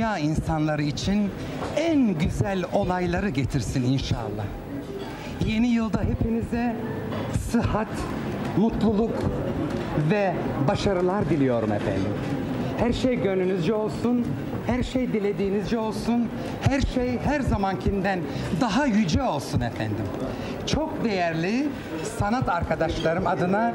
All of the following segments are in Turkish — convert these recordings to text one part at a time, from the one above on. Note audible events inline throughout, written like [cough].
dünya insanları için en güzel olayları getirsin inşallah. Yeni yılda hepinize sıhhat, mutluluk ve başarılar diliyorum efendim. Her şey gönlünüzce olsun, her şey dilediğinizce olsun, her şey her zamankinden daha yüce olsun efendim. Çok değerli sanat arkadaşlarım adına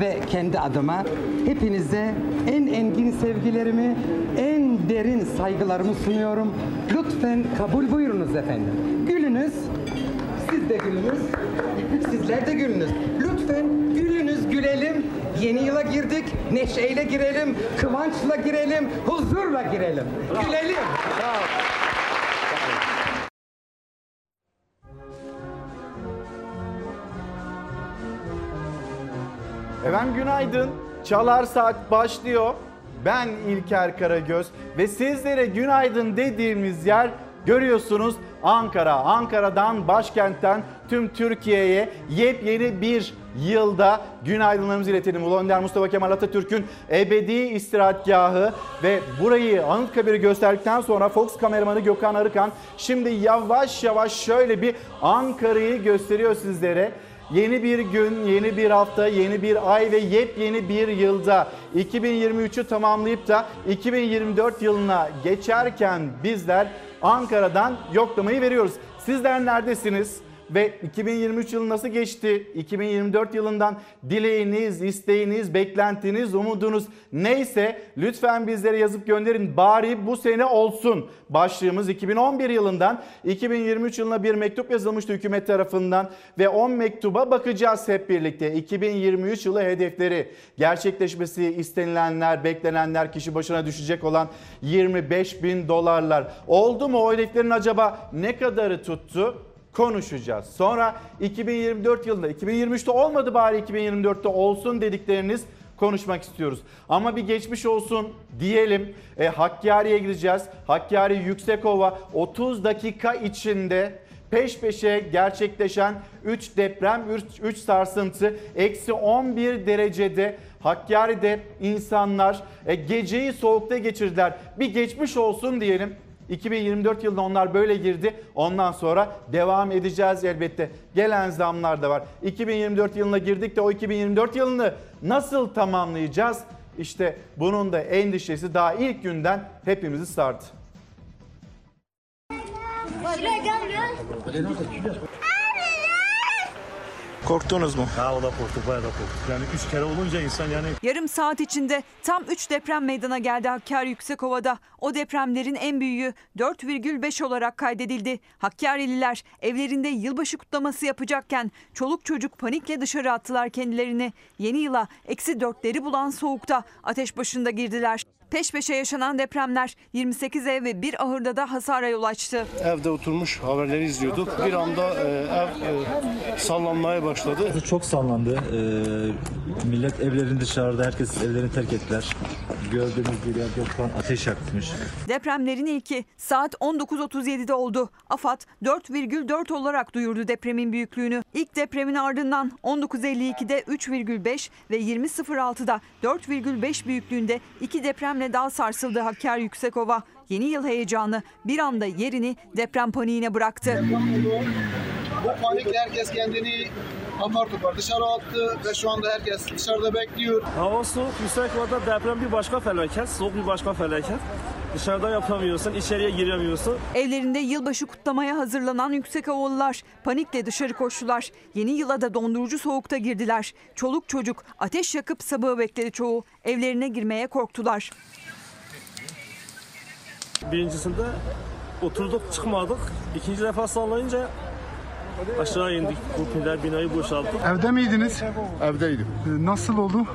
ve kendi adıma hepinize en engin sevgilerimi, en derin saygılarımı sunuyorum. Lütfen kabul buyurunuz efendim. Gülünüz, siz de gülünüz. Sizler de gülünüz. Lütfen gülünüz, gülelim. Yeni yıla girdik. Neşeyle girelim, kıvançla girelim, huzurla girelim. Gülelim. Efendim günaydın. Çalar Saat başlıyor. Ben İlker Karagöz ve sizlere günaydın dediğimiz yer görüyorsunuz Ankara. Ankara'dan başkentten tüm Türkiye'ye yepyeni bir yılda günaydınlarımızı iletelim. Ulu Önder Mustafa Kemal Atatürk'ün ebedi istirahatgahı ve burayı Anıtkabir'i gösterdikten sonra Fox kameramanı Gökhan Arıkan şimdi yavaş yavaş şöyle bir Ankara'yı gösteriyor sizlere. Yeni bir gün, yeni bir hafta, yeni bir ay ve yepyeni bir yılda 2023'ü tamamlayıp da 2024 yılına geçerken bizler Ankara'dan yoklamayı veriyoruz. Sizler neredesiniz? Ve 2023 yılı nasıl geçti? 2024 yılından dileğiniz, isteğiniz, beklentiniz, umudunuz neyse lütfen bizlere yazıp gönderin. Bari bu sene olsun. Başlığımız 2011 yılından 2023 yılına bir mektup yazılmıştı hükümet tarafından ve 10 mektuba bakacağız hep birlikte. 2023 yılı hedefleri gerçekleşmesi istenilenler, beklenenler kişi başına düşecek olan 25 bin dolarlar. Oldu mu o hedeflerin acaba ne kadarı tuttu? Konuşacağız. Sonra 2024 yılında 2023'te olmadı bari 2024'te olsun dedikleriniz konuşmak istiyoruz. Ama bir geçmiş olsun diyelim. E, Hakkari'ye gideceğiz. Hakkari Yüksekova 30 dakika içinde peş peşe gerçekleşen 3 deprem, 3 sarsıntı, eksi 11 derecede Hakkari'de insanlar e, geceyi soğukta geçirdiler. Bir geçmiş olsun diyelim. 2024 yılında onlar böyle girdi. Ondan sonra devam edeceğiz elbette. Gelen zamlar da var. 2024 yılına girdik de o 2024 yılını nasıl tamamlayacağız? İşte bunun da endişesi daha ilk günden hepimizi sardı. Korktunuz mu? Ha o da korktuk bayağı da korktuk. Yani üç kere olunca insan yani Yarım saat içinde tam 3 deprem meydana geldi Hakkari Yüksekova'da. O depremlerin en büyüğü 4,5 olarak kaydedildi. Hakkari'liler evlerinde yılbaşı kutlaması yapacakken çoluk çocuk panikle dışarı attılar kendilerini. Yeni yıla eksi dörtleri bulan soğukta ateş başında girdiler. Peş peşe yaşanan depremler 28 ev ve bir ahırda da hasara yol açtı. Evde oturmuş haberleri izliyorduk. Bir anda e, ev e, sallanmaya başladı. çok sallandı. Ee, millet evlerin dışarıda, herkes evlerini terk ettiler. Gördüğünüz gibi Gökhan ateş yakmış. Depremlerin ilki saat 19.37'de oldu. AFAD 4,4 olarak duyurdu depremin büyüklüğünü. İlk depremin ardından 19.52'de 3,5 ve 20.06'da 4,5 büyüklüğünde iki depremle daha sarsıldı Hakkari Yüksekova. Yeni yıl heyecanı bir anda yerini deprem paniğine bıraktı. Bu panikle herkes kendini apar topar dışarı attı ve şu anda herkes dışarıda bekliyor. Hava soğuk, Yüksekova'da deprem bir başka felaket, soğuk bir başka felaket. Dışarıda yapamıyorsun, içeriye giremiyorsun. Evlerinde yılbaşı kutlamaya hazırlanan Yüksekovalılar panikle dışarı koştular. Yeni yıla da dondurucu soğukta girdiler. Çoluk çocuk ateş yakıp sabahı bekledi çoğu. Evlerine girmeye korktular. Birincisinde oturduk çıkmadık. İkinci defa sallayınca aşağı indik. Kurtüler binayı boşalttık. Evde miydiniz? Evdeydim. Ee, Nasıl oldu?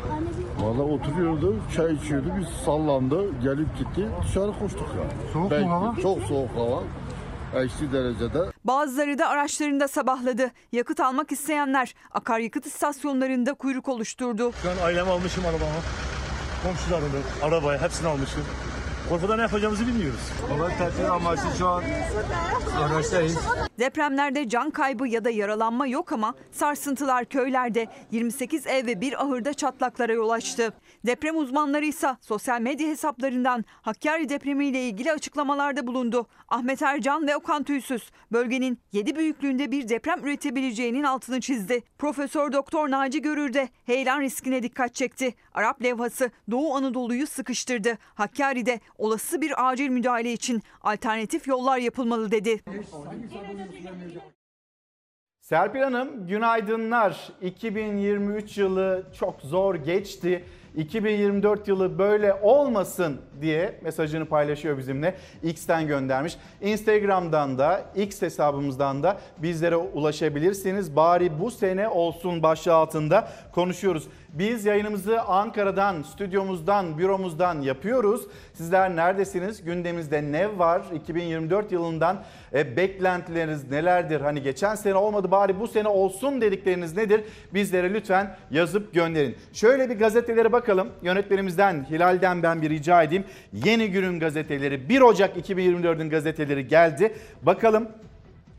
Valla oturuyordu, çay içiyordu, biz sallandı, gelip gitti, dışarı koştuk ya. Soğuk mu hava? Çok soğuk hava. Eksi derecede. Bazıları da araçlarında sabahladı. Yakıt almak isteyenler akaryakıt istasyonlarında kuyruk oluşturdu. Ben ailemi almışım arabama. Komşularımı, arabaya hepsini almışım. Korkudan ne yapacağımızı bilmiyoruz. Olay tedbir amaçlı şu an araçtayız. Depremlerde can kaybı ya da yaralanma yok ama sarsıntılar köylerde 28 ev ve bir ahırda çatlaklara yol açtı. Deprem uzmanları ise sosyal medya hesaplarından Hakkari depremiyle ilgili açıklamalarda bulundu. Ahmet Ercan ve Okan Tüysüz bölgenin 7 büyüklüğünde bir deprem üretebileceğinin altını çizdi. Profesör Doktor Naci Görür de heyelan riskine dikkat çekti. Arap levhası Doğu Anadolu'yu sıkıştırdı. Hakkari'de olası bir acil müdahale için alternatif yollar yapılmalı dedi. Serpil Hanım günaydınlar. 2023 yılı çok zor geçti. 2024 yılı böyle olmasın diye mesajını paylaşıyor bizimle. X'ten göndermiş. Instagram'dan da X hesabımızdan da bizlere ulaşabilirsiniz. Bari bu sene olsun başlığı altında konuşuyoruz. Biz yayınımızı Ankara'dan, stüdyomuzdan, büromuzdan yapıyoruz. Sizler neredesiniz? Gündemimizde ne var? 2024 yılından e, beklentileriniz nelerdir? Hani geçen sene olmadı bari bu sene olsun dedikleriniz nedir? Bizlere lütfen yazıp gönderin. Şöyle bir gazetelere bakalım. Yönetmenimizden Hilal'den ben bir rica edeyim. Yeni günün gazeteleri 1 Ocak 2024'ün gazeteleri geldi. Bakalım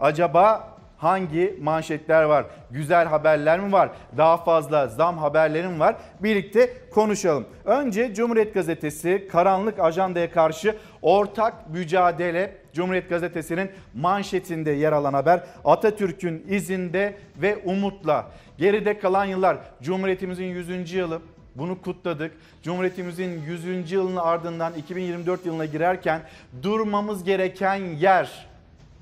acaba hangi manşetler var? Güzel haberler mi var? Daha fazla zam haberleri mi var? Birlikte konuşalım. Önce Cumhuriyet Gazetesi karanlık ajandaya karşı ortak mücadele Cumhuriyet Gazetesi'nin manşetinde yer alan haber Atatürk'ün izinde ve umutla. Geride kalan yıllar Cumhuriyetimizin 100. yılı bunu kutladık. Cumhuriyetimizin 100. yılının ardından 2024 yılına girerken durmamız gereken yer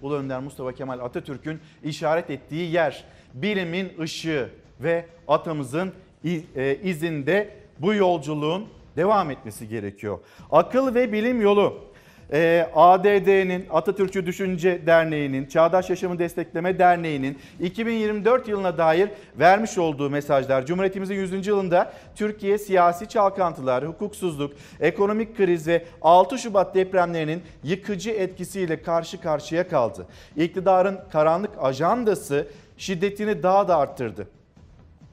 Ulu Önder Mustafa Kemal Atatürk'ün işaret ettiği yer. Bilimin ışığı ve atamızın e, izinde bu yolculuğun devam etmesi gerekiyor. Akıl ve Bilim Yolu e, ADD'nin, Atatürkçü Düşünce Derneği'nin, Çağdaş Yaşamı Destekleme Derneği'nin 2024 yılına dair vermiş olduğu mesajlar. Cumhuriyetimizin 100. yılında Türkiye siyasi çalkantılar, hukuksuzluk, ekonomik kriz ve 6 Şubat depremlerinin yıkıcı etkisiyle karşı karşıya kaldı. İktidarın karanlık ajandası şiddetini daha da arttırdı.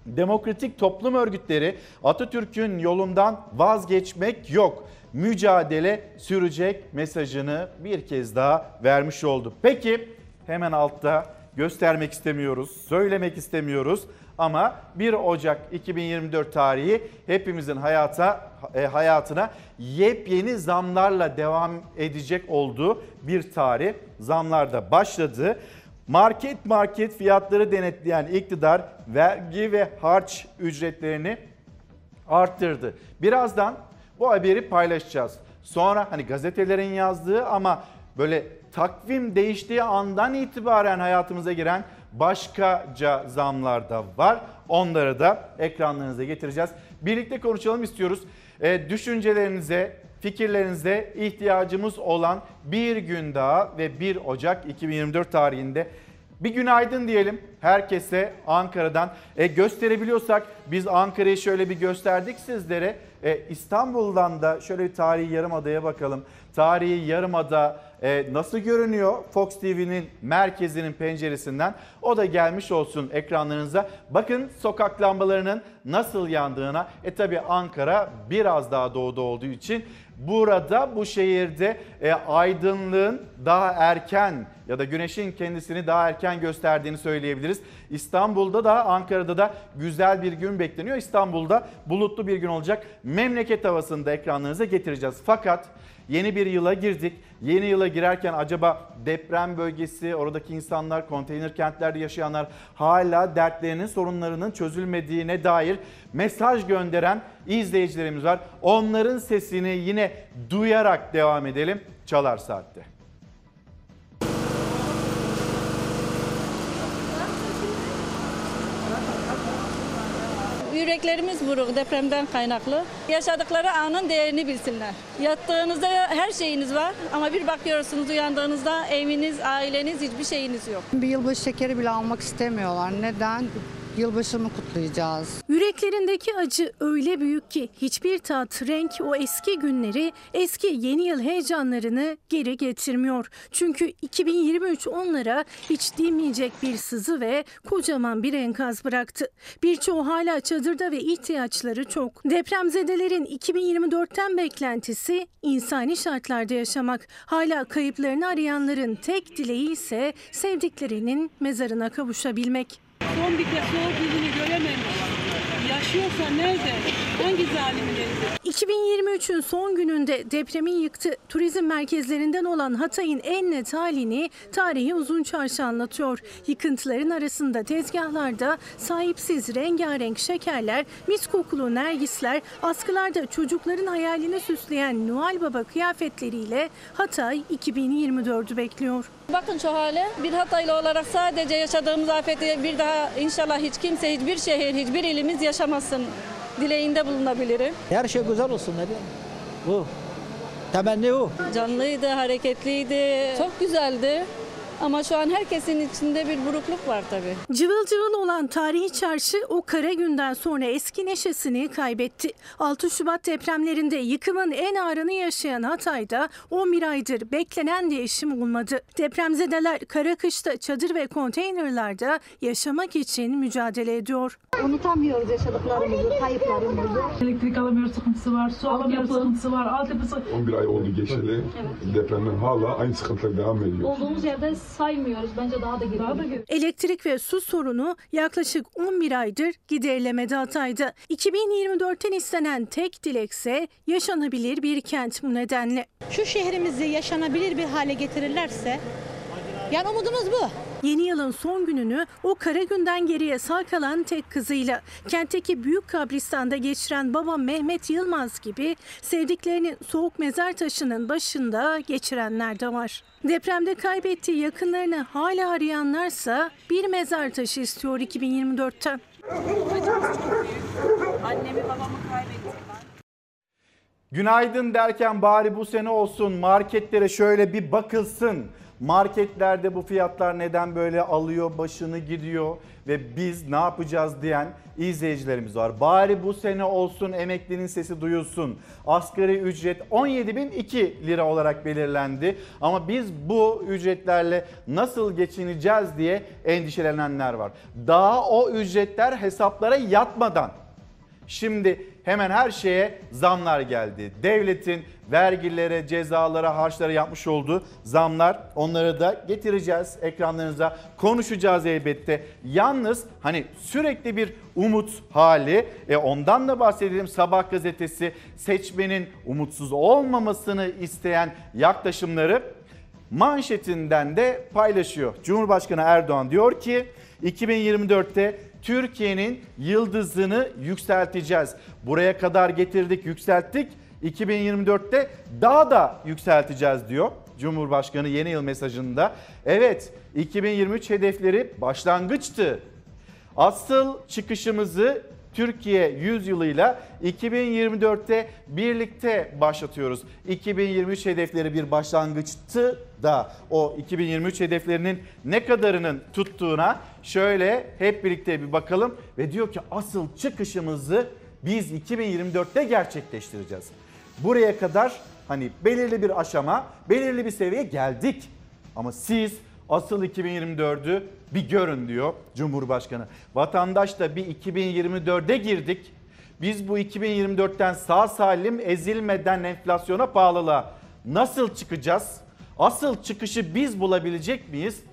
Demokratik toplum örgütleri Atatürk'ün yolundan vazgeçmek yok mücadele sürecek mesajını bir kez daha vermiş oldu. Peki hemen altta göstermek istemiyoruz, söylemek istemiyoruz ama 1 Ocak 2024 tarihi hepimizin hayata e, hayatına yepyeni zamlarla devam edecek olduğu bir tarih. Zamlar da başladı. Market market fiyatları denetleyen iktidar vergi ve harç ücretlerini arttırdı. Birazdan bu haberi paylaşacağız. Sonra hani gazetelerin yazdığı ama böyle takvim değiştiği andan itibaren hayatımıza giren başkaca zamlar da var. Onları da ekranlarınıza getireceğiz. Birlikte konuşalım istiyoruz. E, düşüncelerinize, fikirlerinize ihtiyacımız olan bir gün daha ve 1 Ocak 2024 tarihinde bir günaydın diyelim herkese Ankara'dan. E, gösterebiliyorsak biz Ankara'yı şöyle bir gösterdik sizlere. E, İstanbul'dan da şöyle bir tarihi yarımadaya bakalım. Tarihi yarımada e, nasıl görünüyor Fox TV'nin merkezinin penceresinden? O da gelmiş olsun ekranlarınıza. Bakın sokak lambalarının nasıl yandığına. E tabi Ankara biraz daha doğuda olduğu için burada bu şehirde e, aydınlığın daha erken ya da güneşin kendisini daha erken gösterdiğini söyleyebiliriz. İstanbul'da da Ankara'da da güzel bir gün bekleniyor. İstanbul'da bulutlu bir gün olacak. Memleket havasını da ekranlarınıza getireceğiz. Fakat Yeni bir yıla girdik. Yeni yıla girerken acaba deprem bölgesi, oradaki insanlar, konteyner kentlerde yaşayanlar hala dertlerinin, sorunlarının çözülmediğine dair mesaj gönderen izleyicilerimiz var. Onların sesini yine duyarak devam edelim Çalar Saat'te. Yüreklerimiz buruk depremden kaynaklı. Yaşadıkları anın değerini bilsinler. Yattığınızda her şeyiniz var ama bir bakıyorsunuz uyandığınızda eviniz, aileniz hiçbir şeyiniz yok. Bir yılbaşı şekeri bile almak istemiyorlar. Neden? Yılbaşını kutlayacağız. Yüreklerindeki acı öyle büyük ki hiçbir tat, renk o eski günleri, eski yeni yıl heyecanlarını geri getirmiyor. Çünkü 2023 onlara hiç dinmeyecek bir sızı ve kocaman bir enkaz bıraktı. Birçoğu hala çadırda ve ihtiyaçları çok. Depremzedelerin 2024'ten beklentisi insani şartlarda yaşamak. Hala kayıplarını arayanların tek dileği ise sevdiklerinin mezarına kavuşabilmek. Son bir kez o yüzünü görememiş. Yaşıyorsa nerede? Hangi zalimin elinde? 2023'ün son gününde depremin yıktı. Turizm merkezlerinden olan Hatay'ın en net halini tarihi uzun çarşı anlatıyor. Yıkıntıların arasında tezgahlarda sahipsiz rengarenk şekerler, mis kokulu nergisler, askılarda çocukların hayalini süsleyen Noel Baba kıyafetleriyle Hatay 2024'ü bekliyor. Bakın şu hale bir Hataylı olarak sadece yaşadığımız afeti bir daha inşallah hiç kimse, hiçbir şehir, hiçbir ilimiz yaşamasın dileğinde bulunabilirim. Her şey güzel olsun dedi. Bu. Temenni o. Canlıydı, hareketliydi, çok güzeldi. Ama şu an herkesin içinde bir burukluk var tabii. Cıvıl cıvıl olan tarihi çarşı o kara günden sonra eski neşesini kaybetti. 6 Şubat depremlerinde yıkımın en ağırını yaşayan Hatay'da 11 aydır beklenen değişim olmadı. Depremzedeler kara kışta çadır ve konteynerlarda yaşamak için mücadele ediyor. Unutamıyoruz yaşadıklarımızı, kayıplarımızı. Elektrik alamıyor sıkıntısı var, su alamıyor sıkıntısı var, altyapısı. 11 ay oldu geçeli. Depremden hala aynı sıkıntılar devam ediyor. Olduğumuz yerde saymıyoruz. Bence daha da giriyor. Elektrik ve su sorunu yaklaşık 11 aydır giderilemedi Hatay'da. 2024'ten istenen tek dilekse yaşanabilir bir kent bu nedenle. Şu şehrimizi yaşanabilir bir hale getirirlerse, yani umudumuz bu. Yeni yılın son gününü o kara günden geriye sağ kalan tek kızıyla kentteki büyük kabristanda geçiren babam Mehmet Yılmaz gibi sevdiklerinin soğuk mezar taşının başında geçirenler de var. Depremde kaybettiği yakınlarını hala arayanlarsa bir mezar taşı istiyor 2024'ten. Annemi babamı kaybettim ben. Günaydın derken bari bu sene olsun marketlere şöyle bir bakılsın. Marketlerde bu fiyatlar neden böyle alıyor başını gidiyor ve biz ne yapacağız diyen izleyicilerimiz var. Bari bu sene olsun emeklinin sesi duyulsun. Asgari ücret 17.002 lira olarak belirlendi. Ama biz bu ücretlerle nasıl geçineceğiz diye endişelenenler var. Daha o ücretler hesaplara yatmadan Şimdi hemen her şeye zamlar geldi. Devletin vergilere, cezalara, harçlara yapmış olduğu zamlar onları da getireceğiz ekranlarınıza. Konuşacağız elbette. Yalnız hani sürekli bir umut hali. E ondan da bahsedelim. Sabah gazetesi seçmenin umutsuz olmamasını isteyen yaklaşımları manşetinden de paylaşıyor. Cumhurbaşkanı Erdoğan diyor ki 2024'te Türkiye'nin yıldızını yükselteceğiz. Buraya kadar getirdik, yükselttik. 2024'te daha da yükselteceğiz diyor Cumhurbaşkanı yeni yıl mesajında. Evet, 2023 hedefleri başlangıçtı. Asıl çıkışımızı Türkiye 100 yılıyla 2024'te birlikte başlatıyoruz. 2023 hedefleri bir başlangıçtı da o 2023 hedeflerinin ne kadarının tuttuğuna şöyle hep birlikte bir bakalım ve diyor ki asıl çıkışımızı biz 2024'te gerçekleştireceğiz. Buraya kadar hani belirli bir aşama, belirli bir seviyeye geldik. Ama siz asıl 2024'ü bir görün diyor Cumhurbaşkanı. Vatandaş da bir 2024'e girdik. Biz bu 2024'ten sağ salim ezilmeden enflasyona pahalılığa nasıl çıkacağız? Asıl çıkışı biz bulabilecek miyiz?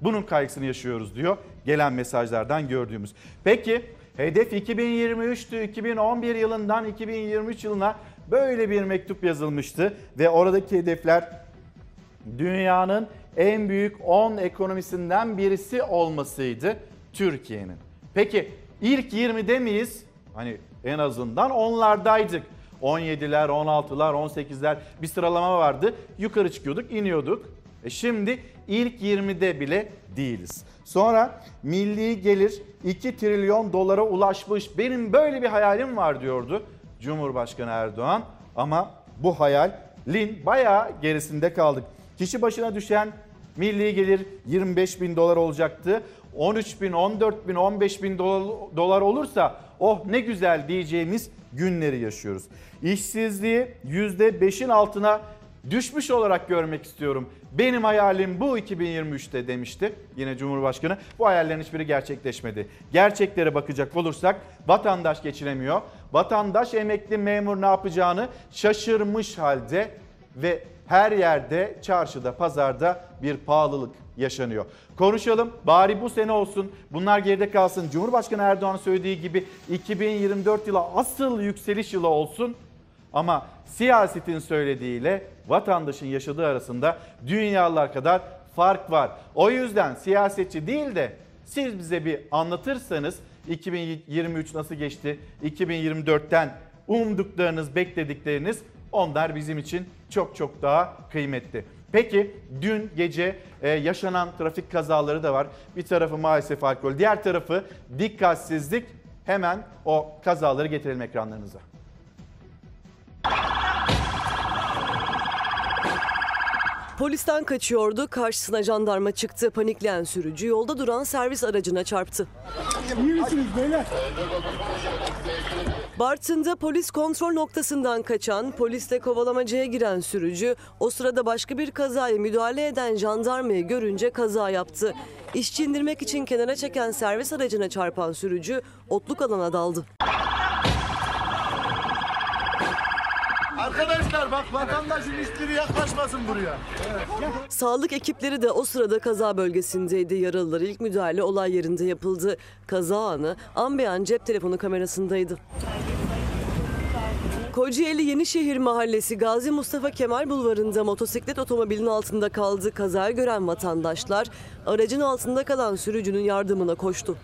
Bunun kaygısını yaşıyoruz diyor gelen mesajlardan gördüğümüz. Peki hedef 2023'tü. 2011 yılından 2023 yılına böyle bir mektup yazılmıştı ve oradaki hedefler dünyanın en büyük 10 ekonomisinden birisi olmasıydı Türkiye'nin. Peki ilk 20'de miyiz? Hani en azından onlardaydık. 17'ler, 16'lar, 18'ler bir sıralama vardı. Yukarı çıkıyorduk, iniyorduk. E şimdi ilk 20'de bile değiliz. Sonra milli gelir 2 trilyon dolara ulaşmış. Benim böyle bir hayalim var diyordu Cumhurbaşkanı Erdoğan. Ama bu hayalin bayağı gerisinde kaldık. Kişi başına düşen milli gelir 25 bin dolar olacaktı. 13 bin, 14 bin, 15 bin dolar, olursa oh ne güzel diyeceğimiz günleri yaşıyoruz. İşsizliği %5'in altına düşmüş olarak görmek istiyorum. Benim hayalim bu 2023'te demişti yine Cumhurbaşkanı. Bu hayallerin hiçbiri gerçekleşmedi. Gerçeklere bakacak olursak vatandaş geçinemiyor. Vatandaş emekli memur ne yapacağını şaşırmış halde ve her yerde çarşıda pazarda bir pahalılık yaşanıyor. Konuşalım bari bu sene olsun bunlar geride kalsın. Cumhurbaşkanı Erdoğan söylediği gibi 2024 yılı asıl yükseliş yılı olsun. Ama siyasetin söylediğiyle vatandaşın yaşadığı arasında dünyalar kadar fark var. O yüzden siyasetçi değil de siz bize bir anlatırsanız 2023 nasıl geçti? 2024'ten umduklarınız, bekledikleriniz onlar bizim için çok çok daha kıymetli. Peki dün gece e, yaşanan trafik kazaları da var. Bir tarafı maalesef alkol, diğer tarafı dikkatsizlik. Hemen o kazaları getirelim ekranlarınıza. Polisten kaçıyordu, karşısına jandarma çıktı. Panikleyen sürücü yolda duran servis aracına çarptı. İyi misiniz beyler? Bartın'da polis kontrol noktasından kaçan, poliste kovalamacaya giren sürücü o sırada başka bir kazaya müdahale eden jandarmayı görünce kaza yaptı. İşçi indirmek için kenara çeken servis aracına çarpan sürücü otluk alana daldı. Arkadaşlar bak vatandaşın hiçbiri yaklaşmasın buraya. Sağlık ekipleri de o sırada kaza bölgesindeydi. Yaralılar ilk müdahale olay yerinde yapıldı. Kaza anı an beyan cep telefonu kamerasındaydı. Kocaeli Yenişehir Mahallesi Gazi Mustafa Kemal Bulvarı'nda motosiklet otomobilin altında kaldı. Kazayı gören vatandaşlar aracın altında kalan sürücünün yardımına koştu.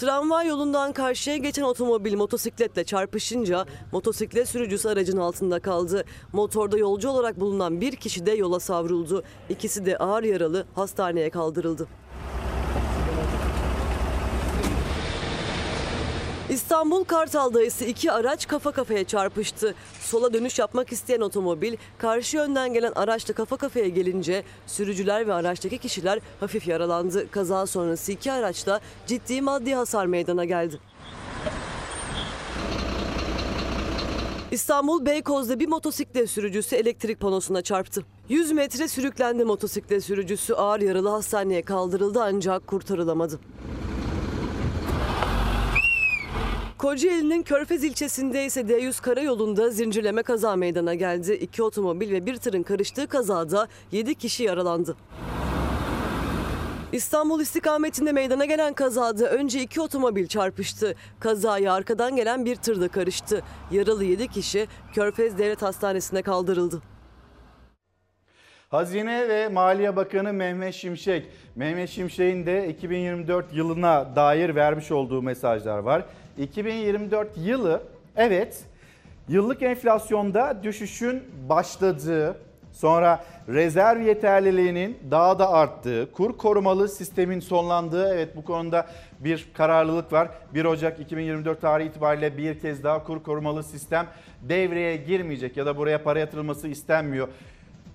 Tramvay yolundan karşıya geçen otomobil motosikletle çarpışınca motosiklet sürücüsü aracın altında kaldı. Motorda yolcu olarak bulunan bir kişi de yola savruldu. İkisi de ağır yaralı hastaneye kaldırıldı. İstanbul Kartal'da ise iki araç kafa kafaya çarpıştı. Sola dönüş yapmak isteyen otomobil karşı yönden gelen araçla kafa kafaya gelince sürücüler ve araçtaki kişiler hafif yaralandı. Kaza sonrası iki araçta ciddi maddi hasar meydana geldi. İstanbul Beykoz'da bir motosiklet sürücüsü elektrik panosuna çarptı. 100 metre sürüklendi motosiklet sürücüsü ağır yaralı hastaneye kaldırıldı ancak kurtarılamadı. Kocaeli'nin Körfez ilçesinde ise D100 karayolunda zincirleme kaza meydana geldi. İki otomobil ve bir tırın karıştığı kazada 7 kişi yaralandı. İstanbul istikametinde meydana gelen kazada önce iki otomobil çarpıştı. Kazaya arkadan gelen bir tır da karıştı. Yaralı 7 kişi Körfez Devlet Hastanesi'ne kaldırıldı. Hazine ve Maliye Bakanı Mehmet Şimşek. Mehmet Şimşek'in de 2024 yılına dair vermiş olduğu mesajlar var. 2024 yılı evet yıllık enflasyonda düşüşün başladığı, sonra rezerv yeterliliğinin daha da arttığı, kur korumalı sistemin sonlandığı evet bu konuda bir kararlılık var. 1 Ocak 2024 tarihi itibariyle bir kez daha kur korumalı sistem devreye girmeyecek ya da buraya para yatırılması istenmiyor.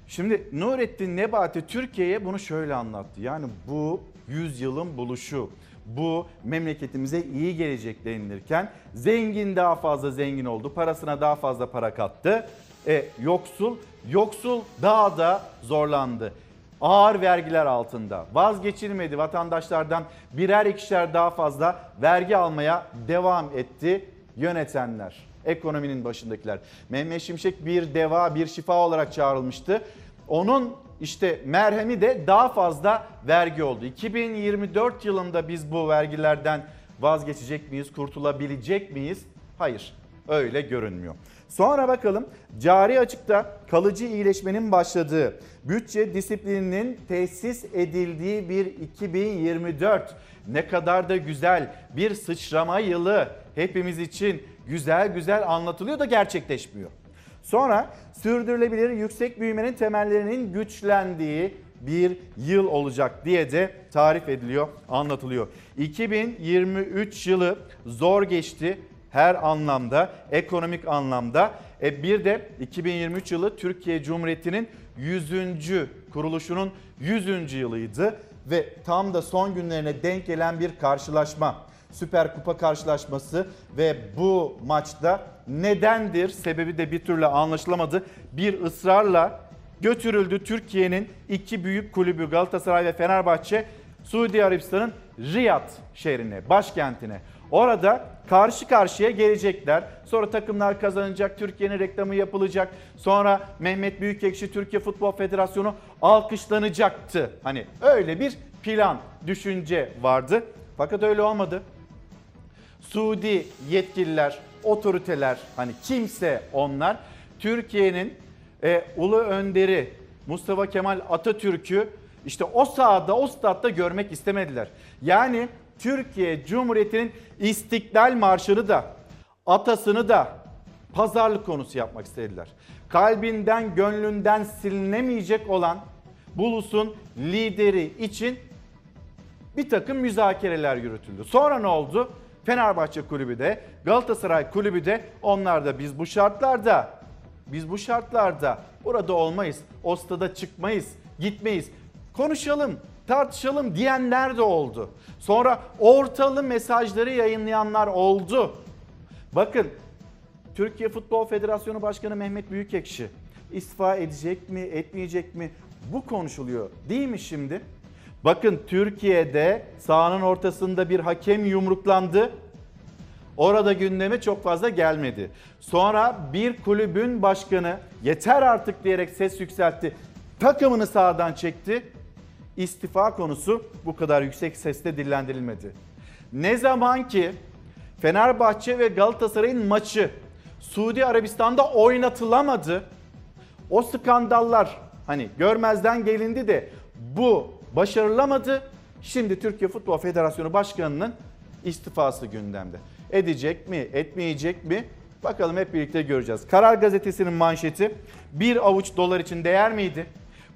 Şimdi Nurettin Nebati Türkiye'ye bunu şöyle anlattı. Yani bu yüzyılın buluşu. Bu memleketimize iyi gelecek denilirken zengin daha fazla zengin oldu. Parasına daha fazla para kattı. E, yoksul, yoksul daha da zorlandı. Ağır vergiler altında vazgeçilmedi vatandaşlardan birer ikişer daha fazla vergi almaya devam etti yönetenler ekonominin başındakiler. Mehmet Şimşek bir deva, bir şifa olarak çağrılmıştı. Onun işte merhemi de daha fazla vergi oldu. 2024 yılında biz bu vergilerden vazgeçecek miyiz, kurtulabilecek miyiz? Hayır, öyle görünmüyor. Sonra bakalım cari açıkta kalıcı iyileşmenin başladığı, bütçe disiplininin tesis edildiği bir 2024 ne kadar da güzel bir sıçrama yılı hepimiz için güzel güzel anlatılıyor da gerçekleşmiyor. Sonra sürdürülebilir yüksek büyümenin temellerinin güçlendiği bir yıl olacak diye de tarif ediliyor, anlatılıyor. 2023 yılı zor geçti her anlamda, ekonomik anlamda. E bir de 2023 yılı Türkiye Cumhuriyeti'nin 100. kuruluşunun 100. yılıydı. ve tam da son günlerine denk gelen bir karşılaşma. Süper Kupa karşılaşması ve bu maçta nedendir sebebi de bir türlü anlaşılamadı. Bir ısrarla götürüldü Türkiye'nin iki büyük kulübü Galatasaray ve Fenerbahçe Suudi Arabistan'ın Riyad şehrine, başkentine. Orada karşı karşıya gelecekler. Sonra takımlar kazanacak, Türkiye'nin reklamı yapılacak. Sonra Mehmet Büyükekşi Türkiye Futbol Federasyonu alkışlanacaktı. Hani öyle bir plan, düşünce vardı. Fakat öyle olmadı. Suudi yetkililer, otoriteler hani kimse onlar Türkiye'nin e, ulu önderi Mustafa Kemal Atatürk'ü işte o sahada, o statta görmek istemediler. Yani Türkiye Cumhuriyeti'nin İstiklal Marşı'nı da, atasını da pazarlık konusu yapmak istediler. Kalbinden, gönlünden silinemeyecek olan Bulus'un lideri için bir takım müzakereler yürütüldü. Sonra ne oldu? Fenerbahçe kulübü de, Galatasaray kulübü de onlar da biz bu şartlarda, biz bu şartlarda burada olmayız. O stada çıkmayız, gitmeyiz. Konuşalım, tartışalım diyenler de oldu. Sonra ortalı mesajları yayınlayanlar oldu. Bakın Türkiye Futbol Federasyonu Başkanı Mehmet Büyükekşi istifa edecek mi, etmeyecek mi? Bu konuşuluyor değil mi şimdi? Bakın Türkiye'de sahanın ortasında bir hakem yumruklandı. Orada gündeme çok fazla gelmedi. Sonra bir kulübün başkanı yeter artık diyerek ses yükseltti. Takımını sahadan çekti. İstifa konusu bu kadar yüksek sesle dillendirilmedi. Ne zaman ki Fenerbahçe ve Galatasaray'ın maçı Suudi Arabistan'da oynatılamadı. O skandallar hani görmezden gelindi de bu başarılamadı. Şimdi Türkiye Futbol Federasyonu Başkanı'nın istifası gündemde. Edecek mi, etmeyecek mi? Bakalım hep birlikte göreceğiz. Karar Gazetesi'nin manşeti bir avuç dolar için değer miydi?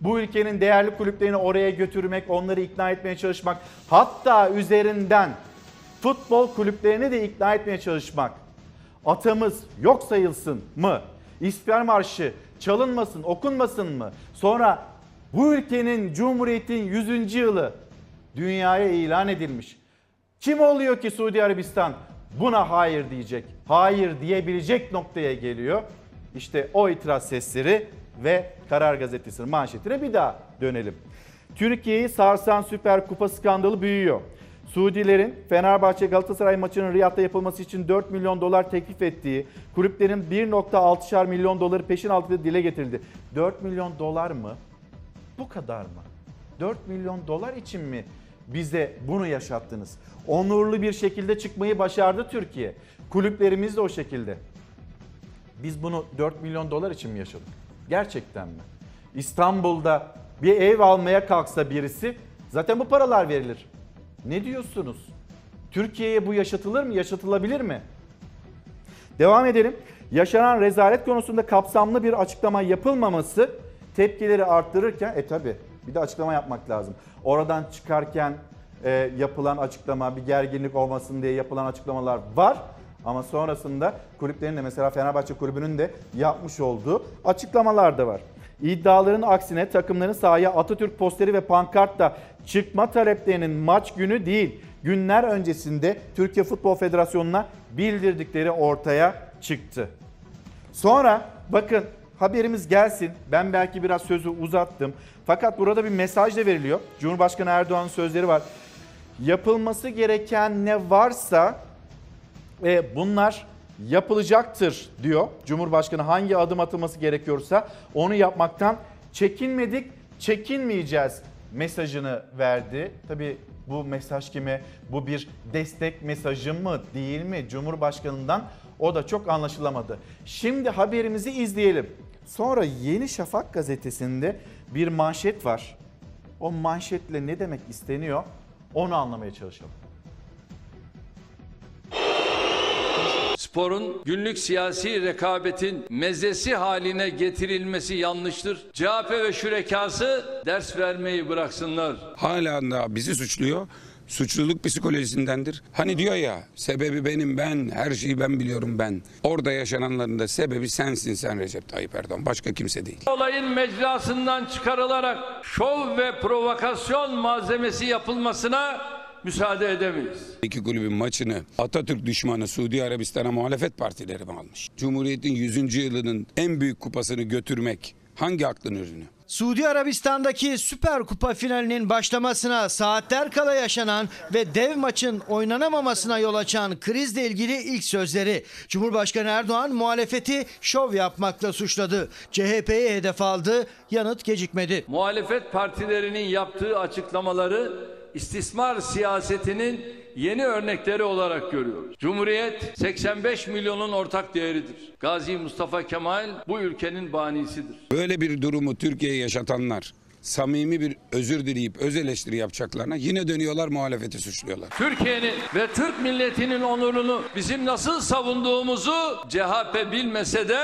Bu ülkenin değerli kulüplerini oraya götürmek, onları ikna etmeye çalışmak, hatta üzerinden futbol kulüplerini de ikna etmeye çalışmak. Atamız yok sayılsın mı? İstiklal Marşı çalınmasın, okunmasın mı? Sonra bu ülkenin Cumhuriyet'in 100. yılı dünyaya ilan edilmiş. Kim oluyor ki Suudi Arabistan buna hayır diyecek, hayır diyebilecek noktaya geliyor? İşte o itiraz sesleri ve Karar Gazetesi'nin manşetine bir daha dönelim. Türkiye'yi sarsan Süper Kupa skandalı büyüyor. Suudilerin Fenerbahçe Galatasaray maçının Riyad'da yapılması için 4 milyon dolar teklif ettiği, kulüplerin 1.6'şar milyon doları peşin altında dile getirildi. 4 milyon dolar mı? Bu kadar mı? 4 milyon dolar için mi bize bunu yaşattınız? Onurlu bir şekilde çıkmayı başardı Türkiye. Kulüplerimiz de o şekilde. Biz bunu 4 milyon dolar için mi yaşadık? Gerçekten mi? İstanbul'da bir ev almaya kalksa birisi zaten bu paralar verilir. Ne diyorsunuz? Türkiye'ye bu yaşatılır mı? Yaşatılabilir mi? Devam edelim. Yaşanan rezalet konusunda kapsamlı bir açıklama yapılmaması tepkileri arttırırken e tabi bir de açıklama yapmak lazım. Oradan çıkarken e, yapılan açıklama bir gerginlik olmasın diye yapılan açıklamalar var. Ama sonrasında kulüplerin de mesela Fenerbahçe kulübünün de yapmış olduğu açıklamalar da var. İddiaların aksine takımların sahaya Atatürk posteri ve pankartla çıkma taleplerinin maç günü değil günler öncesinde Türkiye Futbol Federasyonu'na bildirdikleri ortaya çıktı. Sonra bakın haberimiz gelsin. Ben belki biraz sözü uzattım. Fakat burada bir mesaj da veriliyor. Cumhurbaşkanı Erdoğan'ın sözleri var. Yapılması gereken ne varsa e, bunlar yapılacaktır diyor. Cumhurbaşkanı hangi adım atılması gerekiyorsa onu yapmaktan çekinmedik, çekinmeyeceğiz mesajını verdi. Tabii bu mesaj kime? Bu bir destek mesajı mı değil mi? Cumhurbaşkanından o da çok anlaşılamadı. Şimdi haberimizi izleyelim. Sonra Yeni Şafak gazetesinde bir manşet var. O manşetle ne demek isteniyor? Onu anlamaya çalışalım. Sporun günlük siyasi rekabetin mezesi haline getirilmesi yanlıştır. CHP ve şürekası ders vermeyi bıraksınlar. Hala da bizi suçluyor. Suçluluk psikolojisindendir. Hani diyor ya sebebi benim ben, her şeyi ben biliyorum ben. Orada yaşananların da sebebi sensin sen Recep Tayyip Erdoğan. Başka kimse değil. Olayın mecrasından çıkarılarak şov ve provokasyon malzemesi yapılmasına müsaade edemeyiz. İki kulübün maçını Atatürk düşmanı Suudi Arabistan'a muhalefet partileri mi almış? Cumhuriyet'in 100. yılının en büyük kupasını götürmek hangi aklın ürünü? Suudi Arabistan'daki Süper Kupa finalinin başlamasına saatler kala yaşanan ve dev maçın oynanamamasına yol açan krizle ilgili ilk sözleri. Cumhurbaşkanı Erdoğan muhalefeti şov yapmakla suçladı. CHP'yi hedef aldı, yanıt gecikmedi. Muhalefet partilerinin yaptığı açıklamaları istismar siyasetinin yeni örnekleri olarak görüyoruz. Cumhuriyet 85 milyonun ortak değeridir. Gazi Mustafa Kemal bu ülkenin banisidir. Böyle bir durumu Türkiye'ye yaşatanlar samimi bir özür dileyip öz eleştiri yapacaklarına yine dönüyorlar muhalefeti suçluyorlar. Türkiye'nin ve Türk milletinin onurunu bizim nasıl savunduğumuzu CHP bilmese de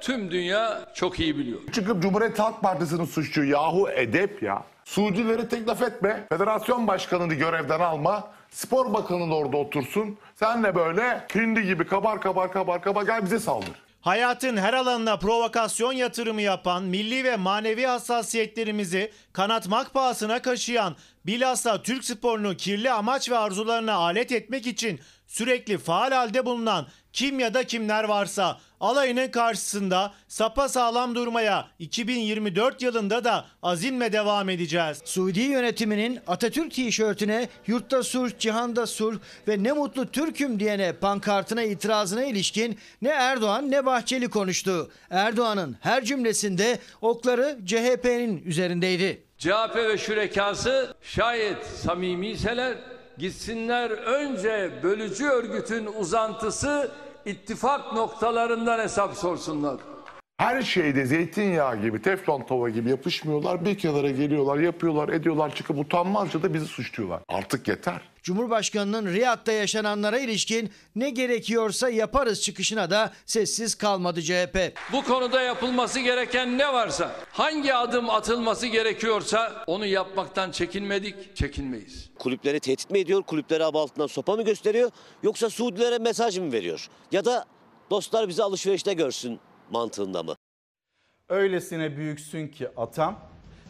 tüm dünya çok iyi biliyor. Çıkıp Cumhuriyet Halk Partisi'nin suçlu yahu edep ya. Suudileri teklif etme. Federasyon başkanını görevden alma. Spor bakanı da orada otursun. Sen de böyle hindi gibi kabar kabar kabar kabar gel bize saldır. Hayatın her alanına provokasyon yatırımı yapan, milli ve manevi hassasiyetlerimizi kanatmak pahasına kaşıyan, bilhassa Türk sporunu kirli amaç ve arzularına alet etmek için sürekli faal halde bulunan kim ya da kimler varsa alayının karşısında sapa sağlam durmaya 2024 yılında da azimle devam edeceğiz. Suudi yönetiminin Atatürk tişörtüne yurtta sulh, cihanda sulh ve ne mutlu Türk'üm diyene pankartına itirazına ilişkin ne Erdoğan ne Bahçeli konuştu. Erdoğan'ın her cümlesinde okları CHP'nin üzerindeydi. CHP ve şürekası şayet samimiyseler gitsinler önce bölücü örgütün uzantısı ittifak noktalarından hesap sorsunlar. Her şeyde zeytinyağı gibi, teflon tava gibi yapışmıyorlar. Bir kenara geliyorlar, yapıyorlar, ediyorlar, çıkıp utanmazca da bizi suçluyorlar. Artık yeter. Cumhurbaşkanının Riyad'da yaşananlara ilişkin ne gerekiyorsa yaparız çıkışına da sessiz kalmadı CHP. Bu konuda yapılması gereken ne varsa, hangi adım atılması gerekiyorsa onu yapmaktan çekinmedik, çekinmeyiz. Kulüpleri tehdit mi ediyor? Kulüpleri ab altından sopa mı gösteriyor? Yoksa Suudilere mesaj mı veriyor? Ya da dostlar bizi alışverişte görsün mantığında mı? Öylesine büyüksün ki atam,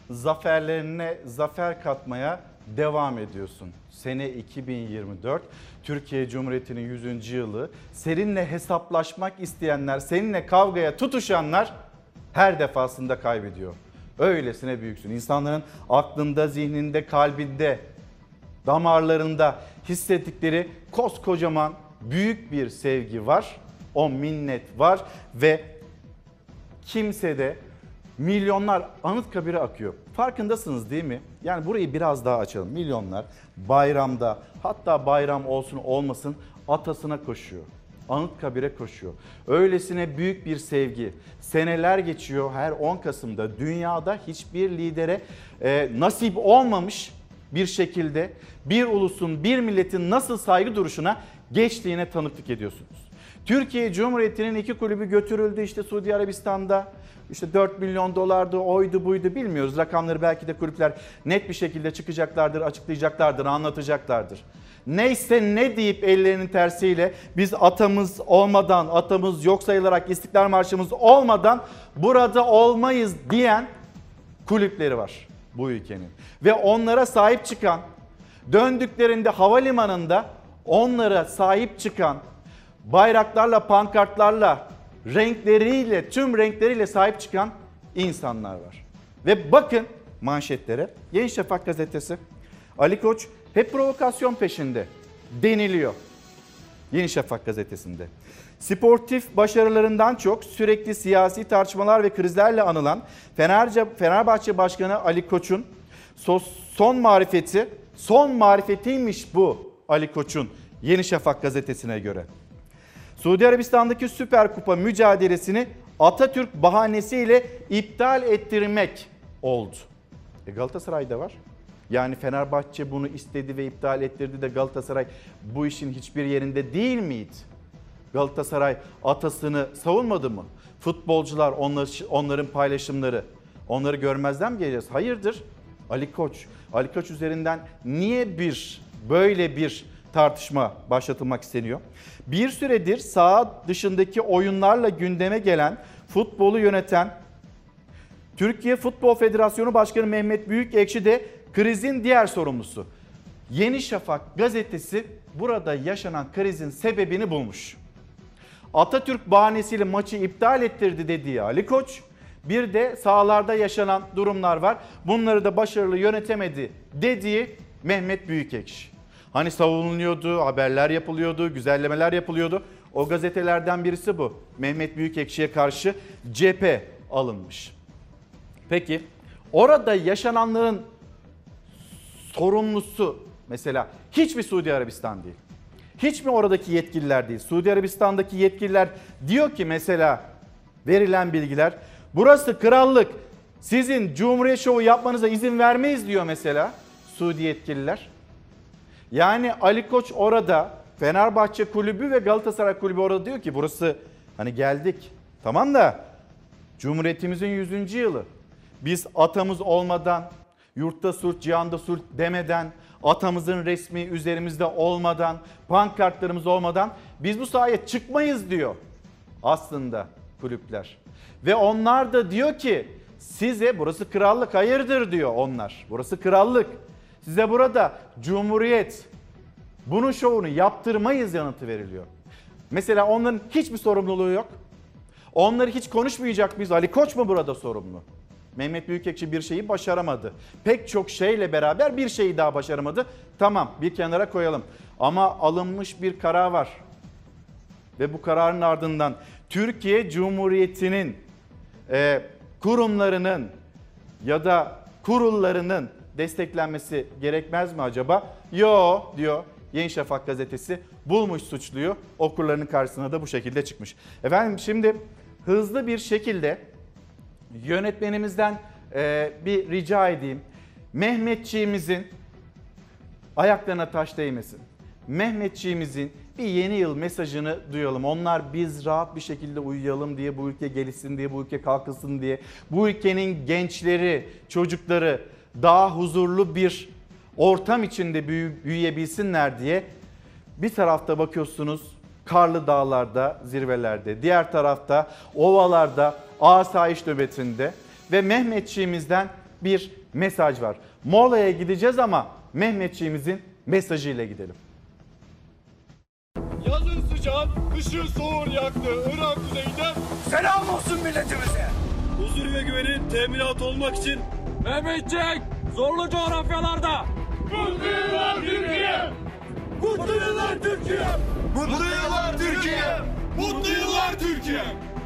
zaferlerine zafer katmaya devam ediyorsun. Sene 2024, Türkiye Cumhuriyeti'nin 100. yılı. Seninle hesaplaşmak isteyenler, seninle kavgaya tutuşanlar her defasında kaybediyor. Öylesine büyüksün. İnsanların aklında, zihninde, kalbinde, damarlarında hissettikleri koskocaman büyük bir sevgi var. O minnet var ve kimsede milyonlar Anıtkabir'e akıyor. Farkındasınız değil mi? Yani burayı biraz daha açalım. Milyonlar bayramda hatta bayram olsun olmasın atasına koşuyor. Anıtkabir'e koşuyor. Öylesine büyük bir sevgi. Seneler geçiyor her 10 Kasım'da dünyada hiçbir lidere e, nasip olmamış bir şekilde bir ulusun, bir milletin nasıl saygı duruşuna geçtiğine tanıklık ediyorsunuz. Türkiye Cumhuriyeti'nin iki kulübü götürüldü işte Suudi Arabistan'da. İşte 4 milyon dolardı, oydu buydu bilmiyoruz. Rakamları belki de kulüpler net bir şekilde çıkacaklardır, açıklayacaklardır, anlatacaklardır. Neyse ne deyip ellerinin tersiyle biz atamız olmadan, atamız yok sayılarak, İstiklal Marşımız olmadan burada olmayız diyen kulüpleri var bu ülkenin. Ve onlara sahip çıkan, döndüklerinde havalimanında onlara sahip çıkan, bayraklarla, pankartlarla, renkleriyle, tüm renkleriyle sahip çıkan insanlar var. Ve bakın manşetlere. Yeni Şafak gazetesi. Ali Koç hep provokasyon peşinde deniliyor. Yeni Şafak gazetesinde. Sportif başarılarından çok sürekli siyasi tartışmalar ve krizlerle anılan Fenerbahçe Başkanı Ali Koç'un son marifeti, son marifetiymiş bu Ali Koç'un Yeni Şafak gazetesine göre. Suudi Arabistan'daki Süper Kupa mücadelesini Atatürk bahanesiyle iptal ettirmek oldu. E Galatasaray'da var. Yani Fenerbahçe bunu istedi ve iptal ettirdi de Galatasaray bu işin hiçbir yerinde değil miydi? Galatasaray atasını savunmadı mı? Futbolcular onlar, onların paylaşımları onları görmezden mi geleceğiz? Hayırdır? Ali Koç. Ali Koç üzerinden niye bir böyle bir tartışma başlatılmak isteniyor. Bir süredir saha dışındaki oyunlarla gündeme gelen, futbolu yöneten Türkiye Futbol Federasyonu Başkanı Mehmet Büyükekşi de krizin diğer sorumlusu. Yeni Şafak gazetesi burada yaşanan krizin sebebini bulmuş. Atatürk bahanesiyle maçı iptal ettirdi dediği Ali Koç, bir de sahalarda yaşanan durumlar var. Bunları da başarılı yönetemedi dediği Mehmet Büyükekşi. Hani savunuluyordu, haberler yapılıyordu, güzellemeler yapılıyordu. O gazetelerden birisi bu. Mehmet Büyükekşi'ye karşı cephe alınmış. Peki orada yaşananların sorumlusu mesela hiç mi Suudi Arabistan değil? Hiç mi oradaki yetkililer değil? Suudi Arabistan'daki yetkililer diyor ki mesela verilen bilgiler burası krallık sizin Cumhuriyet Şovu yapmanıza izin vermeyiz diyor mesela Suudi yetkililer. Yani Ali Koç orada Fenerbahçe kulübü ve Galatasaray kulübü orada diyor ki burası hani geldik tamam da Cumhuriyetimizin 100. yılı. Biz atamız olmadan, yurtta surt, cihanda surt demeden, atamızın resmi üzerimizde olmadan, pankartlarımız olmadan biz bu sahaya çıkmayız diyor aslında kulüpler. Ve onlar da diyor ki size burası krallık hayırdır diyor onlar. Burası krallık. Size burada cumhuriyet bunun şovunu yaptırmayız yanıtı veriliyor. Mesela onların hiçbir sorumluluğu yok. Onları hiç konuşmayacak mıyız? Ali Koç mu burada sorumlu? Mehmet Büyükekşi bir şeyi başaramadı. Pek çok şeyle beraber bir şeyi daha başaramadı. Tamam bir kenara koyalım. Ama alınmış bir karar var. Ve bu kararın ardından Türkiye Cumhuriyeti'nin e, kurumlarının ya da kurullarının desteklenmesi gerekmez mi acaba? Yo diyor Yeni Şafak gazetesi bulmuş suçluyu okurlarının karşısına da bu şekilde çıkmış. Efendim şimdi hızlı bir şekilde yönetmenimizden e, bir rica edeyim. Mehmetçiğimizin ayaklarına taş değmesin. Mehmetçiğimizin bir yeni yıl mesajını duyalım. Onlar biz rahat bir şekilde uyuyalım diye, bu ülke gelişsin diye, bu ülke kalkılsın diye, bu ülkenin gençleri, çocukları daha huzurlu bir ortam içinde büyü- büyüyebilsinler diye bir tarafta bakıyorsunuz karlı dağlarda, zirvelerde, diğer tarafta ovalarda, asayiş nöbetinde ve Mehmetçiğimizden bir mesaj var. Mola'ya gideceğiz ama Mehmetçiğimizin mesajıyla gidelim. Yazın sıcak, kışın soğur yaktı Irak kuzeyinden selam olsun milletimize. Huzur ve güvenin teminat olmak için Mehmetçik zorlu coğrafyalarda Mutlu yıllar Türkiye! Mutlu yıllar Türkiye! Mutlu yıllar Türkiye! Mutlu yıllar Türkiye!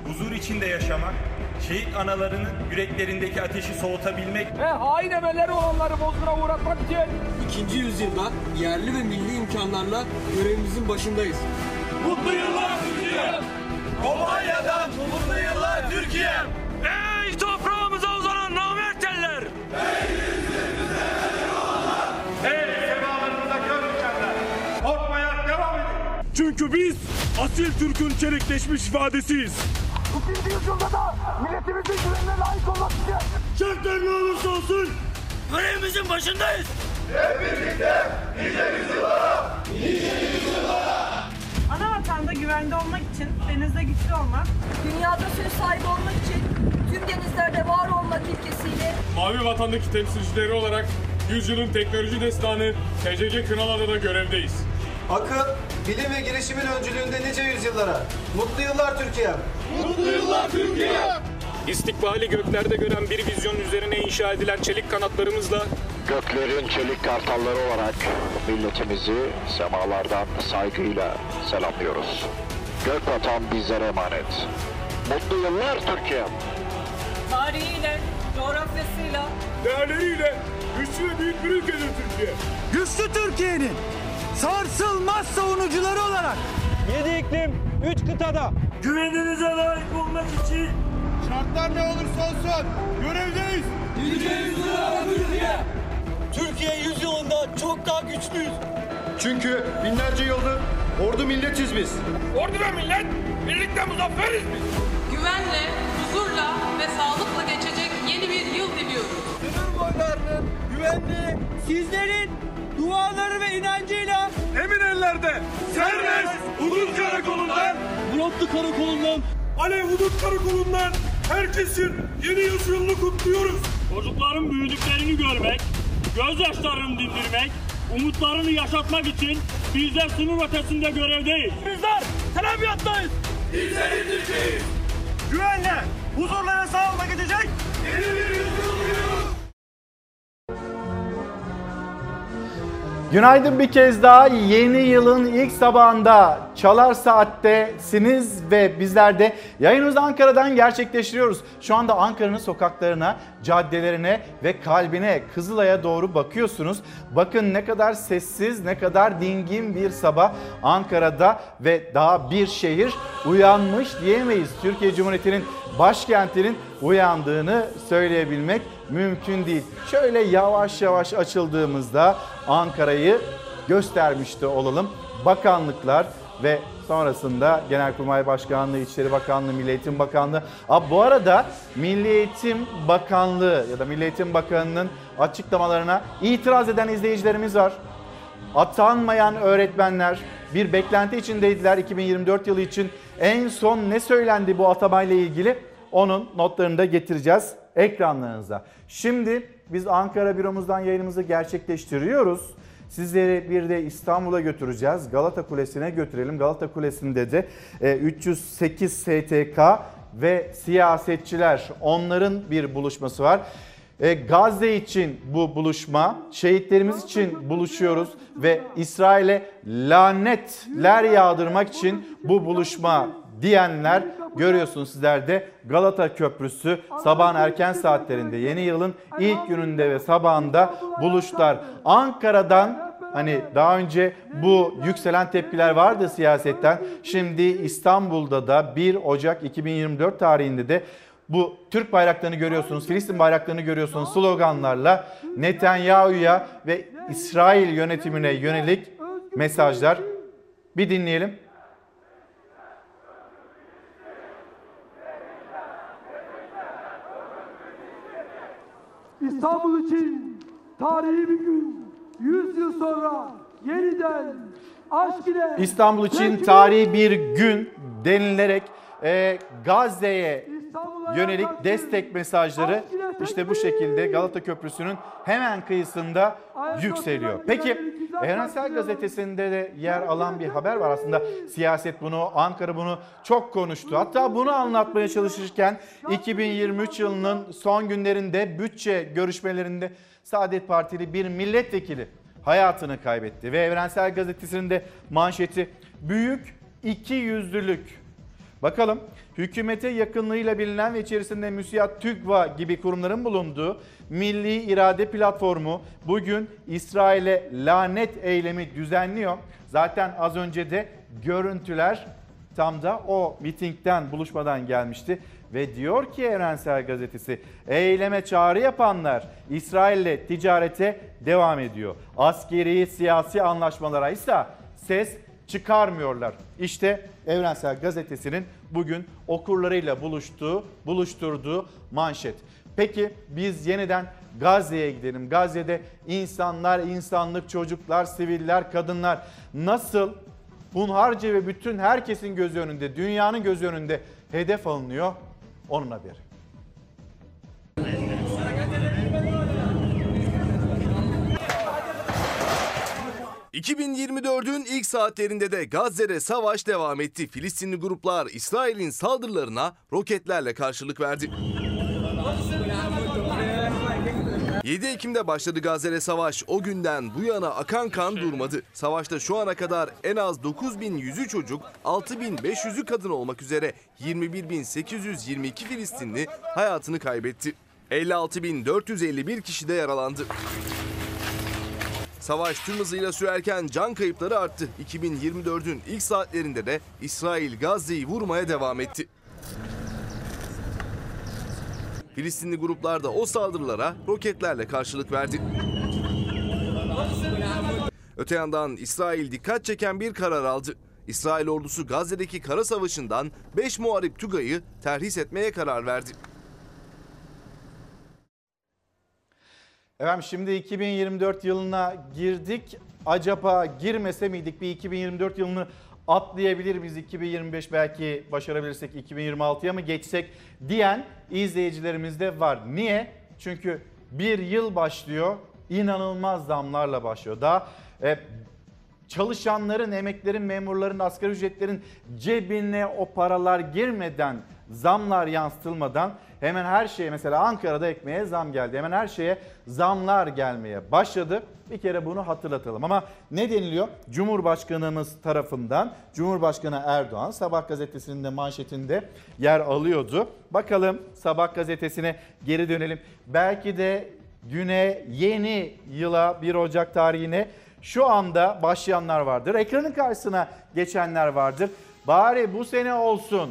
huzur içinde yaşamak, şehit analarının yüreklerindeki ateşi soğutabilmek Ve hain emelleri olanları bozguna uğratmak için İkinci yüzyılda yerli ve milli imkanlarla görevimizin başındayız. Mutlu yıllar Türkiye! Romanya'dan mutlu yıllar Türkiye! Biz asil Türk'ün çelikleşmiş ifadesiyiz. İkinci yüzyılda da milletimizin güvenine layık olmak için şartlar ne olursa olsun görevimizin başındayız. Hep birlikte nice yüzyıllara, nice yüzyıllara. Ana vatanda güvende olmak için denizde güçlü olmak, Dünyada söz sahibi olmak için tüm denizlerde var olmak ilkesiyle Mavi vatandaki temsilcileri olarak yüzyılın teknoloji destanı TCG Kınalada'da görevdeyiz. Akıl, bilim ve girişimin öncülüğünde nice yüzyıllara. Mutlu yıllar Türkiye. Mutlu yıllar Türkiye! istikbali göklerde gören bir vizyon üzerine inşa edilen çelik kanatlarımızla Göklerin çelik kartalları olarak milletimizi semalardan saygıyla selamlıyoruz. Gök vatan bizlere emanet. Mutlu yıllar Türkiye. tarihiyle, coğrafyasıyla, Değerleriyle güçlü ve büyük bir ülkedir Türkiye. Güçlü Türkiye'nin sarsılmaz savunucuları olarak Yedi iklim, üç kıtada. Güveninize layık olmak için şartlar ne olursa olsun görevdeyiz. Yüzyıllara Türkiye. Türkiye yüzyılında çok daha güçlüyüz. Çünkü binlerce yıldır ordu milletiz biz. Ordu ve millet birlikte muzafferiz biz. güvenle, huzurla ve sağlıkla geçecek yeni bir yıl diliyoruz. Sınır boylarının güvenliği sizlerin duaları ve inancıyla emin ellerde serbest hudut karakolundan Muratlı karakolundan Alev hudut karakolundan herkesin yeni yıl yılını kutluyoruz. Çocukların büyüdüklerini görmek, gözyaşlarını dindirmek, umutlarını yaşatmak için bizler sınır ötesinde görevdeyiz. Bizler televizyondayız. Bizler Türkiye'yiz. Güvenle, huzurla ve sağlıkla gidecek yeni bir yüzyıl Günaydın bir kez daha yeni yılın ilk sabahında Çalar Saat'tesiniz ve bizler de yayınımızı Ankara'dan gerçekleştiriyoruz. Şu anda Ankara'nın sokaklarına, caddelerine ve kalbine Kızılay'a doğru bakıyorsunuz. Bakın ne kadar sessiz, ne kadar dingin bir sabah Ankara'da ve daha bir şehir uyanmış diyemeyiz. Türkiye Cumhuriyeti'nin başkentinin uyandığını söyleyebilmek mümkün değil. Şöyle yavaş yavaş açıldığımızda Ankara'yı göstermişti olalım. Bakanlıklar ve sonrasında Genelkurmay Başkanlığı, İçişleri Bakanlığı, Milli Eğitim Bakanlığı. Aa, bu arada Milli Eğitim Bakanlığı ya da Milli Eğitim Bakanı'nın açıklamalarına itiraz eden izleyicilerimiz var. Atanmayan öğretmenler bir beklenti içindeydiler 2024 yılı için. En son ne söylendi bu atamayla ilgili? Onun notlarını da getireceğiz ekranlarınıza. Şimdi biz Ankara büromuzdan yayınımızı gerçekleştiriyoruz. Sizleri bir de İstanbul'a götüreceğiz. Galata Kulesi'ne götürelim. Galata Kulesi'nde de e, 308 STK ve siyasetçiler onların bir buluşması var. E, Gazze için bu buluşma, şehitlerimiz için buluşuyoruz ve İsrail'e lanetler yağdırmak için bu buluşma diyenler görüyorsunuz sizler de Galata Köprüsü sabahın erken saatlerinde yeni yılın ilk gününde ve sabahında buluştular. Ankara'dan Hani daha önce bu yükselen tepkiler vardı siyasetten. Şimdi İstanbul'da da 1 Ocak 2024 tarihinde de bu Türk bayraklarını görüyorsunuz, Filistin bayraklarını görüyorsunuz sloganlarla Netanyahu'ya ve İsrail yönetimine yönelik mesajlar. Bir dinleyelim. İstanbul için tarihi bir gün. 100 yıl sonra yeniden aşk ile İstanbul için tarihi bir gün denilerek e, Gazze'ye yönelik destek mesajları işte bu şekilde Galata Köprüsü'nün hemen kıyısında yükseliyor. Peki Evrensel Gazetesi'nde de yer alan bir haber var aslında siyaset bunu, Ankara bunu çok konuştu. Hatta bunu anlatmaya çalışırken 2023 yılının son günlerinde bütçe görüşmelerinde Saadet Partili bir milletvekili hayatını kaybetti. Ve Evrensel Gazetesi'nin de manşeti büyük iki yüzlülük. Bakalım hükümete yakınlığıyla bilinen ve içerisinde MÜSİAD, TÜGVA gibi kurumların bulunduğu Milli İrade Platformu bugün İsrail'e lanet eylemi düzenliyor. Zaten az önce de görüntüler tam da o mitingden, buluşmadan gelmişti. Ve diyor ki Evrensel Gazetesi, eyleme çağrı yapanlar İsrail'le ticarete devam ediyor. Askeri, siyasi anlaşmalara ise ses çıkarmıyorlar. İşte Evrensel Gazetesi'nin bugün okurlarıyla buluştuğu, buluşturduğu manşet. Peki biz yeniden Gazze'ye gidelim. Gazze'de insanlar, insanlık, çocuklar, siviller, kadınlar nasıl hunharca ve bütün herkesin gözü önünde, dünyanın gözü önünde hedef alınıyor? Onun haberi. 2024'ün ilk saatlerinde de Gazze'de savaş devam etti. Filistinli gruplar İsrail'in saldırılarına roketlerle karşılık verdi. 7 Ekim'de başladı Gazze'de savaş. O günden bu yana akan kan durmadı. Savaşta şu ana kadar en az 9100'ü çocuk, 6500'ü kadın olmak üzere 21822 Filistinli hayatını kaybetti. 56451 kişi de yaralandı. Savaş tüm hızıyla sürerken can kayıpları arttı. 2024'ün ilk saatlerinde de İsrail Gazze'yi vurmaya devam etti. Filistinli gruplar da o saldırılara roketlerle karşılık verdi. Öte yandan İsrail dikkat çeken bir karar aldı. İsrail ordusu Gazze'deki kara savaşından 5 muharip TUGA'yı terhis etmeye karar verdi. Efendim şimdi 2024 yılına girdik. Acaba girmese miydik bir 2024 yılını atlayabilir miyiz? 2025 belki başarabilirsek 2026'ya mı geçsek diyen izleyicilerimiz de var. Niye? Çünkü bir yıl başlıyor inanılmaz zamlarla başlıyor. Daha e, çalışanların, emeklerin, memurların, asgari ücretlerin cebine o paralar girmeden, zamlar yansıtılmadan hemen her şeye mesela Ankara'da ekmeğe zam geldi. Hemen her şeye zamlar gelmeye başladı. Bir kere bunu hatırlatalım ama ne deniliyor? Cumhurbaşkanımız tarafından Cumhurbaşkanı Erdoğan Sabah gazetesinin de manşetinde yer alıyordu. Bakalım Sabah gazetesine geri dönelim. Belki de güne yeni yıla 1 Ocak tarihine şu anda başlayanlar vardır. Ekranın karşısına geçenler vardır. Bari bu sene olsun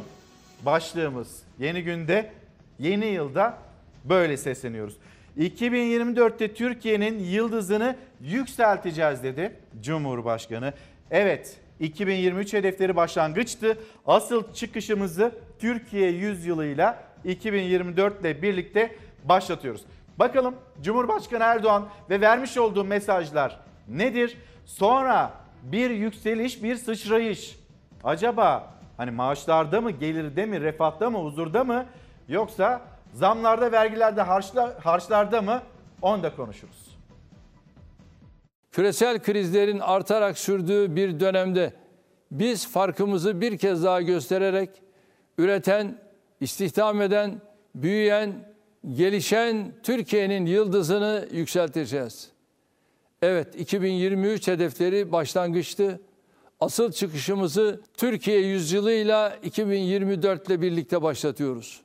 başlığımız. Yeni günde, yeni yılda böyle sesleniyoruz. 2024'te Türkiye'nin yıldızını yükselteceğiz dedi Cumhurbaşkanı. Evet, 2023 hedefleri başlangıçtı. Asıl çıkışımızı Türkiye yüzyılıyla 2024 ile birlikte başlatıyoruz. Bakalım Cumhurbaşkanı Erdoğan ve vermiş olduğu mesajlar nedir? Sonra bir yükseliş, bir sıçrayış. Acaba hani maaşlarda mı, gelirde mi, refahta mı, huzurda mı yoksa zamlarda, vergilerde, harçla, harçlarda mı? Onu da konuşuruz. Küresel krizlerin artarak sürdüğü bir dönemde biz farkımızı bir kez daha göstererek üreten, istihdam eden, büyüyen, gelişen Türkiye'nin yıldızını yükselteceğiz. Evet 2023 hedefleri başlangıçtı. Asıl çıkışımızı Türkiye yüzyılıyla 2024 ile birlikte başlatıyoruz.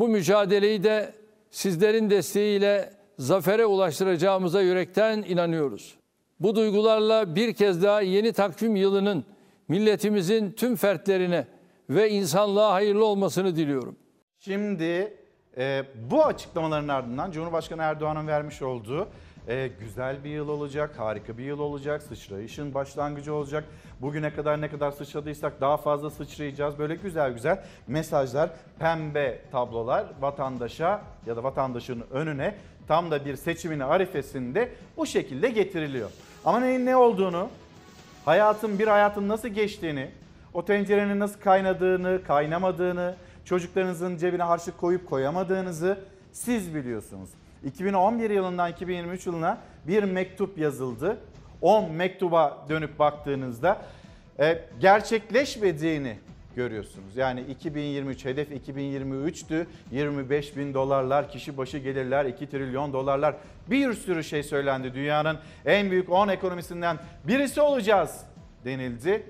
Bu mücadeleyi de sizlerin desteğiyle zafere ulaştıracağımıza yürekten inanıyoruz. Bu duygularla bir kez daha yeni takvim yılının milletimizin tüm fertlerine ve insanlığa hayırlı olmasını diliyorum. Şimdi e, bu açıklamaların ardından Cumhurbaşkanı Erdoğan'ın vermiş olduğu e, güzel bir yıl olacak, harika bir yıl olacak, sıçrayışın başlangıcı olacak. Bugüne kadar ne kadar sıçradıysak daha fazla sıçrayacağız. Böyle güzel güzel mesajlar, pembe tablolar vatandaşa ya da vatandaşın önüne tam da bir seçimin arifesinde bu şekilde getiriliyor. Ama neyin ne olduğunu, hayatın bir hayatın nasıl geçtiğini, o tencerenin nasıl kaynadığını, kaynamadığını, çocuklarınızın cebine harçlık koyup koyamadığınızı siz biliyorsunuz. 2011 yılından 2023 yılına bir mektup yazıldı. 10 mektuba dönüp baktığınızda e, gerçekleşmediğini görüyorsunuz. Yani 2023 hedef 2023'tü. 25 bin dolarlar, kişi başı gelirler, 2 trilyon dolarlar bir sürü şey söylendi. Dünyanın en büyük 10 ekonomisinden birisi olacağız denildi.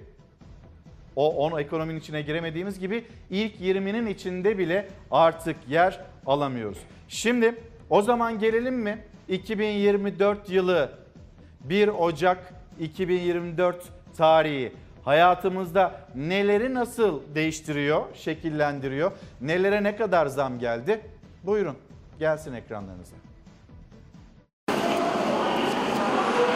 O 10 ekonominin içine giremediğimiz gibi ilk 20'nin içinde bile artık yer alamıyoruz. Şimdi o zaman gelelim mi? 2024 yılı 1 Ocak 2024 tarihi hayatımızda neleri nasıl değiştiriyor, şekillendiriyor? Nelere ne kadar zam geldi? Buyurun gelsin ekranlarınıza.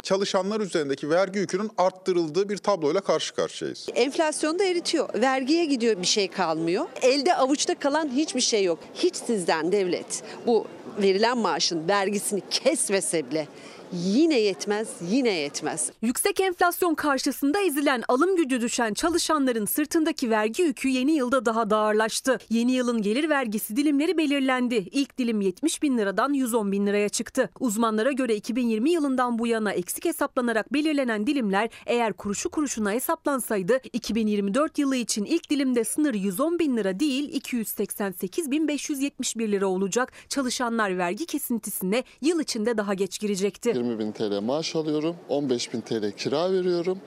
Çalışanlar üzerindeki vergi yükünün arttırıldığı bir tabloyla karşı karşıyayız. Enflasyonu da eritiyor. Vergiye gidiyor bir şey kalmıyor. Elde avuçta kalan hiçbir şey yok. Hiç sizden devlet bu verilen maaşın vergisini kesmese bile yine yetmez, yine yetmez. Yüksek enflasyon karşısında ezilen, alım gücü düşen çalışanların sırtındaki vergi yükü yeni yılda daha da ağırlaştı. Yeni yılın gelir vergisi dilimleri belirlendi. İlk dilim 70 bin liradan 110 bin liraya çıktı. Uzmanlara göre 2020 yılından bu yana eksik hesaplanarak belirlenen dilimler eğer kuruşu kuruşuna hesaplansaydı 2024 yılı için ilk dilimde sınır 110 bin lira değil 288 bin 571 lira olacak. Çalışanlar vergi kesintisine yıl içinde daha geç girecekti. 20 bin TL maaş alıyorum, 15 bin TL kira veriyorum.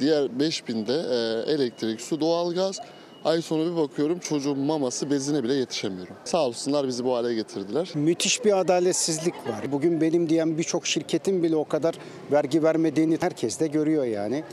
Diğer 5 bin de e, elektrik, su, doğalgaz. Ay sonu bir bakıyorum çocuğun maması bezine bile yetişemiyorum. Sağ olsunlar bizi bu hale getirdiler. Müthiş bir adaletsizlik var. Bugün benim diyen birçok şirketin bile o kadar vergi vermediğini herkes de görüyor yani.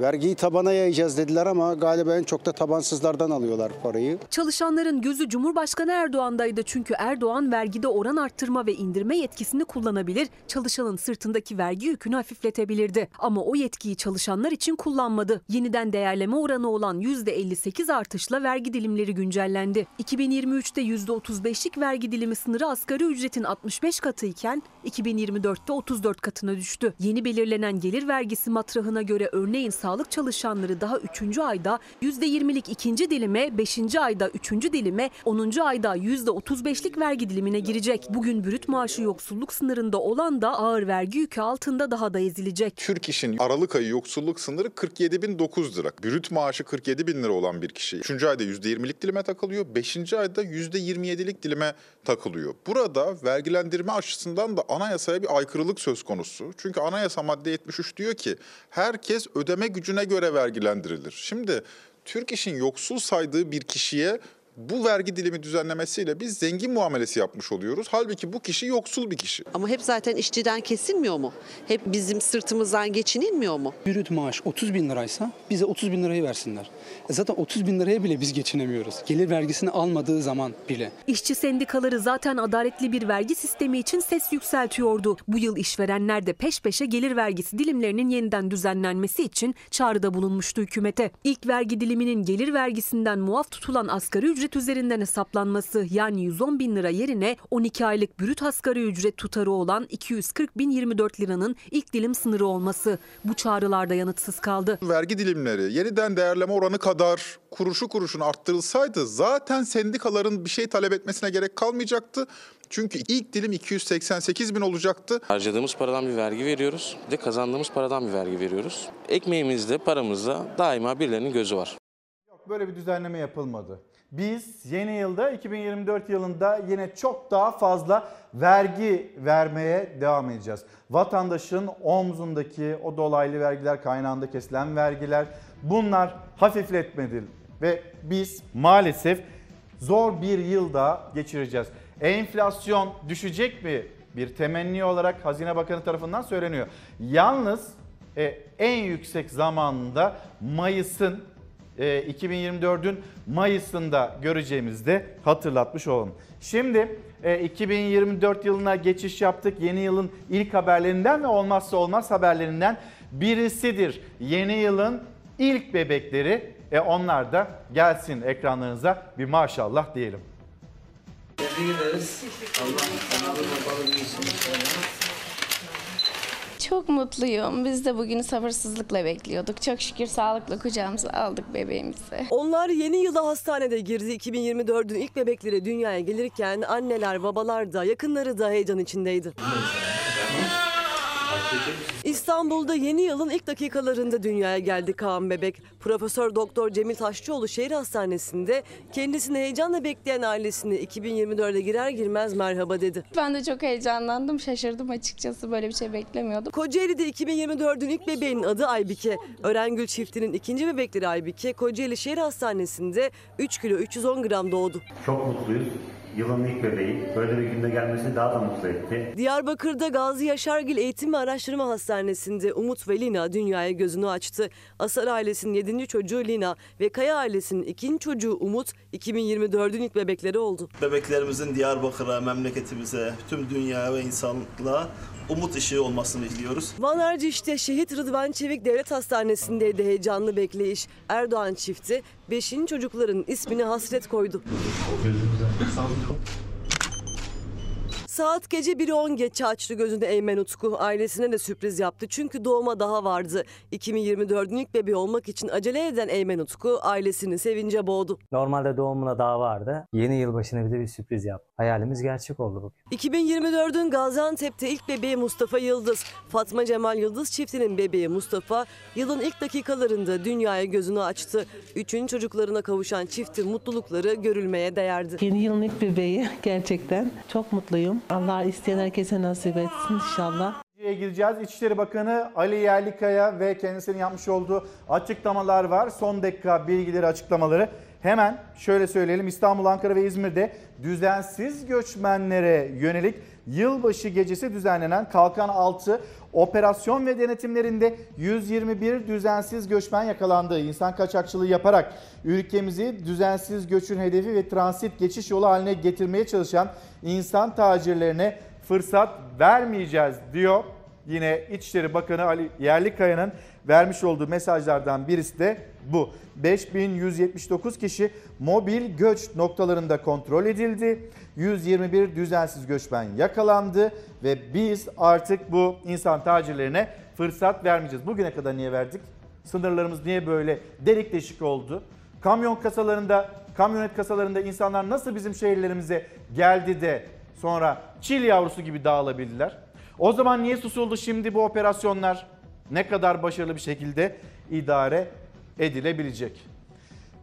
Vergiyi tabana yayacağız dediler ama galiba en çok da tabansızlardan alıyorlar parayı. Çalışanların gözü Cumhurbaşkanı Erdoğan'daydı çünkü Erdoğan vergide oran arttırma ve indirme yetkisini kullanabilir, çalışanın sırtındaki vergi yükünü hafifletebilirdi. Ama o yetkiyi çalışanlar için kullanmadı. Yeniden değerleme oranı olan %58 artışla vergi dilimleri güncellendi. 2023'te %35'lik vergi dilimi sınırı asgari ücretin 65 katı iken 2024'te 34 katına düştü. Yeni belirlenen gelir vergisi matrahına göre örneğin sağlık çalışanları daha 3. ayda %20'lik ikinci dilime, 5. ayda 3. dilime, 10. ayda %35'lik vergi dilimine girecek. Bugün brüt maaşı yoksulluk sınırında olan da ağır vergi yükü altında daha da ezilecek. Türk İş'in Aralık ayı yoksulluk sınırı 47.009 lira. Brüt maaşı 47 bin lira olan bir kişi 3. ayda %20'lik dilime takılıyor. 5. ayda %27'lik dilime takılıyor. Burada vergilendirme açısından da anayasaya bir aykırılık söz konusu. Çünkü anayasa madde 73 diyor ki herkes ödeme gücüne göre vergilendirilir. Şimdi Türk İş'in yoksul saydığı bir kişiye bu vergi dilimi düzenlemesiyle biz zengin muamelesi yapmış oluyoruz. Halbuki bu kişi yoksul bir kişi. Ama hep zaten işçiden kesilmiyor mu? Hep bizim sırtımızdan geçinilmiyor mu? Brüt maaş 30 bin liraysa bize 30 bin lirayı versinler. E zaten 30 bin liraya bile biz geçinemiyoruz. Gelir vergisini almadığı zaman bile. İşçi sendikaları zaten adaletli bir vergi sistemi için ses yükseltiyordu. Bu yıl işverenler de peş peşe gelir vergisi dilimlerinin yeniden düzenlenmesi için çağrıda bulunmuştu hükümete. İlk vergi diliminin gelir vergisinden muaf tutulan asgari ücret üzerinden hesaplanması yani 110 bin lira yerine 12 aylık brüt asgari ücret tutarı olan 240 bin 24 liranın ilk dilim sınırı olması. Bu çağrılarda yanıtsız kaldı. Vergi dilimleri yeniden değerleme oranı kadar kuruşu kuruşuna arttırılsaydı zaten sendikaların bir şey talep etmesine gerek kalmayacaktı. Çünkü ilk dilim 288 bin olacaktı. Harcadığımız paradan bir vergi veriyoruz. Bir de kazandığımız paradan bir vergi veriyoruz. Ekmeğimizde, paramızda daima birilerinin gözü var. Yok böyle bir düzenleme yapılmadı. Biz yeni yılda 2024 yılında yine çok daha fazla vergi vermeye devam edeceğiz. Vatandaşın omzundaki o dolaylı vergiler, kaynağında kesilen vergiler bunlar hafifletmedi ve biz maalesef zor bir yılda geçireceğiz. Enflasyon düşecek mi? Bir temenni olarak Hazine Bakanı tarafından söyleniyor. Yalnız e, en yüksek zamanında Mayıs'ın 2024'ün Mayıs'ında göreceğimizi de hatırlatmış olalım. Şimdi e, 2024 yılına geçiş yaptık. Yeni yılın ilk haberlerinden ve olmazsa olmaz haberlerinden birisidir. Yeni yılın ilk bebekleri e, onlar da gelsin ekranlarınıza bir maşallah diyelim. Tebrik ederiz. Allah sağlıklı babalı büyüsün Çok mutluyum. Biz de bugünü sabırsızlıkla bekliyorduk. Çok şükür sağlıklı kucağımıza aldık bebeğimizi. Onlar yeni yıla hastanede girdi. 2024'ün ilk bebekleri dünyaya gelirken anneler, babalar da, yakınları da heyecan içindeydi. İstanbul'da yeni yılın ilk dakikalarında dünyaya geldi Kaan Bebek. Profesör Doktor Cemil Taşçıoğlu Şehir Hastanesi'nde kendisini heyecanla bekleyen ailesini 2024'e girer girmez merhaba dedi. Ben de çok heyecanlandım. Şaşırdım açıkçası. Böyle bir şey beklemiyordum. Kocaeli'de 2024'ün ilk bebeğinin adı Aybike. Örengül çiftinin ikinci bebekleri Aybike, Kocaeli Şehir Hastanesi'nde 3 kilo 310 gram doğdu. Çok mutluyuz. Yılın ilk bebeği. Böyle bir günde gelmesi daha da mutlu etti. Diyarbakır'da Gazi Yaşargil Eğitim ve Araştırma Hastanesi'nde Umut ve Lina dünyaya gözünü açtı. Asar ailesinin 7. çocuğu Lina ve Kaya ailesinin ikinci çocuğu Umut 2024'ün ilk bebekleri oldu. Bebeklerimizin Diyarbakır'a, memleketimize, tüm dünyaya ve insanlığa umut ışığı olmasını diliyoruz. Van Erciş'te Şehit Rıdvan Çevik Devlet Hastanesi'ndeydi heyecanlı bekleyiş. Erdoğan çifti 5. çocukların ismini hasret koydu. Saat gece 1.10 geçe açtı gözünü Eymen Utku. Ailesine de sürpriz yaptı çünkü doğuma daha vardı. 2024'ün ilk bebeği olmak için acele eden Eymen Utku ailesini sevince boğdu. Normalde doğumuna daha vardı. Yeni yılbaşına bir de bir sürpriz yaptı. Hayalimiz gerçek oldu bugün. 2024'ün Gaziantep'te ilk bebeği Mustafa Yıldız. Fatma Cemal Yıldız çiftinin bebeği Mustafa yılın ilk dakikalarında dünyaya gözünü açtı. Üçüncü çocuklarına kavuşan çiftin mutlulukları görülmeye değerdi. Yeni yılın ilk bebeği gerçekten çok mutluyum. Allah isteyen herkese nasip etsin inşallah. Türkiye'ye gideceğiz. İçişleri Bakanı Ali Yerlikaya ve kendisinin yapmış olduğu açıklamalar var. Son dakika bilgileri, açıklamaları. Hemen şöyle söyleyelim. İstanbul, Ankara ve İzmir'de düzensiz göçmenlere yönelik yılbaşı gecesi düzenlenen Kalkan 6 operasyon ve denetimlerinde 121 düzensiz göçmen yakalandı. İnsan kaçakçılığı yaparak ülkemizi düzensiz göçün hedefi ve transit geçiş yolu haline getirmeye çalışan insan tacirlerine fırsat vermeyeceğiz diyor. Yine İçişleri Bakanı Ali Yerlikaya'nın vermiş olduğu mesajlardan birisi de bu. 5179 kişi mobil göç noktalarında kontrol edildi. 121 düzensiz göçmen yakalandı ve biz artık bu insan tacirlerine fırsat vermeyeceğiz. Bugüne kadar niye verdik? Sınırlarımız niye böyle delik deşik oldu? Kamyon kasalarında, kamyonet kasalarında insanlar nasıl bizim şehirlerimize geldi de sonra çil yavrusu gibi dağılabildiler? O zaman niye susuldu şimdi bu operasyonlar? Ne kadar başarılı bir şekilde idare edilebilecek?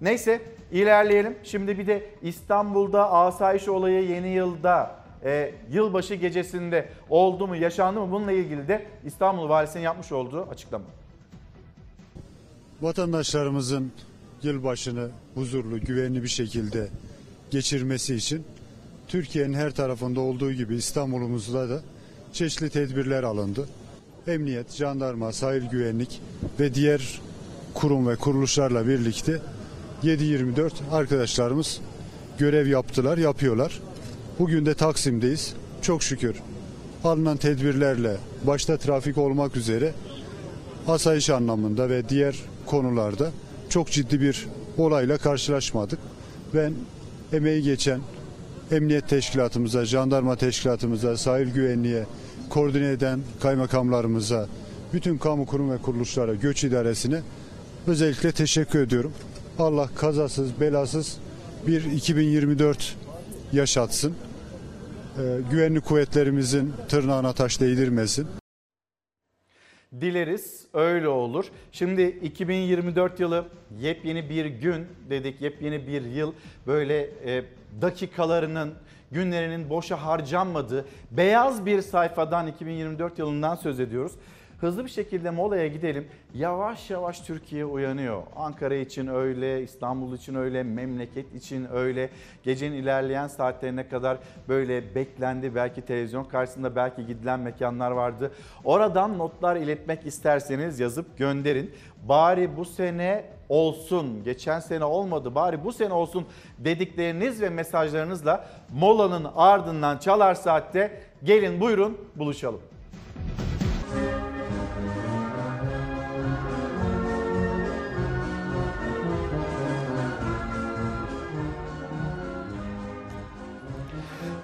Neyse ilerleyelim. Şimdi bir de İstanbul'da asayiş olayı yeni yılda e, yılbaşı gecesinde oldu mu yaşandı mı bununla ilgili de İstanbul Valisi'nin yapmış olduğu açıklama. Vatandaşlarımızın yılbaşını huzurlu, güvenli bir şekilde geçirmesi için Türkiye'nin her tarafında olduğu gibi İstanbul'umuzda da çeşitli tedbirler alındı. Emniyet, jandarma, sahil güvenlik ve diğer kurum ve kuruluşlarla birlikte 7-24 arkadaşlarımız görev yaptılar, yapıyorlar. Bugün de Taksim'deyiz. Çok şükür alınan tedbirlerle başta trafik olmak üzere asayiş anlamında ve diğer konularda çok ciddi bir olayla karşılaşmadık. Ben emeği geçen emniyet teşkilatımıza, jandarma teşkilatımıza, sahil güvenliğe, koordine eden kaymakamlarımıza, bütün kamu kurum ve kuruluşlara, göç idaresine özellikle teşekkür ediyorum. Allah kazasız, belasız bir 2024 yaşatsın. Ee, güvenlik kuvvetlerimizin tırnağına taş değdirmesin. Dileriz öyle olur. Şimdi 2024 yılı yepyeni bir gün dedik, yepyeni bir yıl böyle e, dakikalarının, günlerinin boşa harcanmadığı beyaz bir sayfadan 2024 yılından söz ediyoruz. Hızlı bir şekilde molaya gidelim. Yavaş yavaş Türkiye uyanıyor. Ankara için öyle, İstanbul için öyle, memleket için öyle. Gecenin ilerleyen saatlerine kadar böyle beklendi. Belki televizyon karşısında belki gidilen mekanlar vardı. Oradan notlar iletmek isterseniz yazıp gönderin. Bari bu sene olsun, geçen sene olmadı bari bu sene olsun dedikleriniz ve mesajlarınızla molanın ardından çalar saatte gelin buyurun buluşalım.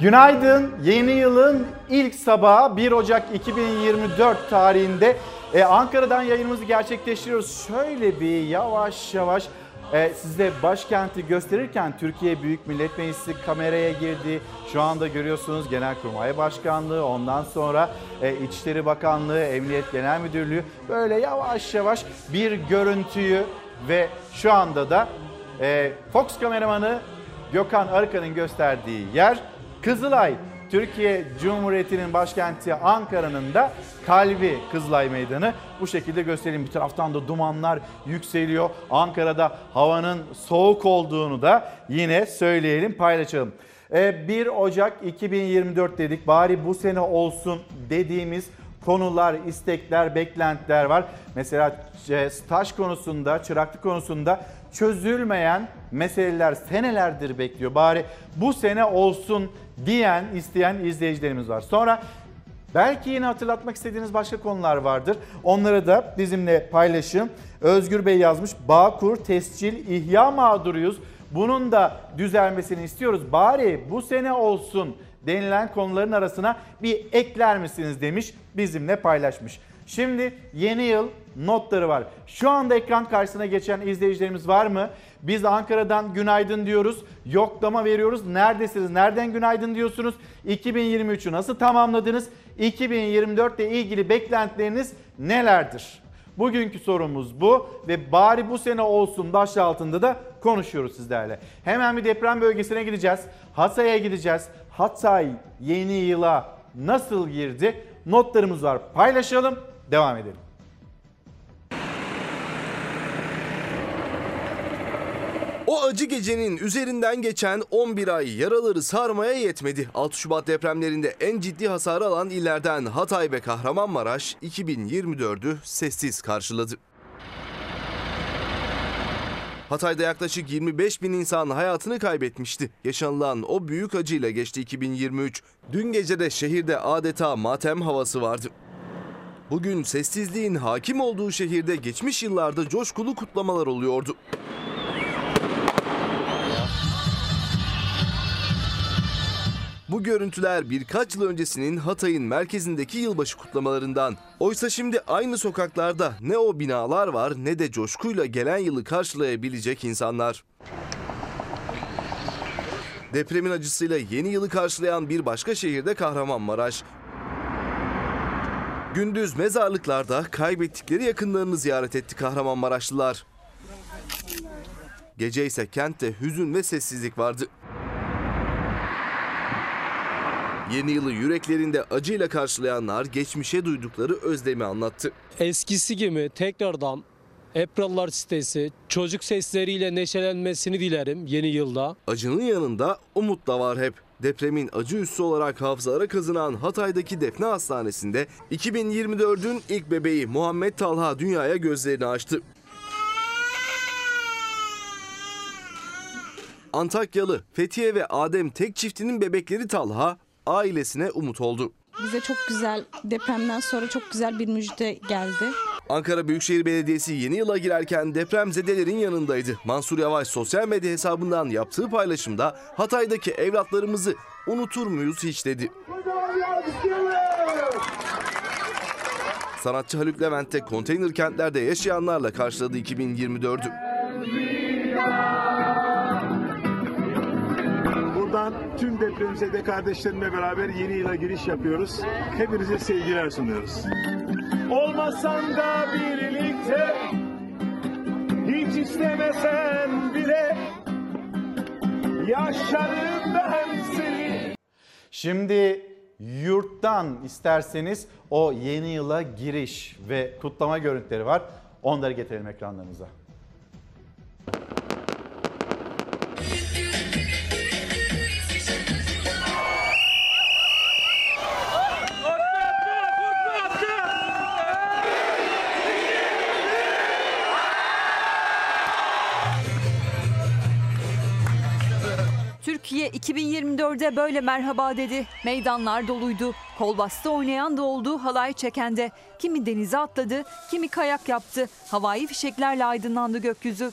Günaydın. Yeni yılın ilk sabahı 1 Ocak 2024 tarihinde e, Ankara'dan yayınımızı gerçekleştiriyoruz. Şöyle bir yavaş yavaş e, size başkenti gösterirken Türkiye Büyük Millet Meclisi kameraya girdi. Şu anda görüyorsunuz Genelkurmay Başkanlığı, ondan sonra e, İçişleri Bakanlığı, Emniyet Genel Müdürlüğü böyle yavaş yavaş bir görüntüyü ve şu anda da e, Fox kameramanı Gökhan Arıkan'ın gösterdiği yer Kızılay, Türkiye Cumhuriyeti'nin başkenti Ankara'nın da kalbi Kızılay Meydanı. Bu şekilde göstereyim. Bir taraftan da dumanlar yükseliyor. Ankara'da havanın soğuk olduğunu da yine söyleyelim, paylaşalım. 1 Ocak 2024 dedik. Bari bu sene olsun dediğimiz konular, istekler, beklentiler var. Mesela staj konusunda, çıraklık konusunda çözülmeyen meseleler senelerdir bekliyor. Bari bu sene olsun diyen, isteyen izleyicilerimiz var. Sonra belki yine hatırlatmak istediğiniz başka konular vardır. Onları da bizimle paylaşın. Özgür Bey yazmış. Bağkur, tescil, ihya mağduruyuz. Bunun da düzelmesini istiyoruz. Bari bu sene olsun denilen konuların arasına bir ekler misiniz demiş bizimle paylaşmış. Şimdi yeni yıl notları var. Şu anda ekran karşısına geçen izleyicilerimiz var mı? Biz Ankara'dan günaydın diyoruz. Yoklama veriyoruz. Neredesiniz? Nereden günaydın diyorsunuz? 2023'ü nasıl tamamladınız? 2024 ile ilgili beklentileriniz nelerdir? Bugünkü sorumuz bu ve bari bu sene olsun baş altında da konuşuyoruz sizlerle. Hemen bir deprem bölgesine gideceğiz. Hatay'a gideceğiz. Hatay yeni yıla nasıl girdi? notlarımız var. Paylaşalım, devam edelim. O acı gecenin üzerinden geçen 11 ay yaraları sarmaya yetmedi. 6 Şubat depremlerinde en ciddi hasar alan illerden Hatay ve Kahramanmaraş 2024'ü sessiz karşıladı. Hatay'da yaklaşık 25 bin insan hayatını kaybetmişti. Yaşanılan o büyük acıyla geçti 2023. Dün gece de şehirde adeta matem havası vardı. Bugün sessizliğin hakim olduğu şehirde geçmiş yıllarda coşkulu kutlamalar oluyordu. Bu görüntüler birkaç yıl öncesinin Hatay'ın merkezindeki yılbaşı kutlamalarından. Oysa şimdi aynı sokaklarda ne o binalar var ne de coşkuyla gelen yılı karşılayabilecek insanlar. Depremin acısıyla yeni yılı karşılayan bir başka şehirde Kahramanmaraş. Gündüz mezarlıklarda kaybettikleri yakınlarını ziyaret etti Kahramanmaraşlılar. Gece ise kentte hüzün ve sessizlik vardı. Yeni yılı yüreklerinde acıyla karşılayanlar geçmişe duydukları özlemi anlattı. eskisi gibi tekrardan Epralılar sitesi çocuk sesleriyle neşelenmesini dilerim yeni yılda. Acının yanında umut da var hep. Depremin acı üssü olarak hafızalara kazınan Hatay'daki Defne Hastanesi'nde 2024'ün ilk bebeği Muhammed Talha dünyaya gözlerini açtı. Antakyalı Fethiye ve Adem tek çiftinin bebekleri Talha ailesine umut oldu. Bize çok güzel depremden sonra çok güzel bir müjde geldi. Ankara Büyükşehir Belediyesi yeni yıla girerken depremzedelerin yanındaydı. Mansur Yavaş sosyal medya hesabından yaptığı paylaşımda Hatay'daki evlatlarımızı unutur muyuz hiç dedi. Sanatçı Haluk Levent de konteyner kentlerde yaşayanlarla karşıladı 2024'ü. Depremzede kardeşlerimle beraber yeni yıla giriş yapıyoruz. Hepinize sevgiler sunuyoruz. Olmasan da birlikte hiç istemesen bile yaşarım ben seni. Şimdi yurttan isterseniz o yeni yıla giriş ve kutlama görüntüleri var. Onları getirelim ekranlarınıza. 2024'de böyle merhaba dedi. Meydanlar doluydu. Kol bastı oynayan da oldu, halay çeken de. Kimi denize atladı, kimi kayak yaptı. Havai fişeklerle aydınlandı gökyüzü.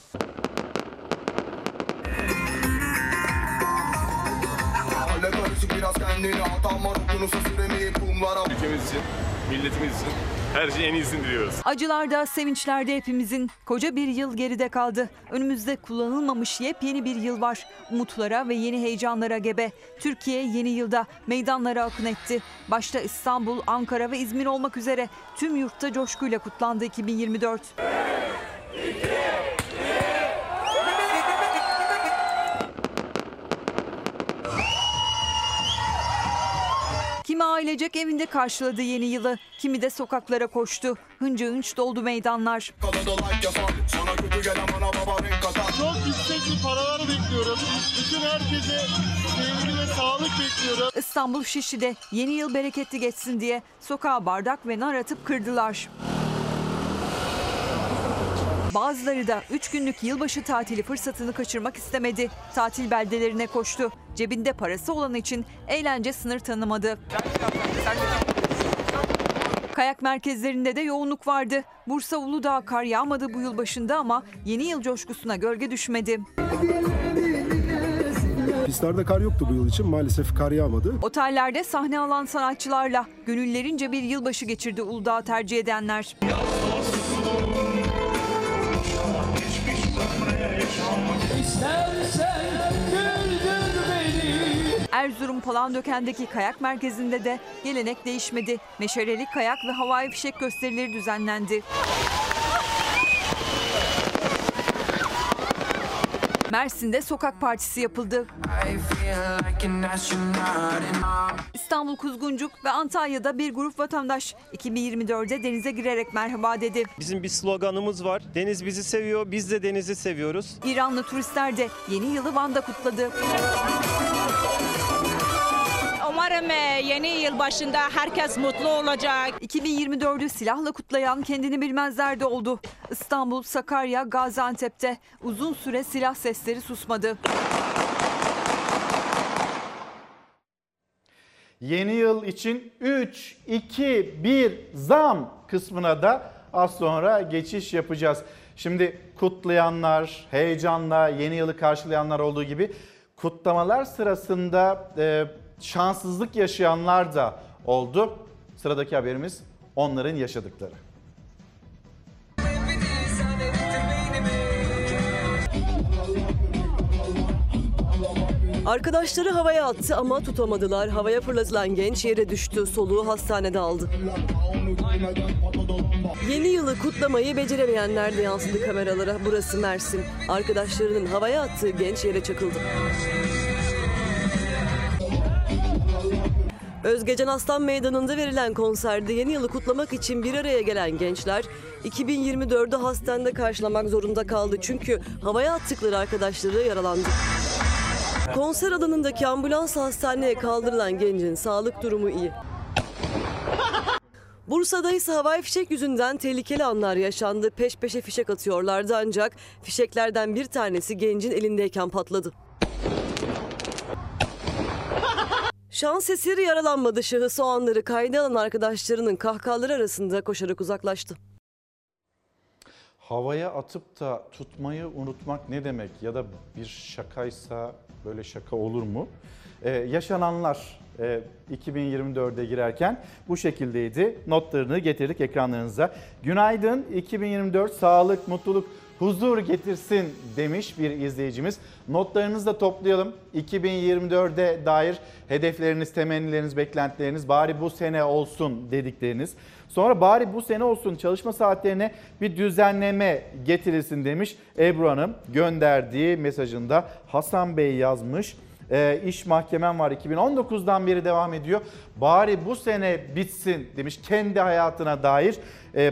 Ülkemiz için, milletimiz için her şeyin en iyisini diliyoruz. Acılarda, sevinçlerde hepimizin koca bir yıl geride kaldı. Önümüzde kullanılmamış yepyeni bir yıl var. Umutlara ve yeni heyecanlara gebe. Türkiye yeni yılda meydanlara akın etti. Başta İstanbul, Ankara ve İzmir olmak üzere tüm yurtta coşkuyla kutlandı 2024. Kimi ailecek evinde karşıladı yeni yılı, kimi de sokaklara koştu. Hınca hınç doldu meydanlar. Çok istekli paralar bekliyorum. Bütün herkese sevgi ve sağlık bekliyorum. İstanbul Şişli'de yeni yıl bereketli geçsin diye sokağa bardak ve nar atıp kırdılar. Bazıları da 3 günlük yılbaşı tatili fırsatını kaçırmak istemedi. Tatil beldelerine koştu. Cebinde parası olan için eğlence sınır tanımadı. Kayak merkezlerinde de yoğunluk vardı. Bursa Uludağ kar yağmadı bu yıl başında ama yeni yıl coşkusuna gölge düşmedi. Pistlerde kar yoktu bu yıl için. Maalesef kar yağmadı. Otellerde sahne alan sanatçılarla gönüllerince bir yılbaşı geçirdi Uludağ tercih edenler. İstersen Erzurum Palandöken'deki kayak merkezinde de gelenek değişmedi. Meşaleli kayak ve havai fişek gösterileri düzenlendi. Mersin'de sokak partisi yapıldı. İstanbul Kuzguncuk ve Antalya'da bir grup vatandaş 2024'de denize girerek merhaba dedi. Bizim bir sloganımız var. Deniz bizi seviyor, biz de denizi seviyoruz. İranlı turistler de yeni yılı Van'da kutladı. Umarım yeni yıl başında herkes mutlu olacak. 2024'ü silahla kutlayan kendini bilmezler de oldu. İstanbul, Sakarya, Gaziantep'te uzun süre silah sesleri susmadı. Yeni yıl için 3, 2, 1 zam kısmına da az sonra geçiş yapacağız. Şimdi kutlayanlar, heyecanla yeni yılı karşılayanlar olduğu gibi kutlamalar sırasında e, şanssızlık yaşayanlar da oldu. Sıradaki haberimiz onların yaşadıkları. Arkadaşları havaya attı ama tutamadılar. Havaya fırlatılan genç yere düştü. Soluğu hastanede aldı. Yeni yılı kutlamayı beceremeyenler de yansıdı kameralara. Burası Mersin. Arkadaşlarının havaya attığı genç yere çakıldı. Özgecan Aslan Meydanı'nda verilen konserde yeni yılı kutlamak için bir araya gelen gençler 2024'ü hastanede karşılamak zorunda kaldı. Çünkü havaya attıkları arkadaşları yaralandı. Konser alanındaki ambulans hastaneye kaldırılan gencin sağlık durumu iyi. Bursa'da ise havai fişek yüzünden tehlikeli anlar yaşandı. Peş peşe fişek atıyorlardı ancak fişeklerden bir tanesi gencin elindeyken patladı. Şans eseri yaralanmadı şahıs o anları kayda arkadaşlarının kahkahaları arasında koşarak uzaklaştı. Havaya atıp da tutmayı unutmak ne demek ya da bir şakaysa böyle şaka olur mu? Ee, yaşananlar e, 2024'e girerken bu şekildeydi. Notlarını getirdik ekranlarınıza. Günaydın 2024 sağlık, mutluluk, huzur getirsin demiş bir izleyicimiz. Notlarınızı da toplayalım. 2024'e dair hedefleriniz, temennileriniz, beklentileriniz bari bu sene olsun dedikleriniz. Sonra bari bu sene olsun çalışma saatlerine bir düzenleme getirilsin demiş Ebru Hanım gönderdiği mesajında Hasan Bey yazmış. E, iş mahkemem var 2019'dan beri devam ediyor. Bari bu sene bitsin demiş kendi hayatına dair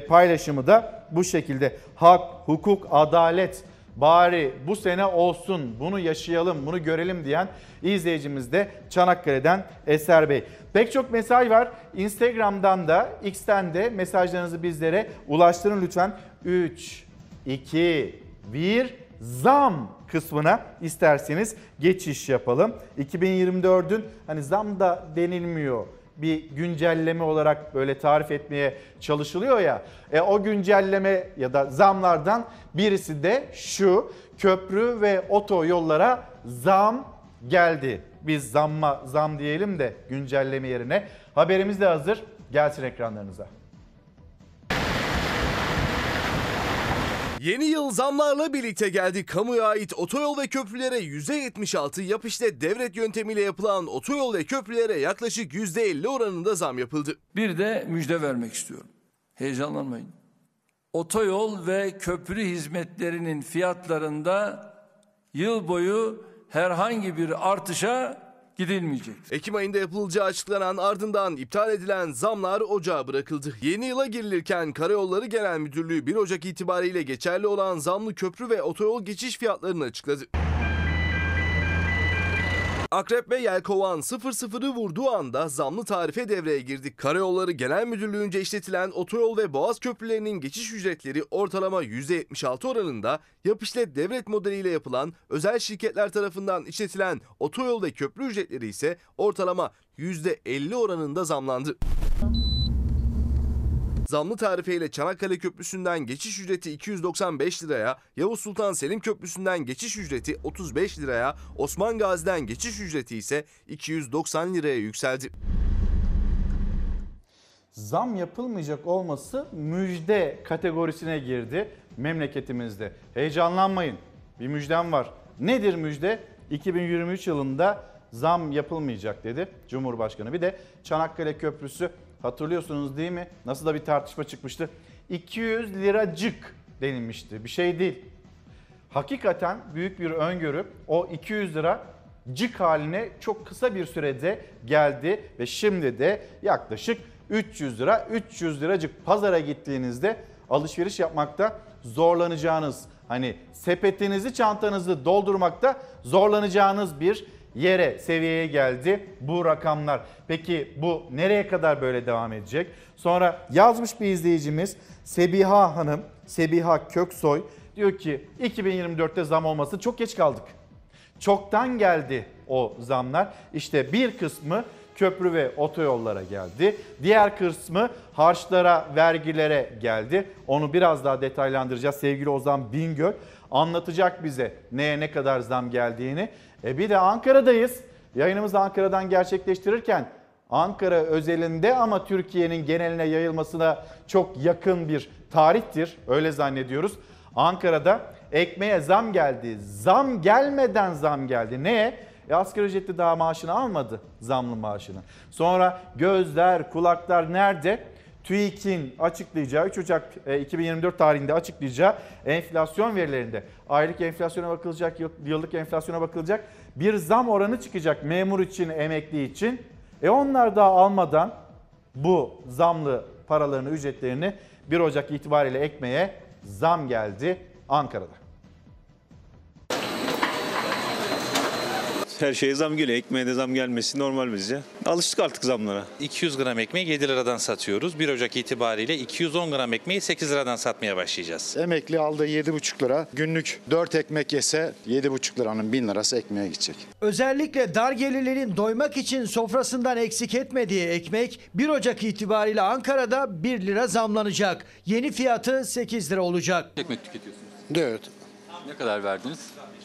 paylaşımı da bu şekilde. Hak, hukuk, adalet bari bu sene olsun bunu yaşayalım bunu görelim diyen izleyicimiz de Çanakkale'den Eser Bey. Pek çok mesaj var. Instagram'dan da X'ten de mesajlarınızı bizlere ulaştırın lütfen. 3, 2, 1 zam kısmına isterseniz geçiş yapalım. 2024'ün hani zam da denilmiyor bir güncelleme olarak böyle tarif etmeye çalışılıyor ya. E, o güncelleme ya da zamlardan birisi de şu köprü ve otoyollara zam geldi. Biz zamma zam diyelim de güncelleme yerine. Haberimiz de hazır. Gelsin ekranlarınıza. Yeni yıl zamlarla birlikte geldi. Kamuya ait otoyol ve köprülere %76 yap işte devlet yöntemiyle yapılan otoyol ve köprülere yaklaşık %50 oranında zam yapıldı. Bir de müjde vermek istiyorum. Heyecanlanmayın. Otoyol ve köprü hizmetlerinin fiyatlarında yıl boyu herhangi bir artışa gidilmeyecek. Ekim ayında yapılacağı açıklanan ardından iptal edilen zamlar ocağa bırakıldı. Yeni yıla girilirken Karayolları Genel Müdürlüğü 1 Ocak itibariyle geçerli olan zamlı köprü ve otoyol geçiş fiyatlarını açıkladı. Akrep ve Yelkovan 00'ı vurduğu anda zamlı tarife devreye girdi. Karayolları Genel Müdürlüğü'nce işletilen otoyol ve boğaz köprülerinin geçiş ücretleri ortalama %76 oranında yap işlet devlet modeliyle yapılan özel şirketler tarafından işletilen otoyol ve köprü ücretleri ise ortalama %50 oranında zamlandı. Zamlı tarifeyle Çanakkale Köprüsü'nden geçiş ücreti 295 liraya, Yavuz Sultan Selim Köprüsü'nden geçiş ücreti 35 liraya, Osman Gazi'den geçiş ücreti ise 290 liraya yükseldi. Zam yapılmayacak olması müjde kategorisine girdi memleketimizde. Heyecanlanmayın. Bir müjdem var. Nedir müjde? 2023 yılında zam yapılmayacak dedi Cumhurbaşkanı. Bir de Çanakkale Köprüsü Hatırlıyorsunuz değil mi? Nasıl da bir tartışma çıkmıştı. 200 liracık denilmişti. Bir şey değil. hakikaten büyük bir öngörü. O 200 lira cık haline çok kısa bir sürede geldi ve şimdi de yaklaşık 300 lira 300 liracık pazara gittiğinizde alışveriş yapmakta zorlanacağınız hani sepetinizi çantanızı doldurmakta zorlanacağınız bir yere seviyeye geldi bu rakamlar. Peki bu nereye kadar böyle devam edecek? Sonra yazmış bir izleyicimiz Sebiha Hanım, Sebiha Köksoy diyor ki 2024'te zam olması çok geç kaldık. Çoktan geldi o zamlar. İşte bir kısmı köprü ve otoyollara geldi. Diğer kısmı harçlara, vergilere geldi. Onu biraz daha detaylandıracağız. Sevgili Ozan Bingöl anlatacak bize neye ne kadar zam geldiğini. E bir de Ankara'dayız. Yayınımızı Ankara'dan gerçekleştirirken Ankara özelinde ama Türkiye'nin geneline yayılmasına çok yakın bir tarihtir. Öyle zannediyoruz. Ankara'da ekmeğe zam geldi. Zam gelmeden zam geldi. Neye? E asgari ücretli daha maaşını almadı zamlı maaşını. Sonra gözler, kulaklar nerede? TÜİK'in açıklayacağı 3 Ocak e, 2024 tarihinde açıklayacağı enflasyon verilerinde aylık enflasyona bakılacak, yıl- yıllık enflasyona bakılacak. Bir zam oranı çıkacak memur için, emekli için. E onlar daha almadan bu zamlı paralarını, ücretlerini 1 Ocak itibariyle ekmeğe zam geldi Ankara'da. Her şeye zam geliyor. Ekmeğe de zam gelmesi normal bizce. Alıştık artık zamlara. 200 gram ekmeği 7 liradan satıyoruz. 1 Ocak itibariyle 210 gram ekmeği 8 liradan satmaya başlayacağız. Emekli aldığı 7,5 lira. Günlük 4 ekmek yese 7,5 liranın 1000 lirası ekmeğe gidecek. Özellikle dar gelirlerin doymak için sofrasından eksik etmediği ekmek 1 Ocak itibariyle Ankara'da 1 lira zamlanacak. Yeni fiyatı 8 lira olacak. Ekmek tüketiyorsunuz. 4, Ne kadar verdiniz?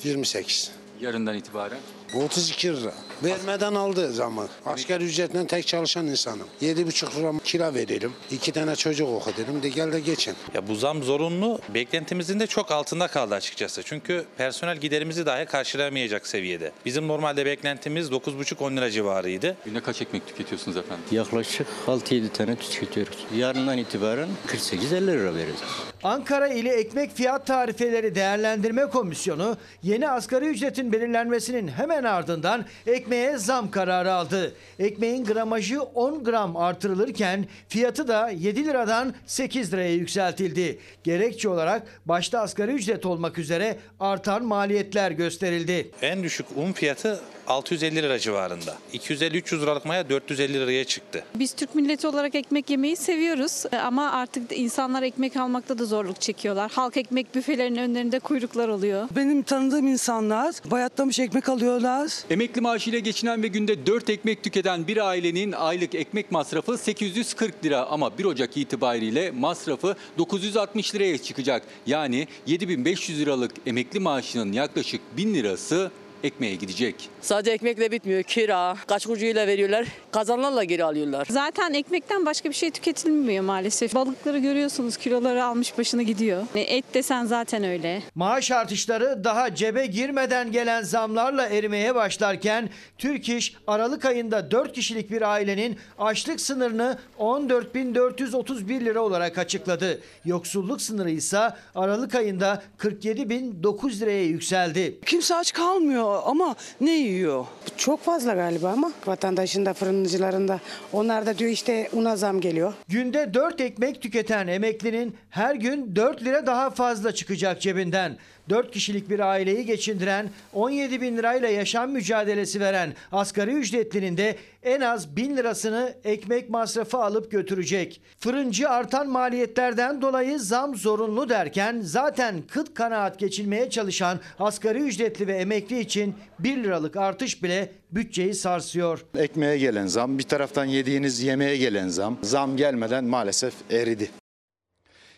28. Yarından itibaren. Bu 32 lira. Vermeden aldı zamı. Asgari ücretle tek çalışan insanım. 7,5 lira kira verelim. İki tane çocuk okutalım de gel de geçin. Ya bu zam zorunlu. Beklentimizin de çok altında kaldı açıkçası. Çünkü personel giderimizi dahi karşılayamayacak seviyede. Bizim normalde beklentimiz 9,5-10 lira civarıydı. Günde kaç ekmek tüketiyorsunuz efendim? Yaklaşık 6-7 tane tüketiyoruz. Yarından itibaren 48-50 lira vereceğiz. Ankara ili Ekmek Fiyat Tarifeleri Değerlendirme Komisyonu yeni asgari ücretin belirlenmesinin hemen ardından ekmeğe zam kararı aldı. Ekmeğin gramajı 10 gram artırılırken fiyatı da 7 liradan 8 liraya yükseltildi. Gerekçe olarak başta asgari ücret olmak üzere artan maliyetler gösterildi. En düşük un fiyatı 650 lira civarında. 250-300 liralık maya 450 liraya çıktı. Biz Türk milleti olarak ekmek yemeyi seviyoruz ama artık insanlar ekmek almakta da zorluk çekiyorlar. Halk ekmek büfelerinin önlerinde kuyruklar oluyor. Benim tanıdığım insanlar bayatlamış ekmek alıyorlar. Emekli maaşıyla geçinen ve günde 4 ekmek tüketen bir ailenin aylık ekmek masrafı 840 lira ama 1 Ocak itibariyle masrafı 960 liraya çıkacak. Yani 7500 liralık emekli maaşının yaklaşık 1000 lirası ekmeğe gidecek. Sadece ekmekle bitmiyor. Kira, kaç kurucuyla veriyorlar. Kazanlarla geri alıyorlar. Zaten ekmekten başka bir şey tüketilmiyor maalesef. Balıkları görüyorsunuz kiloları almış başını gidiyor. E, Et desen zaten öyle. Maaş artışları daha cebe girmeden gelen zamlarla erimeye başlarken Türk İş Aralık ayında 4 kişilik bir ailenin açlık sınırını 14.431 lira olarak açıkladı. Yoksulluk sınırı ise Aralık ayında 47.009 liraya yükseldi. Kimse aç kalmıyor ama ne yiyor? Çok fazla galiba ama vatandaşın da fırıncıların da onlar da diyor işte una zam geliyor. Günde 4 ekmek tüketen emeklinin her gün 4 lira daha fazla çıkacak cebinden. 4 kişilik bir aileyi geçindiren 17 bin lirayla yaşam mücadelesi veren asgari ücretlinin de en az 1000 lirasını ekmek masrafı alıp götürecek. Fırıncı artan maliyetlerden dolayı zam zorunlu derken zaten kıt kanaat geçinmeye çalışan asgari ücretli ve emekli için 1 liralık artış bile bütçeyi sarsıyor. Ekmeğe gelen zam, bir taraftan yediğiniz yemeğe gelen zam. Zam gelmeden maalesef eridi.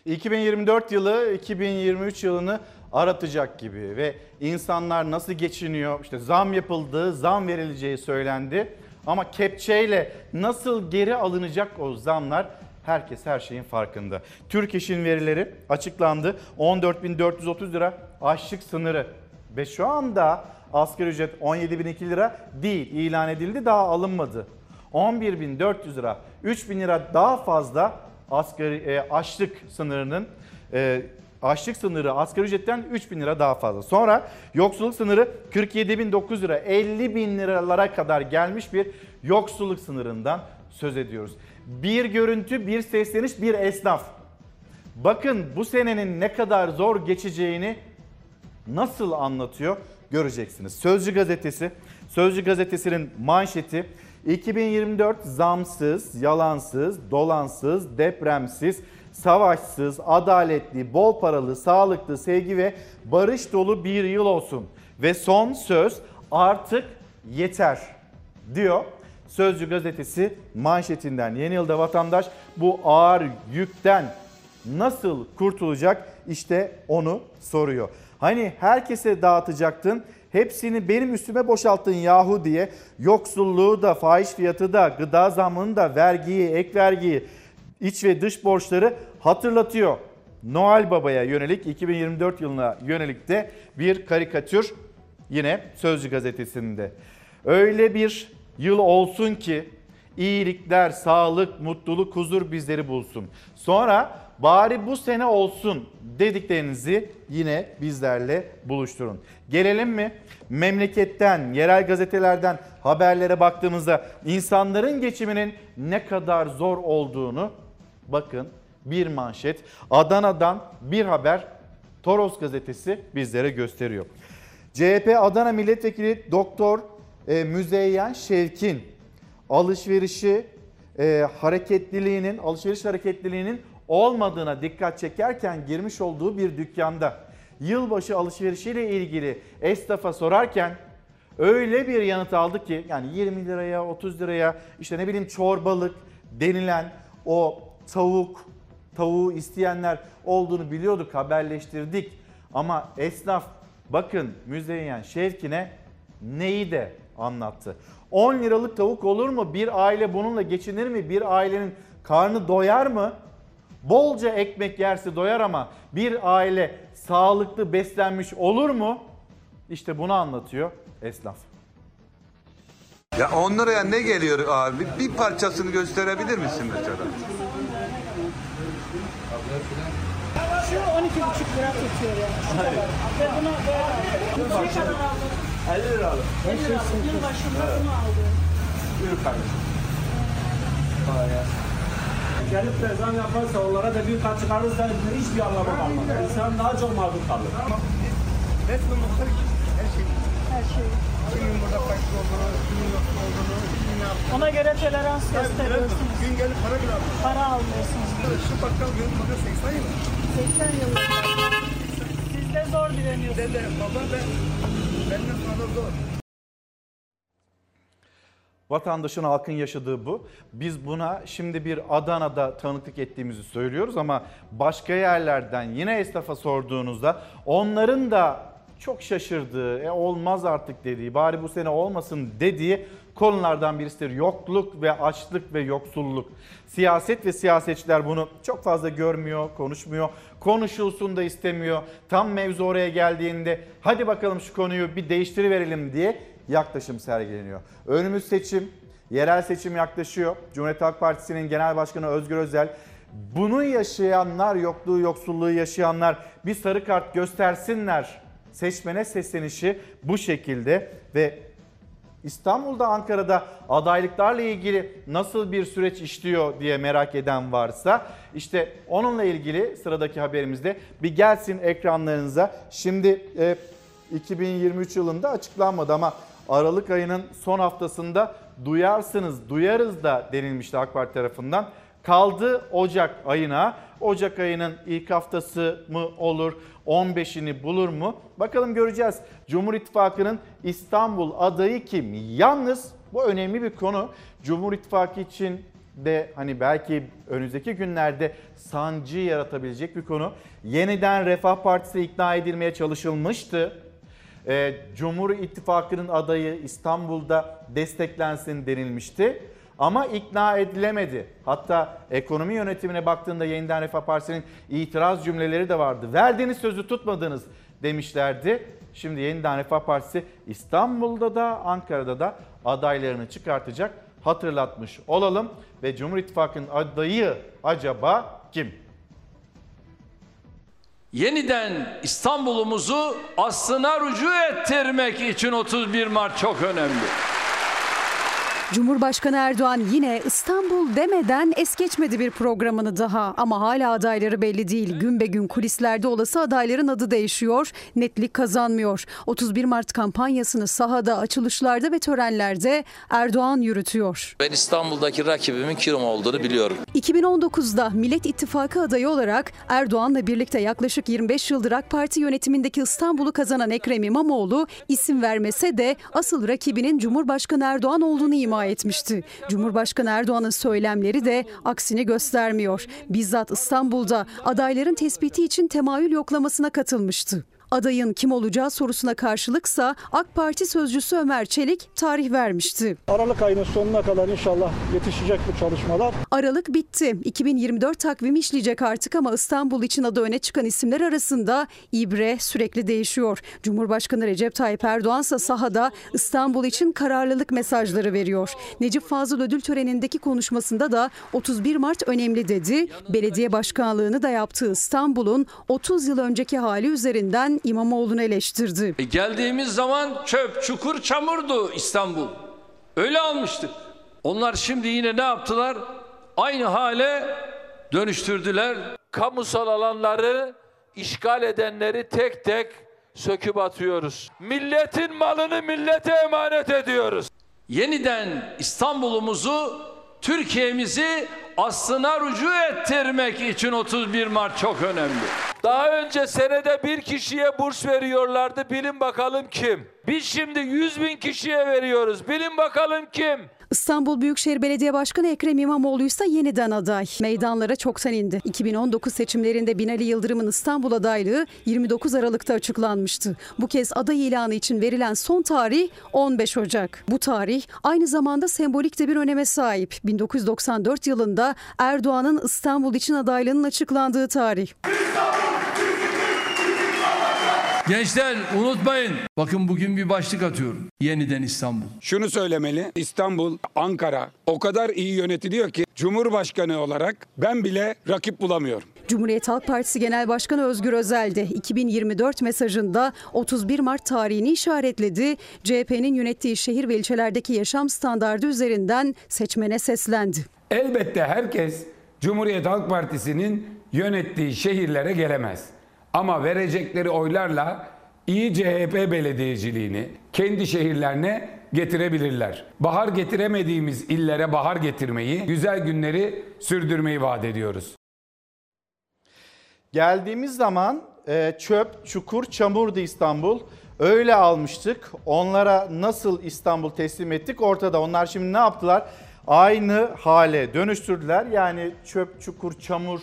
2024 yılı 2023 yılını aratacak gibi ve insanlar nasıl geçiniyor? İşte zam yapıldı, zam verileceği söylendi. Ama kepçeyle nasıl geri alınacak o zamlar herkes her şeyin farkında. Türk İş'in verileri açıklandı. 14.430 lira açlık sınırı ve şu anda asgari ücret 17.002 lira değil ilan edildi daha alınmadı. 11.400 lira 3.000 lira daha fazla asgari e, açlık sınırının e, açlık sınırı asgari ücretten 3 bin lira daha fazla. Sonra yoksulluk sınırı 47.900 lira 50 bin liralara kadar gelmiş bir yoksulluk sınırından söz ediyoruz. Bir görüntü, bir sesleniş, bir esnaf. Bakın bu senenin ne kadar zor geçeceğini nasıl anlatıyor göreceksiniz. Sözcü gazetesi, Sözcü gazetesinin manşeti 2024 zamsız, yalansız, dolansız, depremsiz, savaşsız, adaletli, bol paralı, sağlıklı, sevgi ve barış dolu bir yıl olsun. Ve son söz artık yeter diyor. Sözcü gazetesi manşetinden yeni yılda vatandaş bu ağır yükten nasıl kurtulacak işte onu soruyor. Hani herkese dağıtacaktın hepsini benim üstüme boşalttın yahu diye yoksulluğu da fahiş fiyatı da gıda zammını da vergiyi ek vergiyi iç ve dış borçları hatırlatıyor. Noel Baba'ya yönelik 2024 yılına yönelik de bir karikatür yine Sözcü gazetesinde. Öyle bir yıl olsun ki iyilikler, sağlık, mutluluk, huzur bizleri bulsun. Sonra bari bu sene olsun dediklerinizi yine bizlerle buluşturun. Gelelim mi? Memleketten, yerel gazetelerden haberlere baktığımızda insanların geçiminin ne kadar zor olduğunu bakın bir manşet. Adana'dan bir haber Toros gazetesi bizlere gösteriyor. CHP Adana Milletvekili Doktor e, Müzeyyen Şevkin alışverişi e, hareketliliğinin, alışveriş hareketliliğinin olmadığına dikkat çekerken girmiş olduğu bir dükkanda yılbaşı alışverişiyle ilgili esnafa sorarken öyle bir yanıt aldı ki yani 20 liraya 30 liraya işte ne bileyim çorbalık denilen o tavuk tavuğu isteyenler olduğunu biliyorduk haberleştirdik ama esnaf bakın Müzeyyen Şevkin'e neyi de anlattı. 10 liralık tavuk olur mu? Bir aile bununla geçinir mi? Bir ailenin karnı doyar mı? Bolca ekmek yerse doyar ama bir aile sağlıklı beslenmiş olur mu? İşte bunu anlatıyor esnaf. Ya 10 liraya ne geliyor abi? Bir parçasını gösterebilir misin mesela? Şu 12,5 lira tutuyor yani. Ve bunu böyle aldım. Kadar aldın? 50 lira aldım. 50 lira aldım. Yılbaşında bunu aldım. Buyur kardeşim. Gelsin. Gelip de zam yaparsa onlara da bir kat çıkarırsa hiçbir anlamı kalmaz. İnsan daha çok mağdur kalır. Resmen muhtar her şey. Her şey. Kimin burada fakir olduğunu, kimin yoksul olduğunu, kimin ne yaptığını. Ona göre tolerans gösteriyorsunuz. Gün gelip para bile almıyor. Para almıyorsunuz. Şu bakkal benim burada 80 yıl. 80 yıl. Siz de zor direniyorsunuz. Dede, baba ben, benden sonra zor. Vatandaşın halkın yaşadığı bu. Biz buna şimdi bir Adana'da tanıklık ettiğimizi söylüyoruz ama başka yerlerden yine esnafa sorduğunuzda onların da çok şaşırdığı, e olmaz artık dediği, bari bu sene olmasın dediği konulardan birisidir. Yokluk ve açlık ve yoksulluk. Siyaset ve siyasetçiler bunu çok fazla görmüyor, konuşmuyor. Konuşulsun da istemiyor. Tam mevzu oraya geldiğinde hadi bakalım şu konuyu bir değiştiriverelim diye yaklaşım sergileniyor. Önümüz seçim, yerel seçim yaklaşıyor. Cumhuriyet Halk Partisi'nin Genel Başkanı Özgür Özel bunu yaşayanlar, yokluğu, yoksulluğu yaşayanlar bir sarı kart göstersinler. Seçmene seslenişi bu şekilde ve İstanbul'da, Ankara'da adaylıklarla ilgili nasıl bir süreç işliyor diye merak eden varsa işte onunla ilgili sıradaki haberimizde bir gelsin ekranlarınıza. Şimdi e, 2023 yılında açıklanmadı ama Aralık ayının son haftasında duyarsınız, duyarız da denilmişti AK Parti tarafından. Kaldı Ocak ayına. Ocak ayının ilk haftası mı olur? 15'ini bulur mu? Bakalım göreceğiz. Cumhur İttifakı'nın İstanbul adayı kim? Yalnız bu önemli bir konu. Cumhur İttifakı için de hani belki önümüzdeki günlerde sancı yaratabilecek bir konu. Yeniden Refah Partisi ikna edilmeye çalışılmıştı. Ee, Cumhur İttifakı'nın adayı İstanbul'da desteklensin denilmişti. Ama ikna edilemedi. Hatta ekonomi yönetimine baktığında Yeniden Refah Partisi'nin itiraz cümleleri de vardı. Verdiğiniz sözü tutmadınız demişlerdi. Şimdi Yeniden Refah Partisi İstanbul'da da Ankara'da da adaylarını çıkartacak hatırlatmış olalım. Ve Cumhur İttifakı'nın adayı acaba kim? Yeniden İstanbul'umuzu aslına rücu ettirmek için 31 Mart çok önemli. Cumhurbaşkanı Erdoğan yine İstanbul demeden es geçmedi bir programını daha ama hala adayları belli değil. Gün be gün kulislerde olası adayların adı değişiyor, netlik kazanmıyor. 31 Mart kampanyasını sahada, açılışlarda ve törenlerde Erdoğan yürütüyor. Ben İstanbul'daki rakibimin kim olduğunu biliyorum. 2019'da Millet İttifakı adayı olarak Erdoğan'la birlikte yaklaşık 25 yıldır AK Parti yönetimindeki İstanbul'u kazanan Ekrem İmamoğlu isim vermese de asıl rakibinin Cumhurbaşkanı Erdoğan olduğunu ima etmişti. Cumhurbaşkanı Erdoğan'ın söylemleri de aksini göstermiyor. Bizzat İstanbul'da adayların tespiti için temayül yoklamasına katılmıştı. Adayın kim olacağı sorusuna karşılıksa AK Parti sözcüsü Ömer Çelik tarih vermişti. Aralık ayının sonuna kadar inşallah yetişecek bu çalışmalar. Aralık bitti. 2024 takvimi işleyecek artık ama İstanbul için adı öne çıkan isimler arasında ibre sürekli değişiyor. Cumhurbaşkanı Recep Tayyip Erdoğan ise sahada İstanbul için kararlılık mesajları veriyor. Necip Fazıl ödül törenindeki konuşmasında da 31 Mart önemli dedi. Belediye başkanlığını da yaptığı İstanbul'un 30 yıl önceki hali üzerinden İmamoğlu'nu eleştirdi. E geldiğimiz zaman çöp, çukur, çamurdu İstanbul. Öyle almıştık. Onlar şimdi yine ne yaptılar? Aynı hale dönüştürdüler. Kamusal alanları işgal edenleri tek tek söküp atıyoruz. Milletin malını millete emanet ediyoruz. Yeniden İstanbul'umuzu, Türkiye'mizi aslına rücu ettirmek için 31 Mart çok önemli. Daha önce senede bir kişiye burs veriyorlardı. Bilin bakalım kim? Biz şimdi 100 bin kişiye veriyoruz. Bilin bakalım kim? İstanbul Büyükşehir Belediye Başkanı Ekrem İmamoğlu ise yeniden aday. Meydanlara çoktan indi. 2019 seçimlerinde Binali Yıldırım'ın İstanbul adaylığı 29 Aralık'ta açıklanmıştı. Bu kez aday ilanı için verilen son tarih 15 Ocak. Bu tarih aynı zamanda sembolik de bir öneme sahip. 1994 yılında Erdoğan'ın İstanbul için adaylığının açıklandığı tarih. Gençler unutmayın. Bakın bugün bir başlık atıyorum. Yeniden İstanbul. Şunu söylemeli. İstanbul, Ankara o kadar iyi yönetiliyor ki Cumhurbaşkanı olarak ben bile rakip bulamıyorum. Cumhuriyet Halk Partisi Genel Başkanı Özgür Özel de 2024 mesajında 31 Mart tarihini işaretledi. CHP'nin yönettiği şehir ve ilçelerdeki yaşam standardı üzerinden seçmene seslendi. Elbette herkes Cumhuriyet Halk Partisi'nin yönettiği şehirlere gelemez. Ama verecekleri oylarla iyi CHP belediyeciliğini kendi şehirlerine getirebilirler. Bahar getiremediğimiz illere bahar getirmeyi, güzel günleri sürdürmeyi vaat ediyoruz. Geldiğimiz zaman e, çöp, çukur, çamurdu İstanbul. Öyle almıştık. Onlara nasıl İstanbul teslim ettik ortada. Onlar şimdi ne yaptılar? Aynı hale dönüştürdüler. Yani çöp, çukur, çamur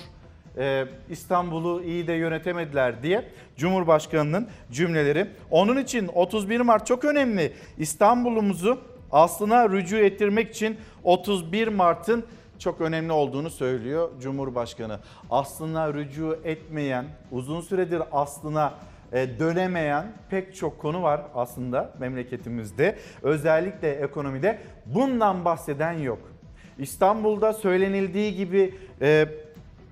e, İstanbul'u iyi de yönetemediler diye Cumhurbaşkanı'nın cümleleri. Onun için 31 Mart çok önemli. İstanbul'umuzu aslına rücu ettirmek için 31 Mart'ın çok önemli olduğunu söylüyor Cumhurbaşkanı. Aslına rücu etmeyen, uzun süredir aslına e, dönemeyen pek çok konu var aslında memleketimizde. Özellikle ekonomide bundan bahseden yok. İstanbul'da söylenildiği gibi e,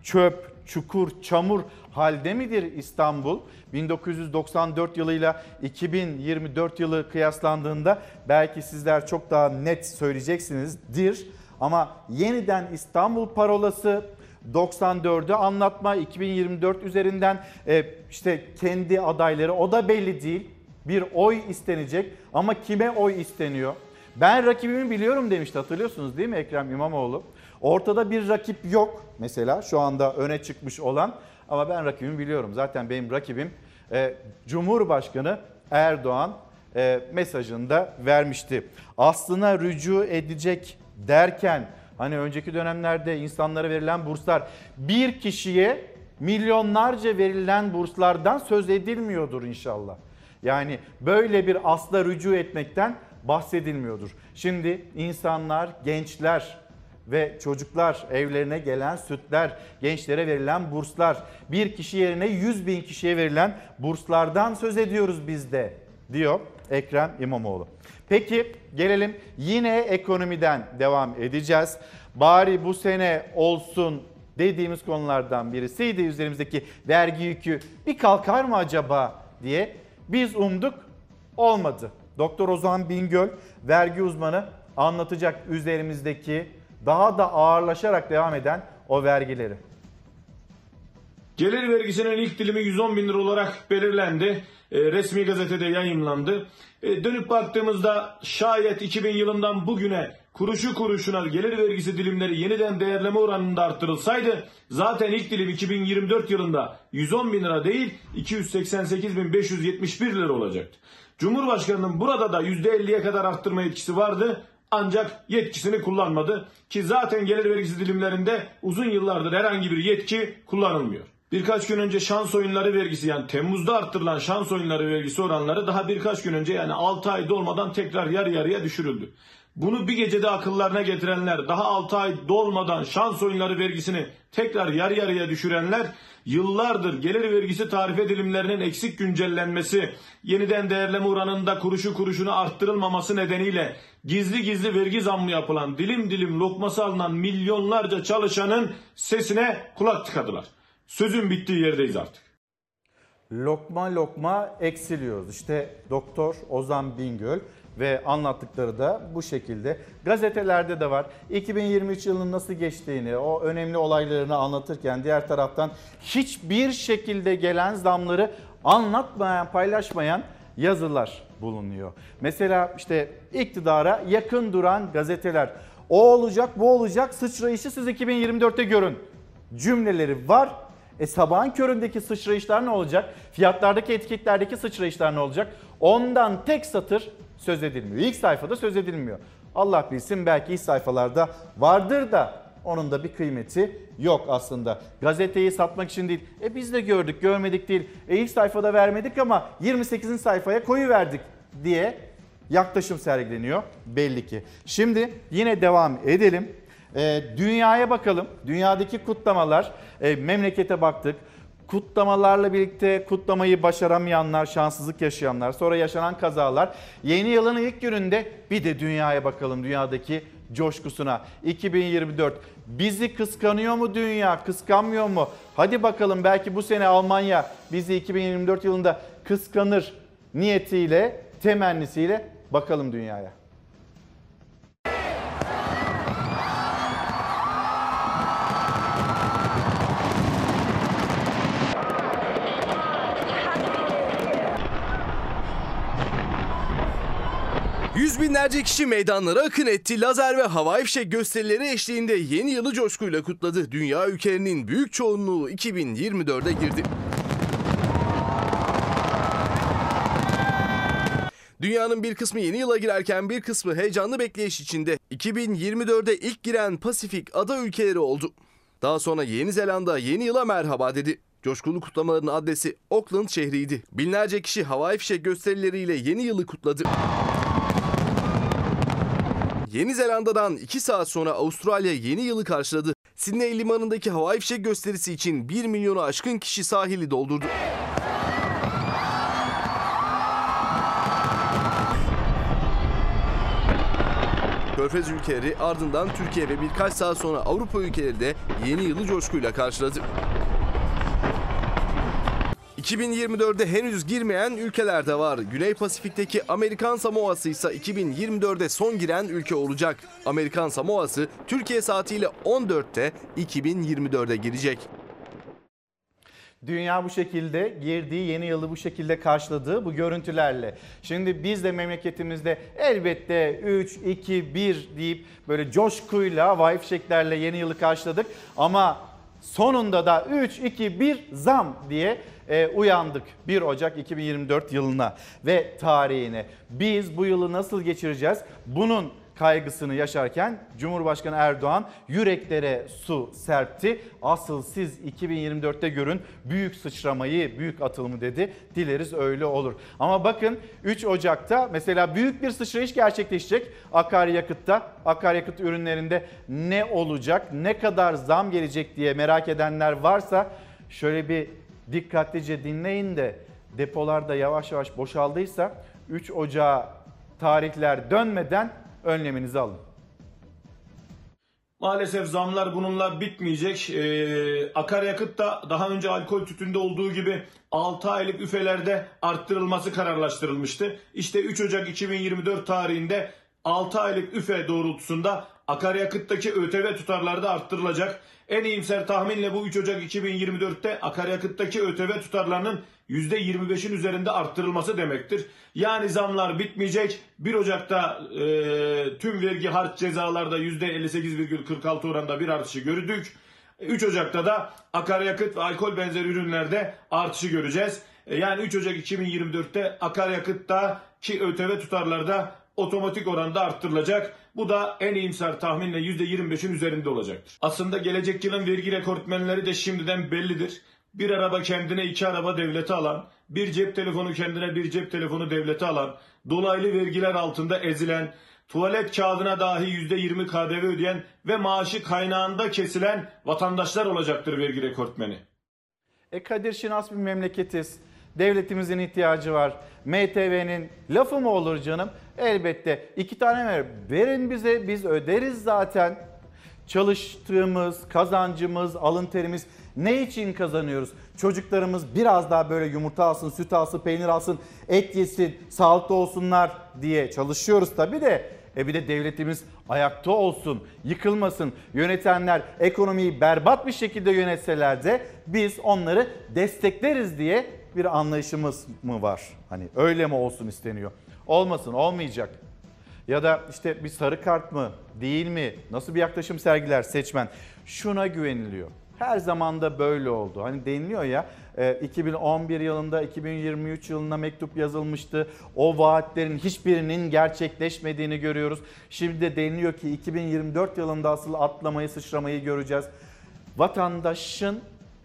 çöp, çukur, çamur halde midir İstanbul? 1994 yılıyla 2024 yılı kıyaslandığında belki sizler çok daha net söyleyeceksinizdir. Ama yeniden İstanbul parolası 94'ü anlatma 2024 üzerinden e, işte kendi adayları o da belli değil. Bir oy istenecek ama kime oy isteniyor? Ben rakibimi biliyorum demişti hatırlıyorsunuz değil mi Ekrem İmamoğlu? Ortada bir rakip yok mesela şu anda öne çıkmış olan ama ben rakibimi biliyorum. Zaten benim rakibim e, Cumhurbaşkanı Erdoğan e, mesajında vermişti. Aslına rücu edecek derken hani önceki dönemlerde insanlara verilen burslar bir kişiye milyonlarca verilen burslardan söz edilmiyordur inşallah. Yani böyle bir asla rücu etmekten bahsedilmiyordur. Şimdi insanlar, gençler ve çocuklar evlerine gelen sütler, gençlere verilen burslar, bir kişi yerine 100 bin kişiye verilen burslardan söz ediyoruz biz de diyor Ekrem İmamoğlu. Peki gelelim yine ekonomiden devam edeceğiz. Bari bu sene olsun dediğimiz konulardan birisiydi. Üzerimizdeki vergi yükü bir kalkar mı acaba diye biz umduk olmadı. Doktor Ozan Bingöl vergi uzmanı anlatacak üzerimizdeki daha da ağırlaşarak devam eden o vergileri. Gelir vergisinin ilk dilimi 110 bin lira olarak belirlendi. E, resmi gazetede yayınlandı. E, dönüp baktığımızda şayet 2000 yılından bugüne kuruşu kuruşuna gelir vergisi dilimleri yeniden değerleme oranında arttırılsaydı zaten ilk dilim 2024 yılında 110 bin lira değil 288 bin 571 lira olacaktı. Cumhurbaşkanının burada da %50'ye kadar arttırma yetkisi vardı ancak yetkisini kullanmadı ki zaten gelir vergisi dilimlerinde uzun yıllardır herhangi bir yetki kullanılmıyor. Birkaç gün önce şans oyunları vergisi yani Temmuz'da arttırılan şans oyunları vergisi oranları daha birkaç gün önce yani 6 ay dolmadan tekrar yarı yarıya düşürüldü. Bunu bir gecede akıllarına getirenler, daha 6 ay dolmadan şans oyunları vergisini tekrar yarı yarıya düşürenler, yıllardır gelir vergisi tarife dilimlerinin eksik güncellenmesi, yeniden değerleme oranında kuruşu kuruşuna arttırılmaması nedeniyle gizli gizli vergi zammı yapılan, dilim dilim lokması alınan milyonlarca çalışanın sesine kulak tıkadılar. Sözün bittiği yerdeyiz artık. Lokma lokma eksiliyoruz. İşte Doktor Ozan Bingöl ve anlattıkları da bu şekilde. Gazetelerde de var. 2023 yılının nasıl geçtiğini, o önemli olaylarını anlatırken diğer taraftan hiçbir şekilde gelen zamları anlatmayan, paylaşmayan yazılar bulunuyor. Mesela işte iktidara yakın duran gazeteler o olacak, bu olacak, sıçrayışı siz 2024'te görün cümleleri var. E sabahın köründeki sıçrayışlar ne olacak? Fiyatlardaki etiketlerdeki sıçrayışlar ne olacak? Ondan tek satır söz edilmiyor. İlk sayfada söz edilmiyor. Allah bilsin belki ilk sayfalarda vardır da onun da bir kıymeti yok aslında. Gazeteyi satmak için değil. E biz de gördük, görmedik değil. E ilk sayfada vermedik ama 28. sayfaya koyu verdik diye yaklaşım sergileniyor belli ki. Şimdi yine devam edelim. E, dünyaya bakalım. Dünyadaki kutlamalar, e, memlekete baktık. Kutlamalarla birlikte kutlamayı başaramayanlar, şanssızlık yaşayanlar, sonra yaşanan kazalar. Yeni yılın ilk gününde bir de dünyaya bakalım, dünyadaki coşkusuna. 2024 bizi kıskanıyor mu dünya, kıskanmıyor mu? Hadi bakalım belki bu sene Almanya bizi 2024 yılında kıskanır niyetiyle, temennisiyle bakalım dünyaya. Yüz binlerce kişi meydanlara akın etti. Lazer ve havai fişek gösterileri eşliğinde yeni yılı coşkuyla kutladı. Dünya ülkelerinin büyük çoğunluğu 2024'e girdi. Dünyanın bir kısmı yeni yıla girerken bir kısmı heyecanlı bekleyiş içinde 2024'de ilk giren Pasifik ada ülkeleri oldu. Daha sonra Yeni Zelanda yeni yıla merhaba dedi. Coşkulu kutlamaların adresi Auckland şehriydi. Binlerce kişi havai fişek gösterileriyle yeni yılı kutladı. Yeni Zelanda'dan 2 saat sonra Avustralya yeni yılı karşıladı. Sydney limanındaki havai fişek gösterisi için 1 milyonu aşkın kişi sahili doldurdu. Körfez ülkeleri ardından Türkiye ve birkaç saat sonra Avrupa ülkeleri de yeni yılı coşkuyla karşıladı. 2024'de henüz girmeyen ülkeler de var. Güney Pasifik'teki Amerikan Samoa'sı ise 2024'de son giren ülke olacak. Amerikan Samoa'sı Türkiye saatiyle 14'te 2024'e girecek. Dünya bu şekilde girdiği yeni yılı bu şekilde karşıladığı bu görüntülerle. Şimdi biz de memleketimizde elbette 3, 2, 1 deyip böyle coşkuyla havai fişeklerle yeni yılı karşıladık. Ama sonunda da 3, 2, 1 zam diye e, uyandık 1 Ocak 2024 yılına ve tarihine. Biz bu yılı nasıl geçireceğiz? Bunun kaygısını yaşarken Cumhurbaşkanı Erdoğan yüreklere su serpti. Asıl siz 2024'te görün büyük sıçramayı, büyük atılımı dedi. Dileriz öyle olur. Ama bakın 3 Ocak'ta mesela büyük bir sıçrayış gerçekleşecek akaryakıtta. Akaryakıt ürünlerinde ne olacak, ne kadar zam gelecek diye merak edenler varsa şöyle bir dikkatlice dinleyin de depolarda yavaş yavaş boşaldıysa 3 Ocağı tarihler dönmeden önleminizi alın. Maalesef zamlar bununla bitmeyecek. Ee, akaryakıt da daha önce alkol tütünde olduğu gibi 6 aylık üfelerde arttırılması kararlaştırılmıştı. İşte 3 Ocak 2024 tarihinde 6 aylık üfe doğrultusunda akaryakıttaki ÖTV tutarları da arttırılacak. En iyimser tahminle bu 3 Ocak 2024'te akaryakıttaki ÖTV tutarlarının %25'in üzerinde arttırılması demektir. Yani zamlar bitmeyecek. 1 Ocak'ta e, tüm vergi harç cezalarda %58,46 oranında bir artışı gördük. 3 Ocak'ta da akaryakıt ve alkol benzeri ürünlerde artışı göreceğiz. E, Yani 3 Ocak 2024'te akaryakıtta ki ÖTV tutarları da otomatik oranda arttırılacak. Bu da en iyimser tahminle %25'in üzerinde olacaktır. Aslında gelecek yılın vergi rekortmenleri de şimdiden bellidir. Bir araba kendine iki araba devlete alan, bir cep telefonu kendine bir cep telefonu devlete alan, dolaylı vergiler altında ezilen, tuvalet kağıdına dahi %20 KDV ödeyen ve maaşı kaynağında kesilen vatandaşlar olacaktır vergi rekortmeni. E Kadir Şinas bir memleketiz. Devletimizin ihtiyacı var. MTV'nin lafı mı olur canım? Elbette. iki tane ver. Verin bize biz öderiz zaten. Çalıştığımız, kazancımız, alın terimiz ne için kazanıyoruz? Çocuklarımız biraz daha böyle yumurta alsın, süt alsın, peynir alsın, et yesin, sağlıklı olsunlar diye çalışıyoruz tabii de. E bir de devletimiz ayakta olsun, yıkılmasın. Yönetenler ekonomiyi berbat bir şekilde yönetseler de biz onları destekleriz diye bir anlayışımız mı var? Hani öyle mi olsun isteniyor? Olmasın, olmayacak. Ya da işte bir sarı kart mı, değil mi? Nasıl bir yaklaşım sergiler seçmen? Şuna güveniliyor. Her zaman da böyle oldu. Hani deniliyor ya e, 2011 yılında 2023 yılına mektup yazılmıştı. O vaatlerin hiçbirinin gerçekleşmediğini görüyoruz. Şimdi de deniliyor ki 2024 yılında asıl atlamayı sıçramayı göreceğiz. Vatandaşın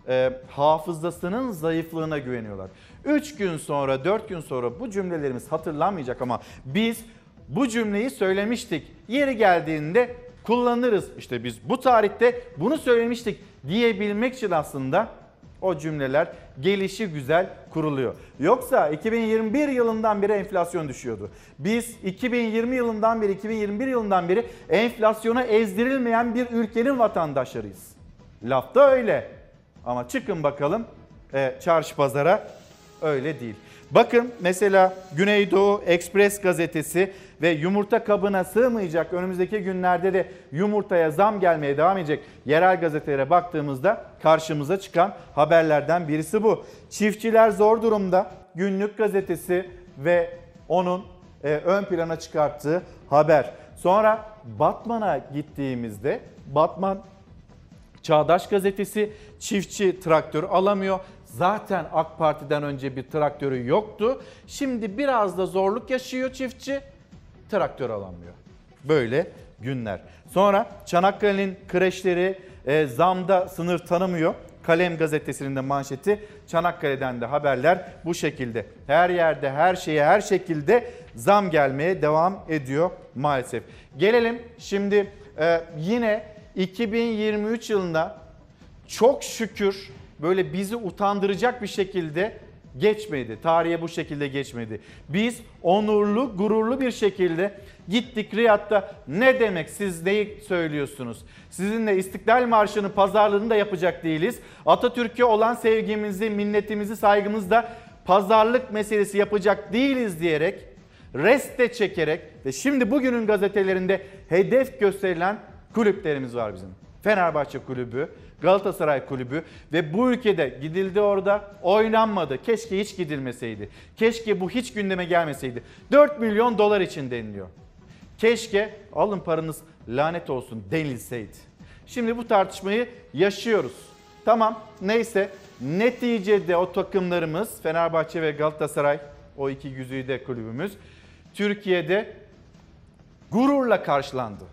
e, hafızasının zayıflığına güveniyorlar. 3 gün sonra 4 gün sonra bu cümlelerimiz hatırlanmayacak ama biz bu cümleyi söylemiştik. Yeri geldiğinde kullanırız. İşte biz bu tarihte bunu söylemiştik diyebilmek için aslında o cümleler gelişi güzel kuruluyor. Yoksa 2021 yılından beri enflasyon düşüyordu. Biz 2020 yılından beri 2021 yılından beri enflasyona ezdirilmeyen bir ülkenin vatandaşlarıyız. Lafta öyle. Ama çıkın bakalım e, çarşı pazara öyle değil. Bakın mesela Güneydoğu Express gazetesi ve yumurta kabına sığmayacak önümüzdeki günlerde de yumurtaya zam gelmeye devam edecek yerel gazetelere baktığımızda karşımıza çıkan haberlerden birisi bu. Çiftçiler zor durumda günlük gazetesi ve onun e, ön plana çıkarttığı haber. Sonra Batman'a gittiğimizde Batman Çağdaş gazetesi çiftçi traktör alamıyor. Zaten AK Parti'den önce bir traktörü yoktu. Şimdi biraz da zorluk yaşıyor çiftçi. Traktör alamıyor. Böyle günler. Sonra Çanakkale'nin kreşleri e, zamda sınır tanımıyor. Kalem gazetesinin de manşeti Çanakkale'den de haberler bu şekilde. Her yerde her şeye her şekilde zam gelmeye devam ediyor maalesef. Gelelim şimdi e, yine 2023 yılında çok şükür böyle bizi utandıracak bir şekilde geçmedi. Tarihe bu şekilde geçmedi. Biz onurlu, gururlu bir şekilde gittik Riyad'da ne demek siz neyi söylüyorsunuz? Sizinle İstiklal Marşı'nın pazarlığını da yapacak değiliz. Atatürk'e olan sevgimizi, minnetimizi, saygımızı da pazarlık meselesi yapacak değiliz diyerek reste çekerek ve şimdi bugünün gazetelerinde hedef gösterilen kulüplerimiz var bizim. Fenerbahçe Kulübü, Galatasaray Kulübü ve bu ülkede gidildi orada oynanmadı. Keşke hiç gidilmeseydi. Keşke bu hiç gündeme gelmeseydi. 4 milyon dolar için deniliyor. Keşke alın paranız lanet olsun denilseydi. Şimdi bu tartışmayı yaşıyoruz. Tamam neyse neticede o takımlarımız Fenerbahçe ve Galatasaray o iki güzide kulübümüz Türkiye'de gururla karşılandı.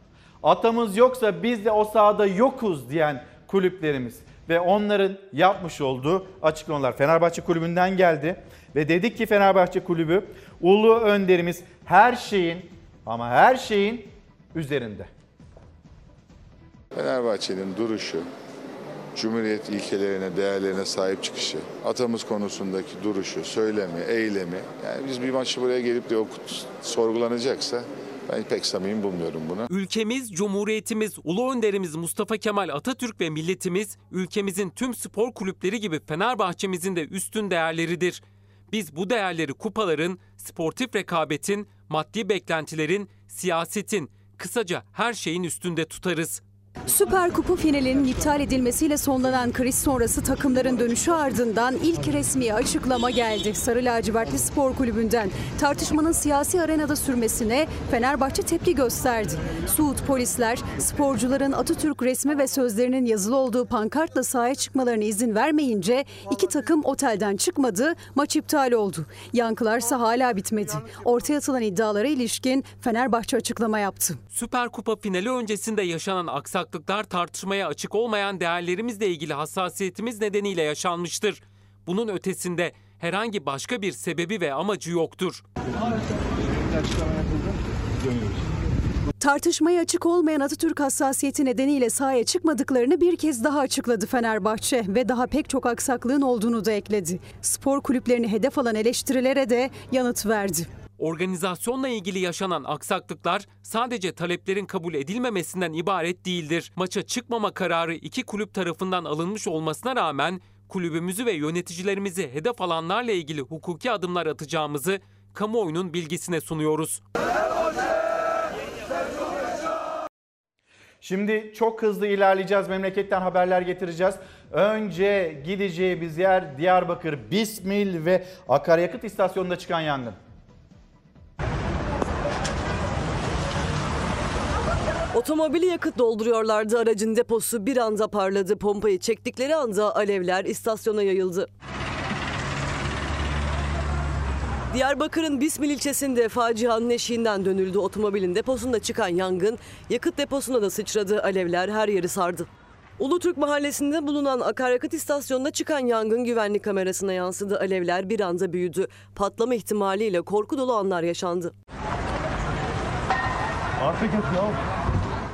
Atamız yoksa biz de o sahada yokuz diyen kulüplerimiz ve onların yapmış olduğu açıklamalar Fenerbahçe Kulübü'nden geldi ve dedik ki Fenerbahçe Kulübü ulu önderimiz her şeyin ama her şeyin üzerinde. Fenerbahçe'nin duruşu, Cumhuriyet ilkelerine, değerlerine sahip çıkışı, atamız konusundaki duruşu, söylemi, eylemi. Yani biz bir maçı buraya gelip de o sorgulanacaksa Ben pek samimi bulmuyorum bunu. Ülkemiz, Cumhuriyetimiz, Ulu Önderimiz Mustafa Kemal Atatürk ve milletimiz ülkemizin tüm spor kulüpleri gibi Fenerbahçemizin de üstün değerleridir. Biz bu değerleri kupaların, sportif rekabetin, maddi beklentilerin, siyasetin, kısaca her şeyin üstünde tutarız. Süper Kupa finalinin iptal edilmesiyle sonlanan kriz sonrası takımların dönüşü ardından ilk resmi açıklama geldi. Sarı Lacivertli Spor Kulübü'nden tartışmanın siyasi arenada sürmesine Fenerbahçe tepki gösterdi. Suud polisler sporcuların Atatürk resmi ve sözlerinin yazılı olduğu pankartla sahaya çıkmalarına izin vermeyince iki takım otelden çıkmadı, maç iptal oldu. Yankılarsa hala bitmedi. Ortaya atılan iddialara ilişkin Fenerbahçe açıklama yaptı. Süper Kupa finali öncesinde yaşanan aksaklıklar tartışmaya açık olmayan değerlerimizle ilgili hassasiyetimiz nedeniyle yaşanmıştır. Bunun ötesinde herhangi başka bir sebebi ve amacı yoktur. Tartışmaya açık olmayan Atatürk hassasiyeti nedeniyle sahaya çıkmadıklarını bir kez daha açıkladı Fenerbahçe ve daha pek çok aksaklığın olduğunu da ekledi. Spor kulüplerini hedef alan eleştirilere de yanıt verdi. Organizasyonla ilgili yaşanan aksaklıklar sadece taleplerin kabul edilmemesinden ibaret değildir. Maça çıkmama kararı iki kulüp tarafından alınmış olmasına rağmen kulübümüzü ve yöneticilerimizi hedef alanlarla ilgili hukuki adımlar atacağımızı kamuoyunun bilgisine sunuyoruz. Şimdi çok hızlı ilerleyeceğiz. Memleketten haberler getireceğiz. Önce gideceğimiz yer Diyarbakır Bismil ve akaryakıt istasyonunda çıkan yangın. Otomobili yakıt dolduruyorlardı. Aracın deposu bir anda parladı. Pompayı çektikleri anda alevler istasyona yayıldı. Diyarbakır'ın Bismil ilçesinde facianın eşiğinden dönüldü. Otomobilin deposunda çıkan yangın yakıt deposuna da sıçradı. Alevler her yeri sardı. Ulutürk mahallesinde bulunan akaryakıt istasyonunda çıkan yangın güvenlik kamerasına yansıdı. Alevler bir anda büyüdü. Patlama ihtimaliyle korku dolu anlar yaşandı. Artık yok ya.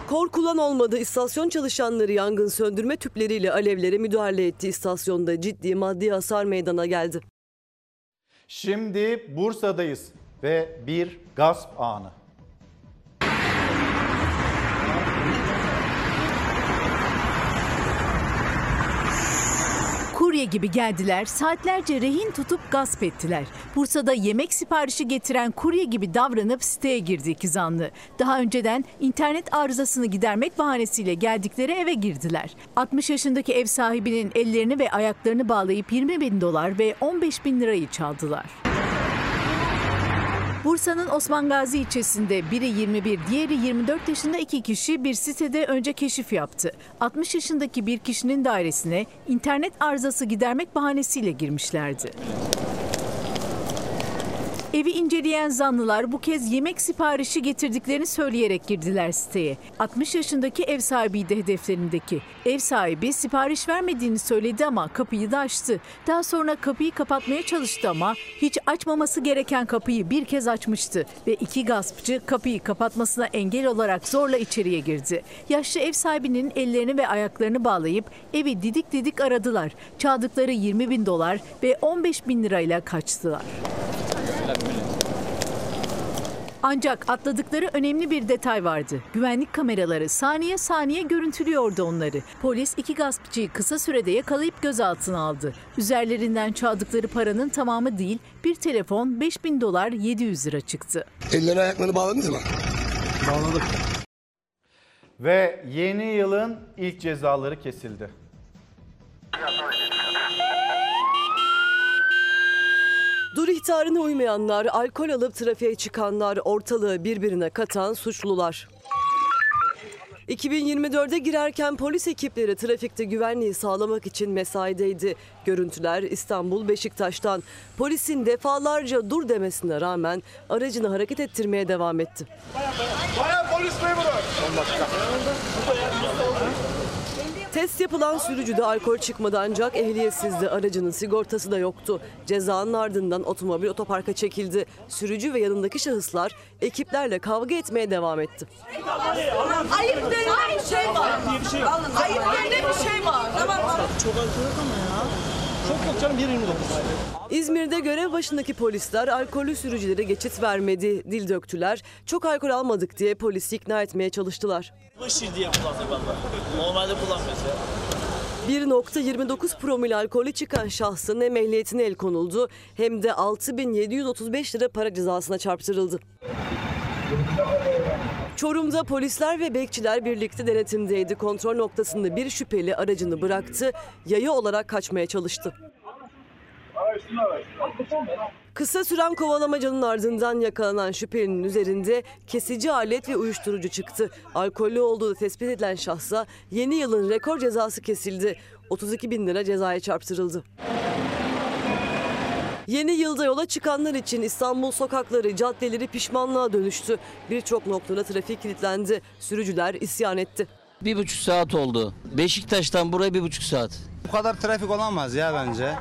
Korkulan olmadı. İstasyon çalışanları yangın söndürme tüpleriyle alevlere müdahale etti. İstasyonda ciddi maddi hasar meydana geldi. Şimdi Bursa'dayız ve bir gasp anı. Kurye gibi geldiler, saatlerce rehin tutup gasp ettiler. Bursa'da yemek siparişi getiren kurye gibi davranıp siteye girdi iki zanlı. Daha önceden internet arızasını gidermek bahanesiyle geldikleri eve girdiler. 60 yaşındaki ev sahibinin ellerini ve ayaklarını bağlayıp 20 bin dolar ve 15 bin lirayı çaldılar. Bursa'nın Osman Gazi ilçesinde biri 21, diğeri 24 yaşında iki kişi bir sitede önce keşif yaptı. 60 yaşındaki bir kişinin dairesine internet arızası gidermek bahanesiyle girmişlerdi. Evi inceleyen zanlılar bu kez yemek siparişi getirdiklerini söyleyerek girdiler siteye. 60 yaşındaki ev sahibiydi hedeflerindeki. Ev sahibi sipariş vermediğini söyledi ama kapıyı da açtı. Daha sonra kapıyı kapatmaya çalıştı ama hiç açmaması gereken kapıyı bir kez açmıştı. Ve iki gaspçı kapıyı kapatmasına engel olarak zorla içeriye girdi. Yaşlı ev sahibinin ellerini ve ayaklarını bağlayıp evi didik didik aradılar. Çaldıkları 20 bin dolar ve 15 bin lirayla kaçtılar. Ancak atladıkları önemli bir detay vardı. Güvenlik kameraları saniye saniye görüntülüyordu onları. Polis iki gaspçıyı kısa sürede yakalayıp gözaltına aldı. Üzerlerinden çaldıkları paranın tamamı değil, bir telefon 5000 dolar 700 lira çıktı. Ellerini ayaklarını bağladınız mı? Bağladık. Ve yeni yılın ilk cezaları kesildi. Dur ihtarına uymayanlar, alkol alıp trafiğe çıkanlar, ortalığı birbirine katan suçlular. 2024'e girerken polis ekipleri trafikte güvenliği sağlamak için mesaideydi. Görüntüler İstanbul Beşiktaş'tan. Polisin defalarca dur demesine rağmen aracını hareket ettirmeye devam etti. Bayan polis memuru. Test yapılan sürücüde alkol çıkmadı ancak ehliyetsizdi. Aracının sigortası da yoktu. Cezanın ardından otomobil otoparka çekildi. Sürücü ve yanındaki şahıslar ekiplerle kavga etmeye devam etti. Ayıp denilen bir şey var. Ayıp denilen bir şey var. Tamam. Çok alkol ama ya. Çok yok canım 1.29. İzmir'de görev başındaki polisler alkollü sürücülere geçit vermedi, dil döktüler. Çok alkol almadık diye polisi ikna etmeye çalıştılar. Diye kullanıyor valla. Normalde kullanmıyoruz ya. 1.29 promil alkolü çıkan şahsın hem ehliyetine el konuldu hem de 6735 lira para cezasına çarptırıldı. Çorum'da polisler ve bekçiler birlikte denetimdeydi. Kontrol noktasında bir şüpheli aracını bıraktı, yaya olarak kaçmaya çalıştı. Kısa süren kovalamacanın ardından yakalanan şüphelinin üzerinde kesici alet ve uyuşturucu çıktı. Alkollü olduğu tespit edilen şahsa yeni yılın rekor cezası kesildi. 32 bin lira cezaya çarptırıldı. Yeni yılda yola çıkanlar için İstanbul sokakları, caddeleri pişmanlığa dönüştü. Birçok noktada trafik kilitlendi. Sürücüler isyan etti. Bir buçuk saat oldu. Beşiktaş'tan buraya bir buçuk saat. Bu kadar trafik olamaz ya bence.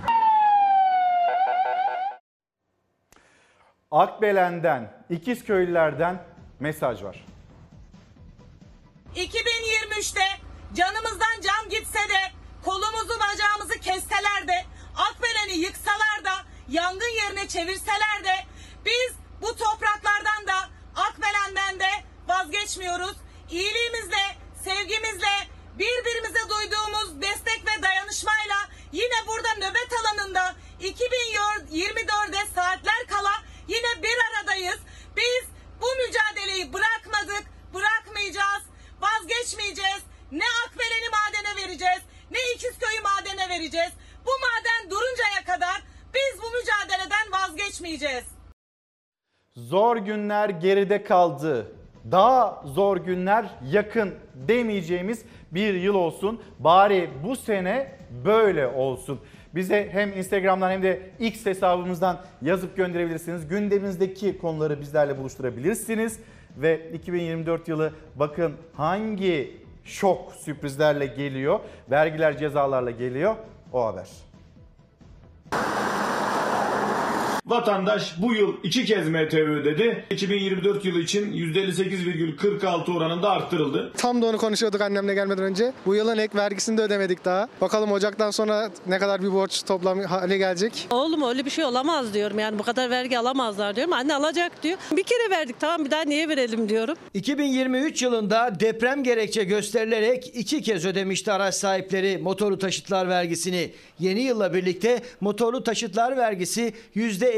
Akbelen'den, İkizköylülerden mesaj var. 2023'te canımızdan can gitse de kolumuzu bacağımızı kesseler de Akbelen'i yıksalar da yangın yerine çevirseler de biz bu topraklardan da Akbelen'den de vazgeçmiyoruz. İyiliğimizle, sevgimizle, birbirimize duyduğumuz destek ve dayanışmayla yine burada nöbet alanında 2024'de saatler kala yine bir aradayız. Biz bu mücadeleyi bırakmadık, bırakmayacağız, vazgeçmeyeceğiz. Ne Akbelen'i madene vereceğiz, ne İkizköy'ü madene vereceğiz. Bu maden duruncaya kadar biz bu mücadeleden vazgeçmeyeceğiz. Zor günler geride kaldı. Daha zor günler yakın demeyeceğimiz bir yıl olsun. Bari bu sene böyle olsun. Bize hem Instagram'dan hem de X hesabımızdan yazıp gönderebilirsiniz. Gündeminizdeki konuları bizlerle buluşturabilirsiniz. Ve 2024 yılı bakın hangi şok sürprizlerle geliyor. Vergiler cezalarla geliyor. O haber. Vatandaş bu yıl iki kez MTV ödedi. 2024 yılı için %58,46 oranında arttırıldı. Tam da onu konuşuyorduk annemle gelmeden önce. Bu yılın ek vergisini de ödemedik daha. Bakalım Ocak'tan sonra ne kadar bir borç toplam hale gelecek. Oğlum öyle bir şey olamaz diyorum yani bu kadar vergi alamazlar diyorum. Anne alacak diyor. Bir kere verdik tamam bir daha niye verelim diyorum. 2023 yılında deprem gerekçe gösterilerek iki kez ödemişti araç sahipleri motorlu taşıtlar vergisini. Yeni yılla birlikte motorlu taşıtlar vergisi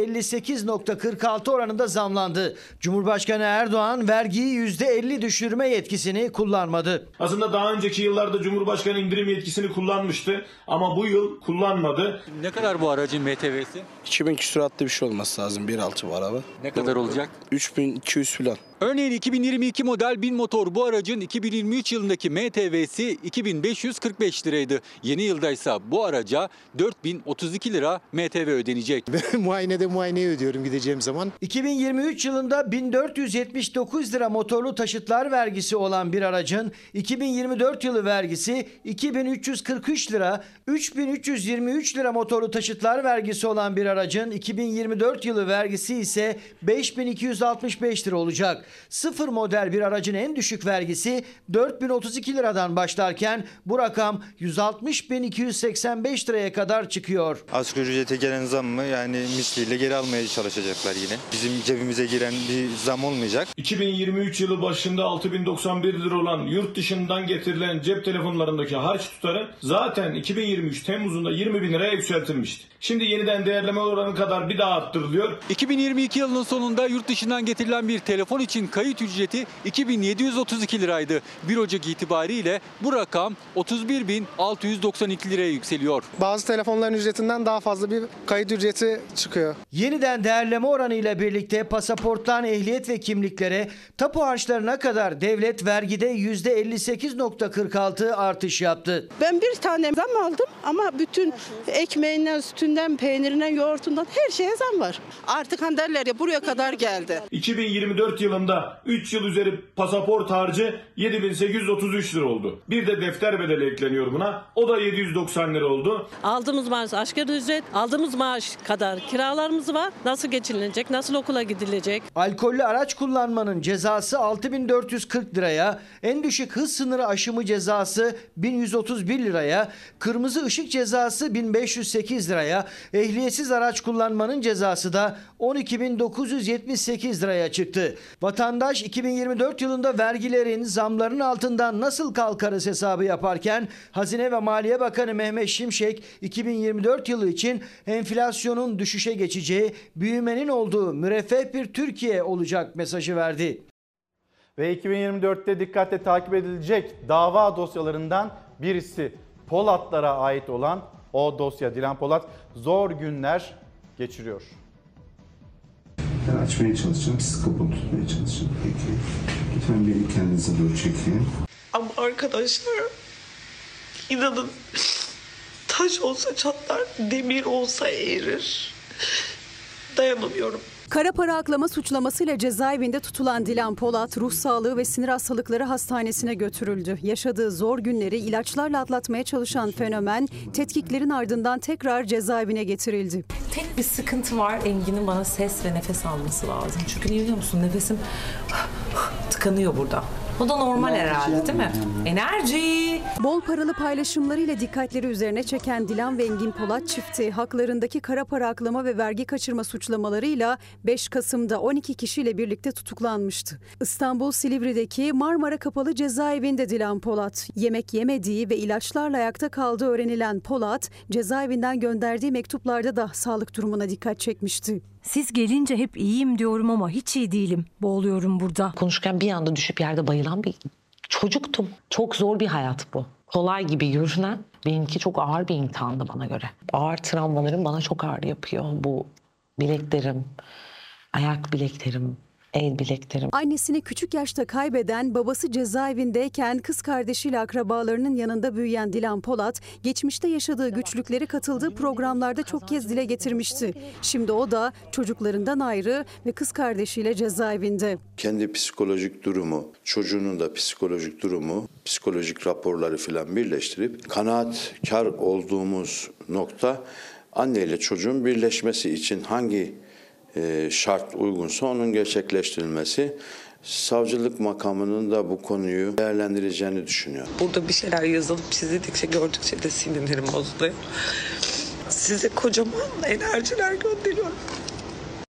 %58.46 oranında zamlandı. Cumhurbaşkanı Erdoğan vergiyi %50 düşürme yetkisini kullanmadı. Aslında daha önceki yıllarda Cumhurbaşkanı indirim yetkisini kullanmıştı ama bu yıl kullanmadı. Ne kadar bu aracın MTV'si? 2000 küsuratlı bir şey olması lazım 1.6 bu araba. Ne kadar olacak? 3200 falan. Örneğin 2022 model 1000 motor bu aracın 2023 yılındaki MTV'si 2545 liraydı. Yeni yılda ise bu araca 4032 lira MTV ödenecek. [laughs] Muayenede muayeneyi ödüyorum gideceğim zaman. 2023 yılında 1479 lira motorlu taşıtlar vergisi olan bir aracın 2024 yılı vergisi 2343 lira, 3323 lira motorlu taşıtlar vergisi olan bir aracın 2024 yılı vergisi ise 5265 lira olacak. Sıfır model bir aracın en düşük vergisi 4032 liradan başlarken bu rakam 160.285 liraya kadar çıkıyor. Asgari ücrete gelen zam mı yani misliyle geri almaya çalışacaklar yine. Bizim cebimize giren bir zam olmayacak. 2023 yılı başında 6091 lira olan yurt dışından getirilen cep telefonlarındaki harç tutarı zaten 2023 Temmuz'unda 20 bin liraya yükseltilmişti. Şimdi yeniden değerleme oranı kadar bir daha arttırılıyor. 2022 yılının sonunda yurt dışından getirilen bir telefon için kayıt ücreti 2732 liraydı. 1 Ocak itibariyle bu rakam 31.692 liraya yükseliyor. Bazı telefonların ücretinden daha fazla bir kayıt ücreti çıkıyor. Yeniden değerleme oranı ile birlikte pasaporttan ehliyet ve kimliklere, tapu harçlarına kadar devlet vergide %58.46 artış yaptı. Ben bir tane zam aldım ama bütün ekmeğinden, sütünden, peynirinden, yoğurtundan her şeye zam var. Artık hani derler ya buraya kadar geldi. 2024 yılında toplamda 3 yıl üzeri pasaport harcı 7833 lira oldu. Bir de defter bedeli ekleniyor buna. O da 790 lira oldu. Aldığımız maaş asgari ücret, aldığımız maaş kadar kiralarımız var. Nasıl geçinilecek, nasıl okula gidilecek? Alkollü araç kullanmanın cezası 6440 liraya, en düşük hız sınırı aşımı cezası 1131 liraya, kırmızı ışık cezası 1508 liraya, ehliyetsiz araç kullanmanın cezası da 12978 liraya çıktı. Vatandaş 2024 yılında vergilerin, zamların altından nasıl kalkarız hesabı yaparken Hazine ve Maliye Bakanı Mehmet Şimşek 2024 yılı için enflasyonun düşüşe geçeceği, büyümenin olduğu müreffeh bir Türkiye olacak mesajı verdi. Ve 2024'te dikkatle takip edilecek dava dosyalarından birisi Polatlara ait olan o dosya. Dilan Polat zor günler geçiriyor. Ben açmaya çalışacağım. Siz kapalı tutmaya çalışın. Peki. Lütfen beni kendinize doğru çekin. Ama arkadaşlar inanın taş olsa çatlar, demir olsa eğrir. Dayanamıyorum. Kara para aklama suçlamasıyla cezaevinde tutulan Dilan Polat, ruh sağlığı ve sinir hastalıkları hastanesine götürüldü. Yaşadığı zor günleri ilaçlarla atlatmaya çalışan fenomen, tetkiklerin ardından tekrar cezaevine getirildi. Tek bir sıkıntı var. Engin'in bana ses ve nefes alması lazım. Çünkü niye biliyor musun? Nefesim [sighs] tıkanıyor burada. O da normal herhalde değil mi? Enerji. Bol paralı paylaşımlarıyla dikkatleri üzerine çeken Dilan ve Engin Polat çifti haklarındaki kara para aklama ve vergi kaçırma suçlamalarıyla 5 Kasım'da 12 kişiyle birlikte tutuklanmıştı. İstanbul Silivri'deki Marmara Kapalı Cezaevinde Dilan Polat yemek yemediği ve ilaçlarla ayakta kaldığı öğrenilen Polat cezaevinden gönderdiği mektuplarda da sağlık durumuna dikkat çekmişti. Siz gelince hep iyiyim diyorum ama hiç iyi değilim. Boğuluyorum burada. Konuşurken bir anda düşüp yerde bayılan bir çocuktum. Çok zor bir hayat bu. Kolay gibi görünen benimki çok ağır bir imtihandı bana göre. Ağır travmalarım bana çok ağır yapıyor. Bu bileklerim, ayak bileklerim, el bileklerim. Annesini küçük yaşta kaybeden, babası cezaevindeyken kız kardeşiyle akrabalarının yanında büyüyen Dilan Polat, geçmişte yaşadığı güçlükleri katıldığı programlarda çok kez dile getirmişti. Şimdi o da çocuklarından ayrı ve kız kardeşiyle cezaevinde. Kendi psikolojik durumu, çocuğunun da psikolojik durumu, psikolojik raporları filan birleştirip kanaatkar olduğumuz nokta anne ile çocuğun birleşmesi için hangi şart uygunsa onun gerçekleştirilmesi savcılık makamının da bu konuyu değerlendireceğini düşünüyor. Burada bir şeyler yazılıp çizildikçe gördükçe de sinirlerim bozuluyor. Size kocaman enerjiler gönderiyorum.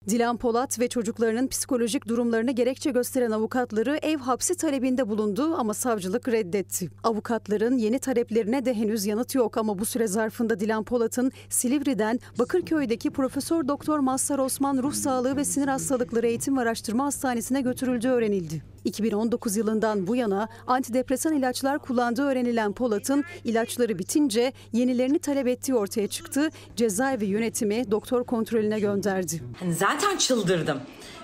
Dilan Polat ve çocuklarının psikolojik durumlarını gerekçe gösteren avukatları ev hapsi talebinde bulundu ama savcılık reddetti. Avukatların yeni taleplerine de henüz yanıt yok ama bu süre zarfında Dilan Polat'ın Silivri'den Bakırköy'deki Profesör Doktor Mazhar Osman Ruh Sağlığı ve Sinir Hastalıkları Eğitim ve Araştırma Hastanesi'ne götürüldüğü öğrenildi. 2019 yılından bu yana antidepresan ilaçlar kullandığı öğrenilen Polat'ın ilaçları bitince yenilerini talep ettiği ortaya çıktı. Cezaevi yönetimi doktor kontrolüne gönderdi. Zaten çıldırdım.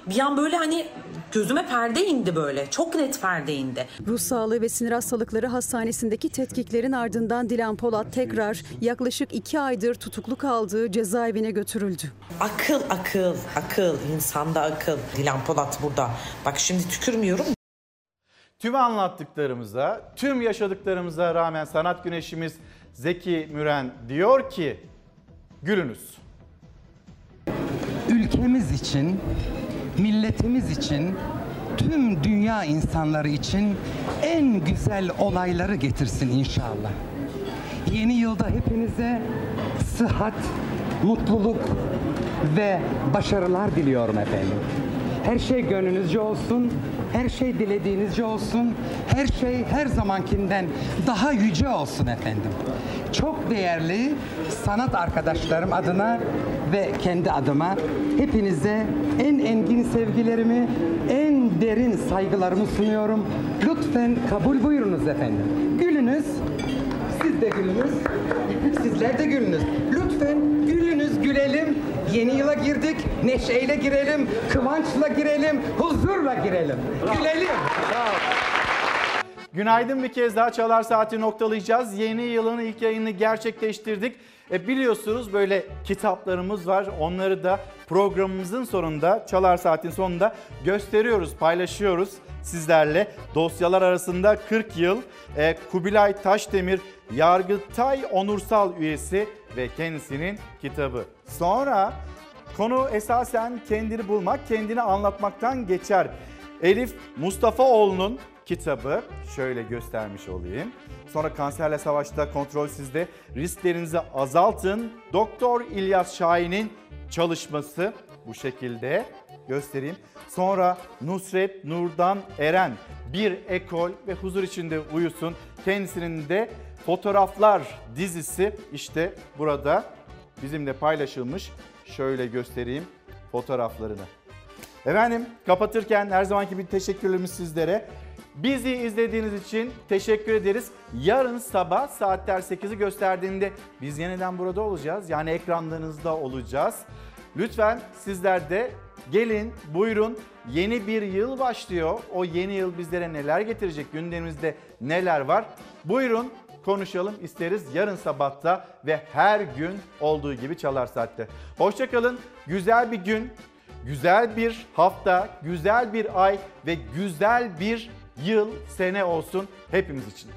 Bir an böyle hani gözüme perde indi böyle. Çok net perde indi. Ruh Sağlığı ve Sinir Hastalıkları Hastanesi'ndeki tetkiklerin ardından Dilan Polat tekrar yaklaşık iki aydır tutuklu kaldığı cezaevine götürüldü. Akıl, akıl, akıl. insanda akıl. Dilan Polat burada. Bak şimdi tükürmüyorum. Tüm anlattıklarımıza, tüm yaşadıklarımıza rağmen sanat güneşimiz Zeki Müren diyor ki gülünüz. ülkemiz için, milletimiz için, tüm dünya insanları için en güzel olayları getirsin inşallah. Yeni yılda hepinize sıhhat, mutluluk ve başarılar diliyorum efendim. Her şey gönlünüzce olsun, her şey dilediğinizce olsun, her şey her zamankinden daha yüce olsun efendim. Çok değerli sanat arkadaşlarım adına ve kendi adıma hepinize en engin sevgilerimi, en derin saygılarımı sunuyorum. Lütfen kabul buyurunuz efendim. Gülünüz, siz de gülünüz, sizler de gülünüz. Lütfen gülünüz, gülelim. Yeni yıla girdik, neşeyle girelim, kıvançla girelim, huzurla girelim. Gülelim. Günaydın bir kez daha Çalar Saati noktalayacağız. Yeni yılın ilk yayını gerçekleştirdik. E biliyorsunuz böyle kitaplarımız var. Onları da programımızın sonunda, Çalar Saat'in sonunda gösteriyoruz, paylaşıyoruz sizlerle. Dosyalar arasında 40 yıl e, Kubilay Taşdemir Yargıtay Onursal Üyesi ve kendisinin kitabı. Sonra konu esasen kendini bulmak, kendini anlatmaktan geçer. Elif Mustafaoğlu'nun kitabı şöyle göstermiş olayım. Sonra kanserle savaşta kontrol sizde. Risklerinizi azaltın. Doktor İlyas Şahin'in çalışması bu şekilde göstereyim. Sonra Nusret Nurdan Eren bir ekol ve huzur içinde uyusun. Kendisinin de fotoğraflar dizisi işte burada bizimle paylaşılmış. Şöyle göstereyim fotoğraflarını. Efendim kapatırken her zamanki bir teşekkürlerimiz sizlere. Bizi izlediğiniz için teşekkür ederiz. Yarın sabah saatler 8'i gösterdiğinde biz yeniden burada olacağız. Yani ekranlarınızda olacağız. Lütfen sizler de gelin buyurun yeni bir yıl başlıyor. O yeni yıl bizlere neler getirecek gündemimizde neler var? Buyurun konuşalım isteriz yarın sabahta ve her gün olduğu gibi çalar saatte. Hoşçakalın güzel bir gün, güzel bir hafta, güzel bir ay ve güzel bir yıl, sene olsun hepimiz için.